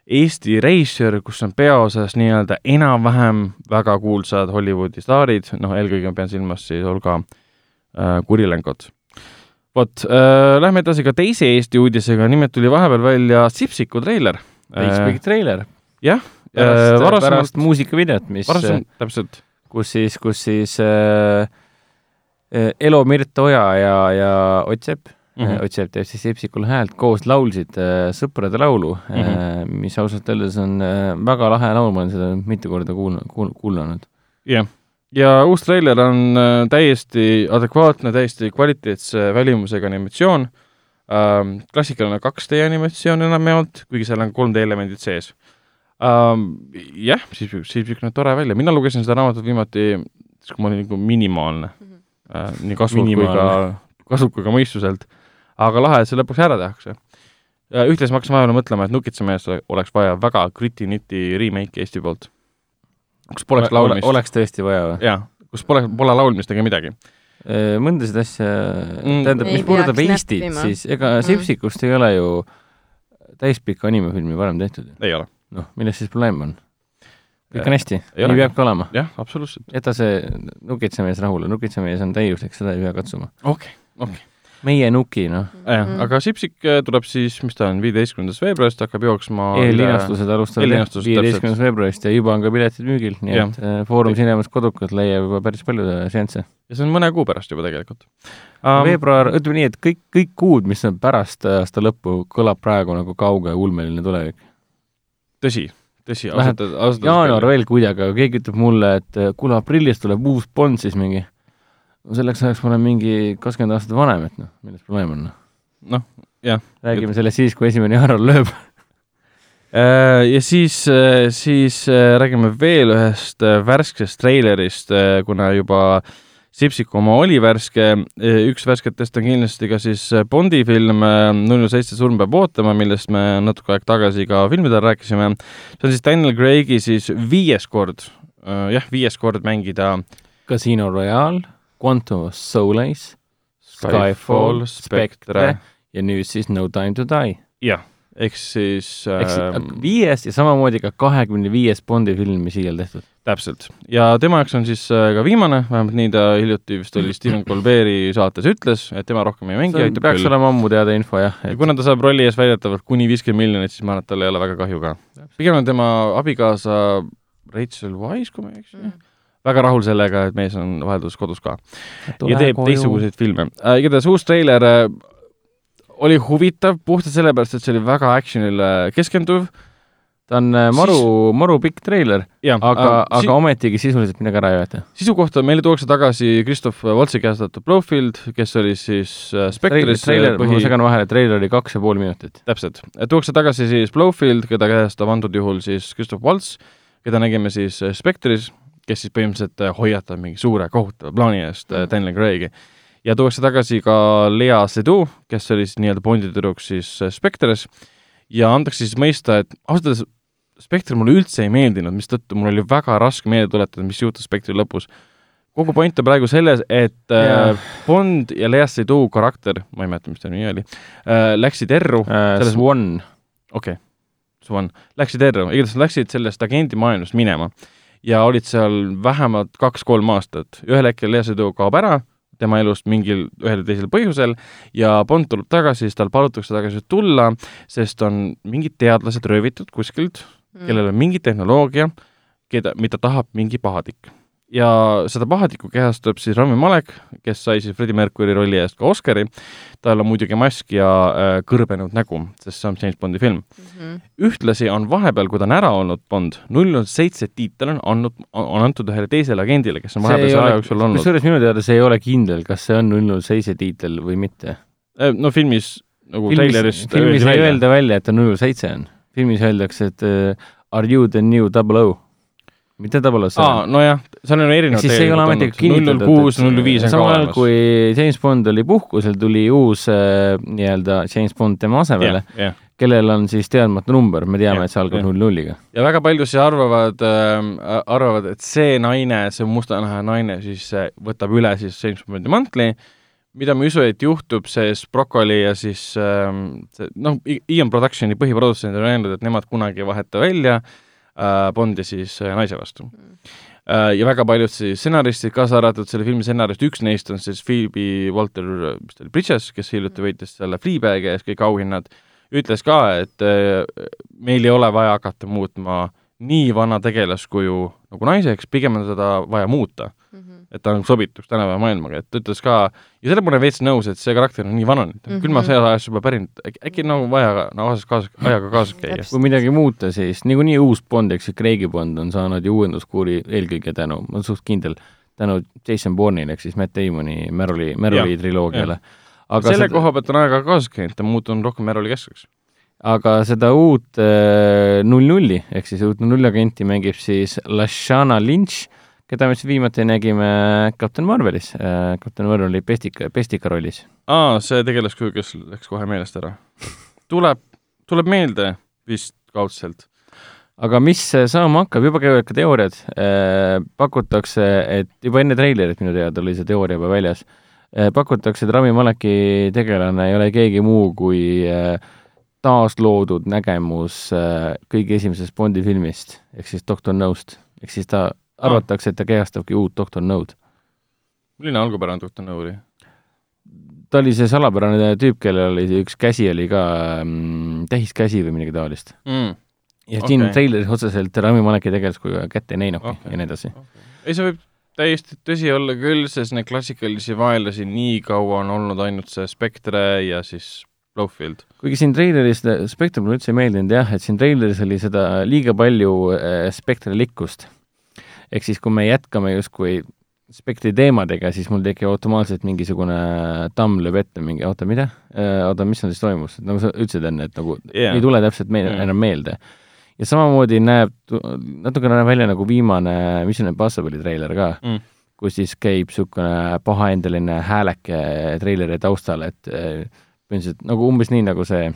Eesti reisijal, kus on peaosas nii-öelda enam-vähem väga kuulsad Hollywoodi staarid, noh, eelkõige ma pean silmas siis Olga äh, Kurilenkot. vot äh,, lähme edasi ka teise Eesti uudisega, nimelt tuli vahepeal välja Sipsiku treiler. Facebooki treiler? jah. pärast, äh, pärast muusikavideot, mis varasemalt, täpselt kus siis, kus siis äh, äh Elo Mirt Oja ja, ja Ott Sepp mm, -hmm. Ott Sepp teeb siis Ipsikul häält, koos laulsid äh, Sõprade laulu mm, -hmm. äh, mis ausalt öeldes on äh, väga lahe laul, ma olen seda mitu korda kuulnud, kuul-, kuulanud. jah yeah., ja uus treiler on äh, täiesti adekvaatne, täiesti kvaliteetse välimusega animatsioon äh,, klassikaline 2D animatsioon enamjaolt, kuigi seal on 3D elemendid sees um,. jah, siis, siis niisugune tore välja, mina lugesin seda raamatut viimati, siis kui ma olin nagu minimaalne mm, -hmm. uh, nii kasvult kui ka, kasvult kui ka mõistuselt. aga lahe, et see lõpuks ära tehakse. ühtlasi ma hakkasin vahepeal mõtlema, et Nukitsamees oleks vaja väga gritty-niti remake'i Eesti poolt. kus poleks laulmist. oleks tõesti vaja või? jaa, kus pole, pole laulmist ega midagi mõndasid asja mm., tähendab, mis puudutab Eestit, siis ega mm. Sipsikust ei ole ju täispikka animefilmi varem tehtud. ei ole noh, milles siis probleem on? kõik on hästi, nii peabki olema. jah, absoluutselt. jäta see nukitsemees rahule, nukitsemees on täiuslik, seda ei pea katsuma. okei okay,, okei okay. meie nuki, noh. jah, mhm. aga Sipsik äh, tuleb siis, mis ta on, viieteistkümnendast veebruarist hakkab jooksma eellinastused alustavad viieteistkümnendast veebruarist ja juba on ka piletid müügil, nii ja. et äh, Foorum Cinemas kodukalt leiab juba päris palju seansse. ja see on mõne kuu pärast juba tegelikult um,. veebruar, ütleme nii, et kõik, kõik kuud, mis on pärast aasta lõppu, kõlab praegu nagu kauge ulmeline tulevik tõsi, tõsi, ausalt öeldes jaanuar veel kuidagi, aga keegi ütleb mulle, et äh, kuule, aprillis tuleb uus Bond siis mingi. no selleks ajaks ma olen mingi kakskümmend aastat vanem, et noh, milles probleem on? noh, noh jah. räägime et... sellest siis, kui esimene jaanuar lööb äh, ja siis, äh, siis räägime veel ühest värskest treilerist, kuna juba Sipsiku oma oli värske, üks värsketest on kindlasti ka siis Bondi film null null seitse Surm peab ootama, millest me natuke aeg tagasi ka filmidel rääkisime. see on siis Daniel Craig'i siis viies kord, jah, viies kord mängida Casino Royale, Quantum of Solace, Skyfall, Spectre ja nüüd siis No Time to Die. jah ehk siis äh, viies ja samamoodi ka kahekümne viies Bondi film, mis iial tehtud. täpselt. ja tema jaoks on siis äh, ka viimane, vähemalt nii ta hiljuti vist oli Stephen Colbert'i saates ütles, et tema rohkem ei mängi. peaks küll. olema ammu teada info, jah et.... ja kuna ta saab rolli ees väidetavalt kuni viiskümmend miljonit, siis ma arvan, et tal ei ole väga kahju ka. pigem on tema abikaasa Rachel Wise, kui ma ei eksi mm väga rahul sellega, et mees on vaheldus kodus ka. ja teeb teistsuguseid filme äh,. igatahes uus treiler äh, oli huvitav puhtalt sellepärast, et see oli väga action'ile keskenduv. ta on äh, maru siis..., maru pikk treiler, aga aga si ometigi sisuliselt midagi ära ei võeta. sisu kohta meile tuuakse tagasi Christoph Waltzi käestatud Blowfield, kes oli siis äh, Spectre'is treiler äh, põhi..., ma segan vahele, treiler oli kaks ja pool minutit. täpselt. tuuakse tagasi siis Blowfield, keda käestab antud juhul siis Christoph Waltz, keda nägime siis Spectre'is, kes siis põhimõtteliselt hoiatab mingi suure kohutava plaani eest mm. Daniel Craig'i ja tuuakse tagasi ka Lea Seydoux, kes oli siis nii-öelda Bondi tüdruk siis äh, Spectres ja antakse siis mõista, et ausalt öeldes Spectre mulle üldse ei meeldinud, mistõttu mul oli väga raske meelde tuletada, mis juhtus Spectre'i lõpus. kogu point on praegu selles, et yeah. äh, Bond ja Lea Seydoux karakter, ma ei mäleta, mis ta nimi oli äh,, läksid erru äh, selles Swan. okei okay., Swan, läksid erru, igatahes läksid sellest agendimaailmast minema ja olid seal vähemalt kaks-kolm aastat. ühel hetkel Lea Seydoux kaob ära tema elust mingil ühel või teisel põhjusel ja Bond tuleb tagasi, siis tal palutakse tagasi tulla, sest on mingid teadlased röövitud kuskilt mm., kellel on mingi tehnoloogia, keda, mida tahab mingi pahatik ja seda pahatiku kehastab siis Rami Malek, kes sai siis Freddie Mercury rolli eest ka Oscari. tal on muidugi mask ja äh, kõrbenud nägu, sest see on James Bondi film mm. -hmm. ühtlasi on vahepeal, kui ta on ära olnud Bond, null null seitse tiitel on andnud, on antud ühele teisele agendile, kes on vahepeal selle aja jooksul olnud. kusjuures minu teada see ei ole kindel, kas see on null null seitse tiitel või mitte. Äh, no filmis nagu treilerist filmis ei öelda välja, et ta null null seitse on. filmis öeldakse, et uh, are you the new double O mitte double O aa, nojah, seal on erinevad siis see ei ole ametlikult kinnitatud. null kuus, null viis on samal ajal, kui James Bond oli puhkusel, tuli uus äh, nii-öelda James Bond tema asemele yeah,, yeah. kellel on siis teadmatu number, me teame yeah,, et see algab null yeah. nulliga. ja väga paljud siis arvavad äh,, arvavad, et see naine, see mustanaha naine siis äh, võtab üle siis James Bondi mantli, mida ma ei usu, et juhtub, sest Broccoli ja siis äh, see noh, Ian Productioni põhiprodutsendid on öelnud, et nemad kunagi ei vaheta välja äh, Äh, Bondi siis äh, naise vastu mm. ja väga paljud siis stsenaristid, kaasa arvatud selle filmi stsenarist, üks neist on siis Phoebe Walter, mis ta oli, Bridges, kes hiljuti võitis selle Fleabagi ees kõik auhinnad, ütles ka, et meil ei ole vaja hakata muutma nii vana tegelaskuju nagu naiseks, pigem on seda vaja muuta mm. Et ta nagu sobituks tänapäeva maailmaga, et ta ütles ka, ja selle ma olen veits nõus, et see karakter on nii vanane, et mm -hmm. külma sõja ajast juba pärinud, äkki nagu vaja nagu kaasas, kaasas, ajaga kaasas käia. kui midagi muuta, siis niikuinii uus Bond, eks ju, Craig'i Bond on saanud ju uuenduskuuri eelkõige tänu, ma olen suht kindel, tänu Jason Bourne'ile ehk siis Matt Damoni Meroli, Meroli triloogiale. aga selle seda... koha pealt on ajaga kaasas käinud, ta on muutunud rohkem Meroli keskseks aga seda uut äh, null nulli ehk siis uut nullagenti mängib siis Lashana Lynch keda me siis viimati nägime Captain Marvelis. Captain Marvel oli pestika, pestika rollis. aa, see tegelaskuju, kes läks kohe meelest ära. tuleb, tuleb meelde vist kaudselt. aga mis saama hakkab, juba käivad ka teooriad, pakutakse, et juba enne treilerit minu teada oli see teooria juba väljas, pakutakse, et Rami Maleki tegelane ei ole keegi muu kui taasloodud nägemus kõige esimesest Bondi filmist, ehk siis Doctor Nost. ehk siis ta arvatakse, et ta kehastabki uut doktor Nõud. milline algupärane doktor Nõu oli? ta oli see salapärane tüüp, kellel oli üks käsi oli ka mm, tähiskäsi või midagi taolist mm.. ja siin okay. treileris otseselt Rami Maleki tegelaskuju kätte ei näinudki okay. ja nii edasi okay.. ei, see võib täiesti tõsi olla küll, sest neid klassikalisi vaenlasi nii kaua on olnud ainult see Spectre ja siis Blowfield. kuigi siin treileris, Spectre mulle üldse ei meeldinud jah, et siin treileris oli seda liiga palju äh, Spectre likkust ehk siis, kui me jätkame justkui spektri teemadega, siis mul tekib automaatselt mingisugune tamm lööb ette mingi, oota, mida? Äh, oota, mis seal siis toimus? nagu sa ütlesid enne, et nagu yeah. ei tule täpselt meil yeah. enam meelde. ja samamoodi näeb, natukene näeb välja nagu viimane Mission Impossible'i treiler ka mm., kus siis käib niisugune pahaendeline hääleke treileri taustal, et äh, põhimõtteliselt nagu umbes nii, nagu see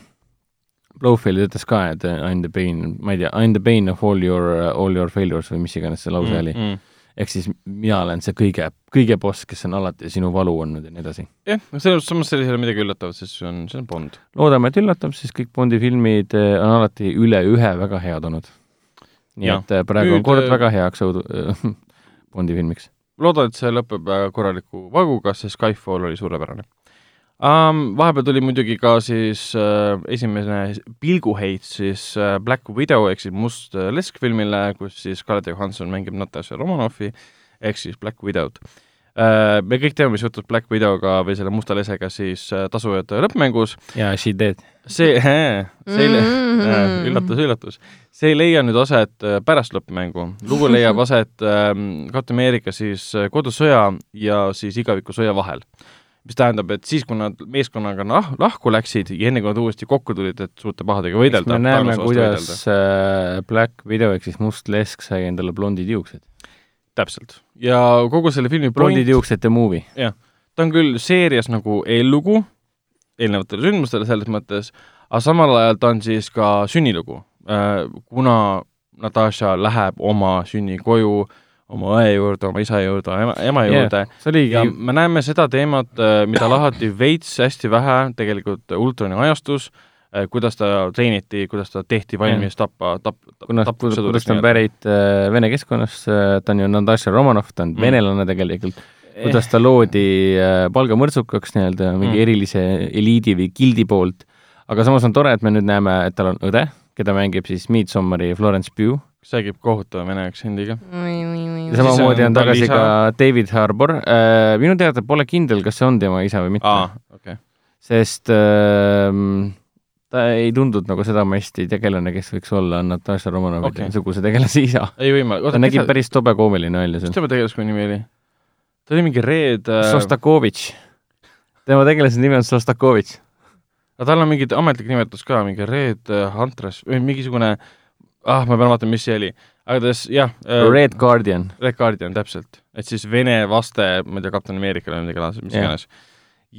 Blowfield ütles ka, et I m the pain, ma ei tea, I m the pain of all your, all your failures või mis iganes see lause mm, oli mm ehk siis mina olen see kõige, kõige boss, kes on alati sinu valu olnud ja nii edasi. jah, selles samas selles ei ole midagi üllatavat, sest see on, see on Bond. loodame, et üllatab, sest kõik Bondi filmid eh, on alati üle ühe väga head olnud. nii ja. et praegu Nüüd, on kord väga heaks õudu- Bondi filmiks. loodan, et see lõpeb korraliku vaguga, sest Skyfall oli suurepärane um,. Vahepeal tuli muidugi ka siis uh, esimene pilguheit siis uh, Black Widow ehk siis must uh, lesk filmile, kus siis Scarlett Johansson mängib Natasha Romanovi ehk siis Black Widow'd uh,. me kõik teame, mis juhtus Black Widow'ga või selle musta lesega siis uh, tasujate lõppmängus. jaa, she did. see, see ei mm -hmm. üllatus, üllatus. see ei leia nüüd aset pärast lõppmängu. lugu leiab aset um, Captain America siis kodusõja ja siis igavikusõja vahel mis tähendab, et siis, kui nad meeskonnaga nah, lahku läksid ja enne, kui nad uuesti kokku tulid, et suurte pahadega võidelda. me näeme, kuidas võidelda. Äh, Black Widow ehk siis Must Lesk sai endale blondid juuksed. täpselt. ja kogu selle filmi blondid juuksed The Movie. jah, ta on küll seerias nagu eellugu eelnevatele sündmustele selles mõttes, aga samal ajal ta on siis ka sünnilugu, äh, kuna Natasha läheb oma sünnikoju äh, oma õe juurde, oma isa juurde, ema, ema juurde yeah,. ja me näeme seda teemat, äh, mida lahati veits hästi vähe tegelikult Ultroni ajastus, äh, kuidas ta treeniti, kuidas ta tehti valmis tappa, tapp, kuna, kuidas ta on pärit äh, Vene keskkonnast, ta on ju Natasha Romanov, ta on mm. venelane tegelikult, kuidas ta loodi palgamõrtsukaks nii-öelda mingi mm. erilise eliidi või gildi poolt, aga samas on tore, et me nüüd näeme, et tal on õde, keda mängib siis Midsommari Florence Pugh, kes räägib kohutava vene aktsendiga. ja samamoodi on tagasi ka David Harbour äh,. minu teada pole kindel, kas see on tema isa või mitte. Okay. sest äh, ta ei tundunud nagu sedamasti tegelane, kes võiks olla Natasha Romanovi okay. suguse tegelase isa. ei võimalik. ta nägi päris tobe koomiline välja seal. mis tema tegelaskonna nimi oli? ta oli mingi Red äh... Sostakovitš. tema tegelase nimi on Sostakovitš. aga tal on mingi ametlik nimetus ka, mingi äh, Huntress või mingisugune ah, ma pean vaatama, mis see oli. Aga ta siis, jah äh,. Red Guardian. Red Guardian, täpselt. et siis Vene vaste, ma ei tea, kapten Ameerikale või midagi, mis iganes yeah..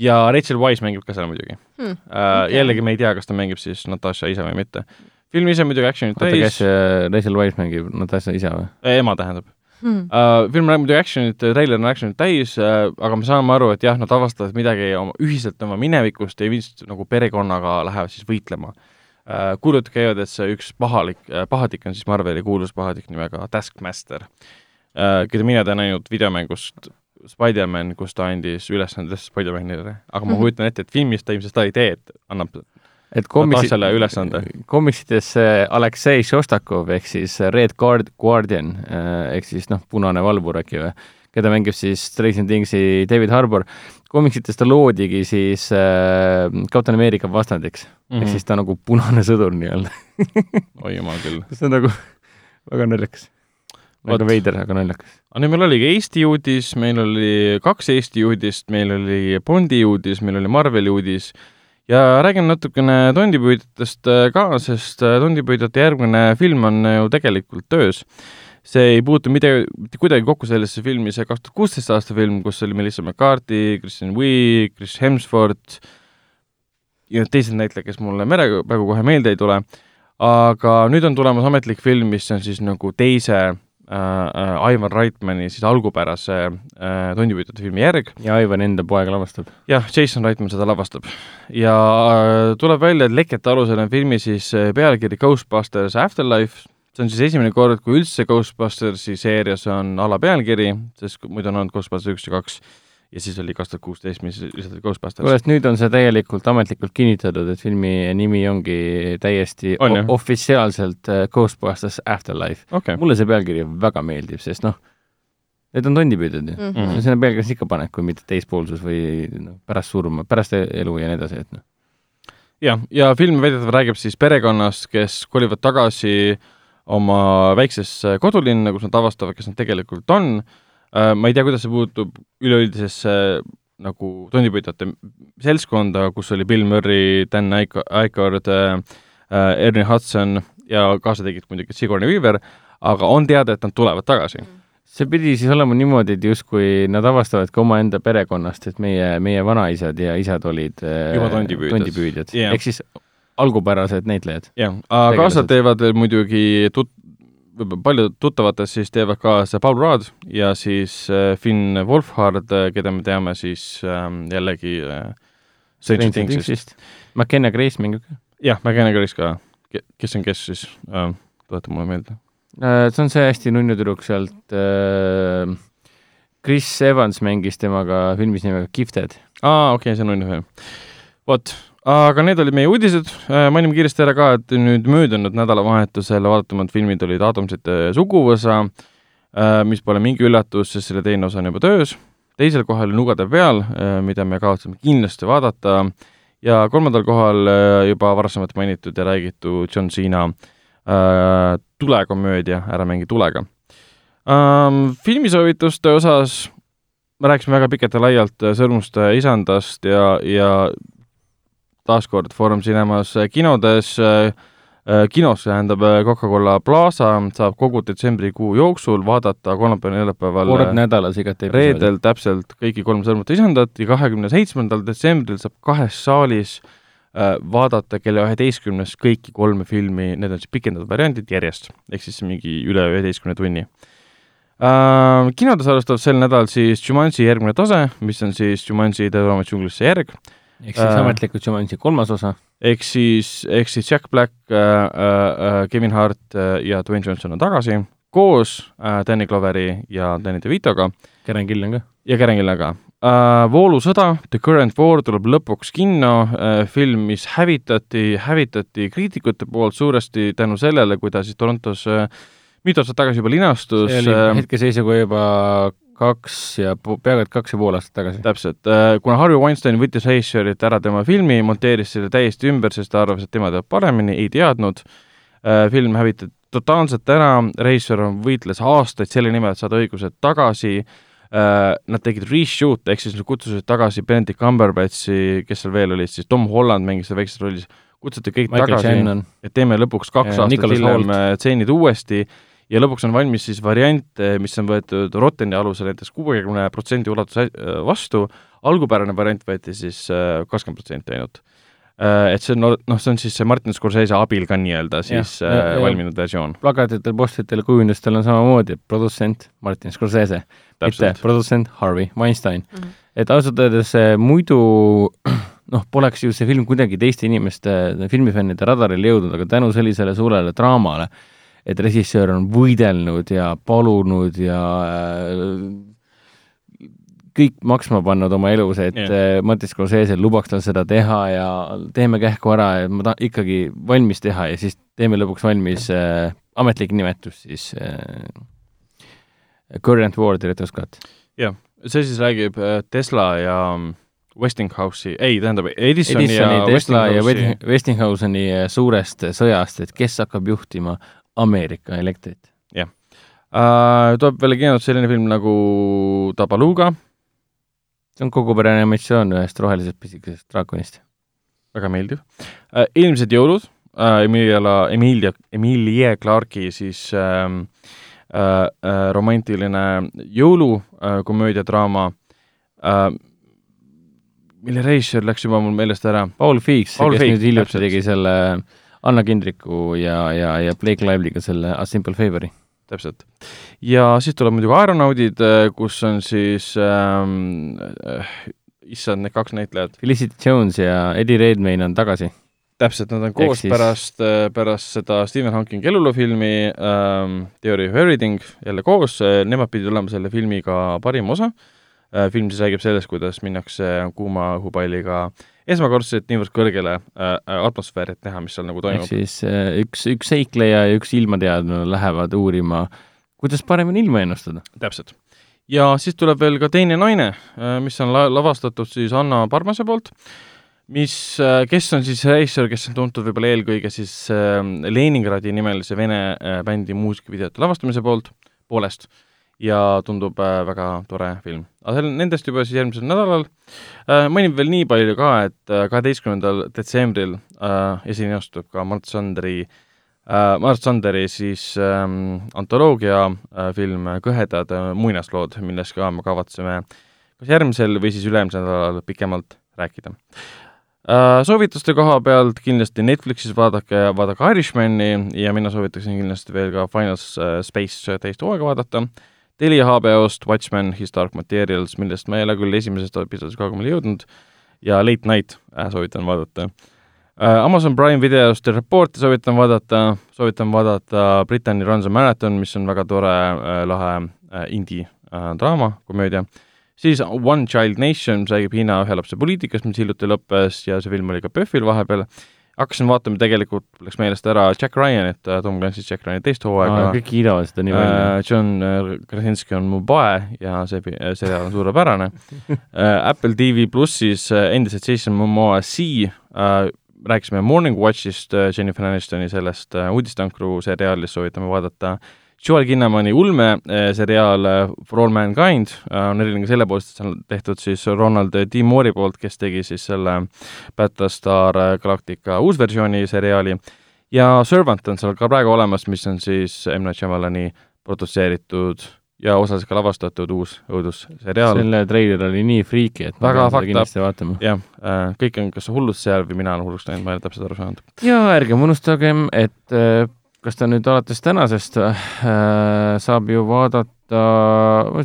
ja Rachel Wise mängib ka seal muidugi hmm.. Uh, okay. jällegi me ei tea, kas ta mängib siis Natasha isa või mitte. film ise muidugi action'it täis. oota, kes äh, Rachel Wise mängib Natasha isa või? ema tähendab hmm.. Uh, film räägib muidugi action'it, treiler on action'it täis uh,, aga me saame aru, et jah, nad avastavad midagi oma, ühiselt oma minevikust ja vist nagu perekonnaga lähevad siis võitlema uh, Äh, kuulutud käivad, et see üks pahalik, äh, pahatik on siis Marveli kuulus pahatik nimega Taskmaster, äh, keda mina tean ainult videomängust Spider-man, kus ta andis ülesande Spider-manile, aga ma mhm. kujutan ette, et filmis ta ilmselt seda ei tee, et annab et komiksid, ülesande. komiksides Aleksei Šostakov ehk siis Red Guard, Guardian ehk siis noh, punane valvur äkki või, keda mängib siis Stranger Thingsi David Harbour, komiksites ta loodigi siis äh, Captain America vastandiks mm. -hmm. ehk mhm. siis ta nagu punane sõdur nii-öelda oi jumal küll. see on nagu väga naljakas. väga veider, aga naljakas. aga nüüd meil oligi Eesti uudis, meil oli kaks Eesti uudist, meil oli Bondi uudis, meil oli Marveli uudis ja räägin natukene Tondipüüdjatest äh, ka, sest äh, Tondipüüdjate järgmine film on ju tegelikult töös see ei puutu midagi, mitte kuidagi kokku sellesse filmi, see kaks tuhat kuusteist aasta film, kus oli Melissa McCarthy, Kristen Wiig, Chris Hemsworth ja teised näitlejad, kes mulle mere, praegu kohe meelde ei tule, aga nüüd on tulemas ametlik film, mis on siis nagu teise äh, äh, Ivan Reitmani siis algupärase äh, tondipüüdjate filmi järg. ja Ivan enda poeg lavastab. jah, Jason Reitman seda lavastab. ja äh, tuleb välja, et lekete alusel on filmi siis äh, pealkiri Ghostbusters Afterlife, see on siis esimene kord, kui üldse Ghostbustersi seerias on alapealkiri, sest muidu on olnud Ghostbusters üks ja kaks ja siis oli kaks tuhat kuusteist, mis lisati Ghostbusters. kuule, nüüd on see täielikult ametlikult kinnitatud, et filmi nimi ongi täiesti on, ofitsiaalselt uh, Ghostbusters Afterlife okay.. mulle see pealkiri väga meeldib, sest noh, need on tondipüüdjad ju mm. -hmm. sinna pealkirjas ikka paned, kui mitte teispoolsus või noh, pärast surma, pärast elu ja nii edasi, et noh. jah, ja film väidetavalt räägib siis perekonnast, kes kolivad tagasi äh, oma väiksesse kodulinna, kus nad avastavad, kes nad tegelikult on. Äh, ma ei tea, kuidas see puutub üleüldisesse nagu tondipüüdjate seltskonda, kus oli Bill Murray, Dan äh,, Ernie Hudson ja kaasa tegid muidugi Sigourney Weaver, aga on teada, et nad tulevad tagasi. see pidi siis olema niimoodi, et justkui nad avastavad ka omaenda perekonnast, et meie, meie vanaisad ja isad olid juba tondipüüdjad, tondipüüdjad. Yeah. ehk siis algupärased näitlejad. jah, kaasa teevad muidugi tut-, paljud tuttavatest siis teevad kaasa Paul Rudd ja siis äh, Finn Wolfhard, keda me teame siis äh, jällegi äh, Stranger Thingsist. McKenna Grace mängib ka? jah, McKenna Grace ka. kes on kes siis äh,, tuleta mulle meelde äh,. see on see hästi nunnu tüdruk sealt äh,, Chris Evans mängis temaga filmis nimega Gifted. aa, okei okay,, see on nunnu film. vot aga need olid meie uudised, äh, mainime kiiresti ära ka, et nüüd möödunud nädalavahetusel vaadatumad filmid olid Aadamsite suguvõsa, äh, mis pole mingi üllatus, sest selle teine osa on juba töös, teisel kohal Nugade peal, äh, mida me kavatseme kindlasti vaadata, ja kolmandal kohal juba varasemalt mainitud ja räägitud John Cena tulekomöödia Ära mängi tulega. Ähm, filmisoovituste osas me rääkisime väga pikalt ja laialt Sõrmuste isandast ja, ja taaskord Foorum Cinemas äh, kinodes, äh, äh, kinos tähendab Coca-Cola Plaza, saab kogu detsembrikuu jooksul vaadata kolmapäeval, neljapäeval kord nädalas igat episoodi. reedel täpselt kõiki kolm sõrmut isandat ja kahekümne seitsmendal detsembril saab kahes saalis vaadata kella üheteistkümnest kõiki kolme filmi, need on siis pikendatud variandid järjest, ehk siis mingi üle üheteistkümne tunni uh,. Kinodes alustab sel nädalal siis Jumanji järgmine tase, mis on siis Jumanji Tõe džunglisse järg ehk siis äh, ametlikult Jumanji kolmas osa? ehk siis, ehk siis Jack Black äh,, äh, Kevin Hart äh, ja Dwayne Johnson on tagasi koos äh, Danny Cloveri ja Danny DeVitoga. Karen Gillan ka. ja Karen Gillan ka äh,. voolusõda, The Current War tuleb lõpuks kinno äh,, film, mis hävitati, hävitati kriitikute poolt suuresti tänu sellele, kui ta siis Torontos äh, mitu aastat tagasi juba linastus. see oli äh, hetkeseisuga juba kaks ja peaaegu et kaks ja pool aastat tagasi. täpselt, äh, kuna Harvey Weinstein võttis režissöörilt ära tema filmi, monteeris selle täiesti ümber, sest ta arvas, et tema teab paremini, ei teadnud, äh, film hävitati totaalselt ära, režissöör võitles aastaid selle nimel, et saada õigused tagasi, äh, nad tegid reshoot, ehk siis nad kutsusid tagasi Benedict Cumberbatchi, kes seal veel olid, siis Tom Holland mängis seal väikses rollis, kutsuti kõik Michael tagasi, et teeme lõpuks kaks ja, aastat hiljem tseenid uuesti ja lõpuks on valmis siis variant, mis on võetud Rotteni alusel näiteks kuuekümne protsendi ulatuses äh, vastu, algupärane variant võeti siis äh, kakskümmend protsenti ainult. Et see on, noh, see on siis see Martin Scorsese abil ka nii-öelda siis ja, ja, valminud versioon. plakatitel, postritel, kujundustel on samamoodi, produtsent Martin Scorsese, mitte produtsent Harvey Weinstein mm. -hmm. et ausalt öeldes muidu noh, poleks ju see film kuidagi teiste inimeste, filmifännide radarile jõudnud, aga tänu sellisele suurele draamale äh, et režissöör on võidelnud ja palunud ja äh, kõik maksma pannud oma elus, et yeah. Äh, Martin Scorsese lubaks tal seda teha ja teeme kähku ära ja ma tahan ikkagi valmis teha ja siis teeme lõpuks valmis äh, ametlik nimetus siis äh, Current War Director's Cut. jah, see siis räägib äh, Tesla ja mm, Westinghouse'i, ei, tähendab Edisoni, Edisoni ja Tesla Westinghouse'i. ja Westinghouse'i suurest sõjast, et kes hakkab juhtima Ameerika elektrit. jah uh,. tuleb veel kinot selline film nagu Tabaluga. see on kogupere animatsioon ühest rohelisest pisikesest draakonist. väga meeldiv uh,. Eelmised jõulud uh,, Emilia, Emilia, Emilia Clarke'i siis uh, uh, uh, romantiline jõulukomöödiadraama uh, mille režissöör läks juba mul meelest ära. Paul Feeks, kes Feeks, nüüd hiljuti tegi selle äh, Anna Kindriku ja, ja, ja Blake Lively'ga selle A Simple Favour'i. täpselt. ja siis tuleb muidugi Aeronaudid, äh, kus on siis ähm, äh, issand, need kaks näitlejat. Felicity Jones ja Eddie Redmayne on tagasi. täpselt, nad on koos siis... pärast, äh, pärast seda Stephen Hawkingi elulufilmi ähm, Theory of Everything jälle koos, nemad pidid olema selle filmiga parim osa film siis räägib sellest, kuidas minnakse kuuma õhupalliga äh, esmakordselt niivõrd kõrgele äh, äh, atmosfääri, et näha, mis seal nagu toimub. ehk siis äh, üks, üks seikleja ja üks ilmateadlane lähevad uurima, kuidas paremini ilma ennustada. täpselt. ja siis tuleb veel ka Teine naine äh,, mis on la-, lavastatud siis Anna Parmase poolt, mis äh,, kes on siis režissöör, kes on tuntud võib-olla eelkõige siis äh, Leningradi nimelise vene äh, bändi muusikavideote lavastamise poolt, poolest ja tundub äh, väga tore film. aga seal, nendest juba siis järgmisel nädalal äh,. mainin veel nii palju ka, et äh, kaheteistkümnendal detsembril äh, esinastub ka Mart Sandri äh, Mart Sanderi siis ähm, antoloogia äh, film Kõhedad muinaslood, millest ka me kavatseme kas järgmisel või siis üle-eelmisel nädalal pikemalt rääkida äh,. Soovituste koha pealt kindlasti Netflixis vaadake, vaadake Irishmani ja mina soovitaksin kindlasti veel ka Final Space teist hooaega vaadata Telia HBO-st Watchmen, His Dark Materials, millest ma ei ole küll esimesest episoodist kaugemale jõudnud, ja Late Night äh, soovitan vaadata äh,. Amazon Prime videost The Reporti soovitan vaadata, soovitan vaadata Brittany Runs a Marathon, mis on väga tore äh, lahe äh, indie äh, draama, komöödia, siis One Child Nation, mis räägib Hiina ühe lapse poliitikast, mis hiljuti lõppes ja see film oli ka PÖFFil vahepeal hakkasin vaatama, tegelikult läks meelest ära Jack Ryanit, äh, Tom Clancy's Jack Ryan'i teist hooaega no,. kõik kiidavad seda nii palju uh,. John äh, Krasinski on mu pae ja see seriaal on suurepärane uh, Apple TV plussis uh, endiselt Jason Momoa C uh, rääkisime Morning Watchist uh, Jennifer Anistoni sellest uh, uudistankru seriaalist, soovitame vaadata uh, Joel Kinnamani ulmeseriaal eh, For All Mankind eh, on eriline ka selle poolest, et see on tehtud siis Ronald D. Moore'i poolt, kes tegi siis selle Battlestar Galactica uusversiooni seriaali, ja Servant on seal ka praegu olemas, mis on siis M. Night Shyamalani produtseeritud ja osaliselt ka lavastatud uus õudusseriaal. selle treiler oli nii friiki, et väga kindlasti vaatama. jah, kõik on kas hulluks seal või mina olen hulluks läinud, ma ei ole täpselt aru saanud. ja ärgem unustagem, et kas ta nüüd alates tänasest äh, saab ju vaadata,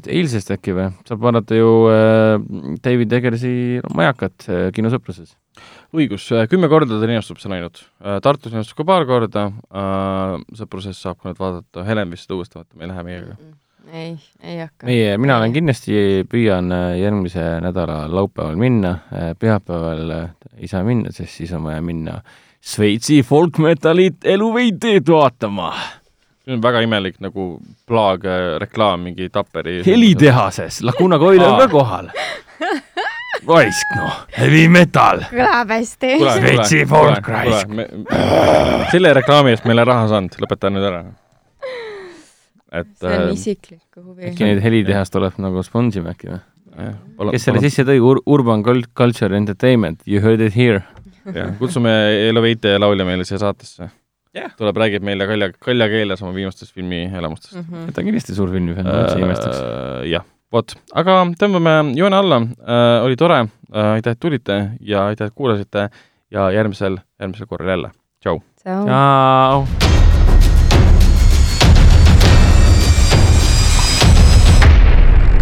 eilsest äkki või, saab vaadata ju äh, David Eggersi majakat äh, kinosõpruses? õigus, äh, kümme korda ta linastub seal ainult äh,. Tartus linastub ka paar korda äh,, sõpruses saab ka nüüd vaadata, Helen vist seda uuesti vaatab, ei lähe meiega mm. -mm ei, ei hakka. meie, mina olen kindlasti, püüan äh, järgmise nädala laupäeval minna, äh, pühapäeval ei saa minna, sest siis on vaja minna äh, Šveitsi folkmetalit eluveiteed vaatama. see on väga imelik nagu plaag äh, reklaam mingi Tapperi helitehases, Laguna Coil on ka kohal. raisk noh, heavy metal. kõlab hästi. Šveitsi folk raisk. selle reklaami eest me ei ole raha saanud, lõpeta nüüd ära. et see on äh, isiklik huvi. äkki neid helitehast tuleb nagu sponsima äkki või? kes selle sisse tõi Ur, Urban Culture Entertainment, you heard it here jah, kutsume Eloveite laulja meile siia saatesse yeah.. tuleb, räägib meile kalja, kalja keeles oma viimastest filmielamustest mm. -hmm. ta on kindlasti suur filmifänn, ma üldse ei imestaks. Äh, jah, vot, aga tõmbame joone alla äh,, oli tore äh,, aitäh, et tulite ja aitäh, et kuulasite ja järgmisel, järgmisel korral jälle, tšau! tšau!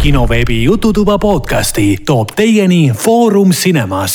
kinoveebi Jututuba podcasti toob teieni Foorum Cinemas.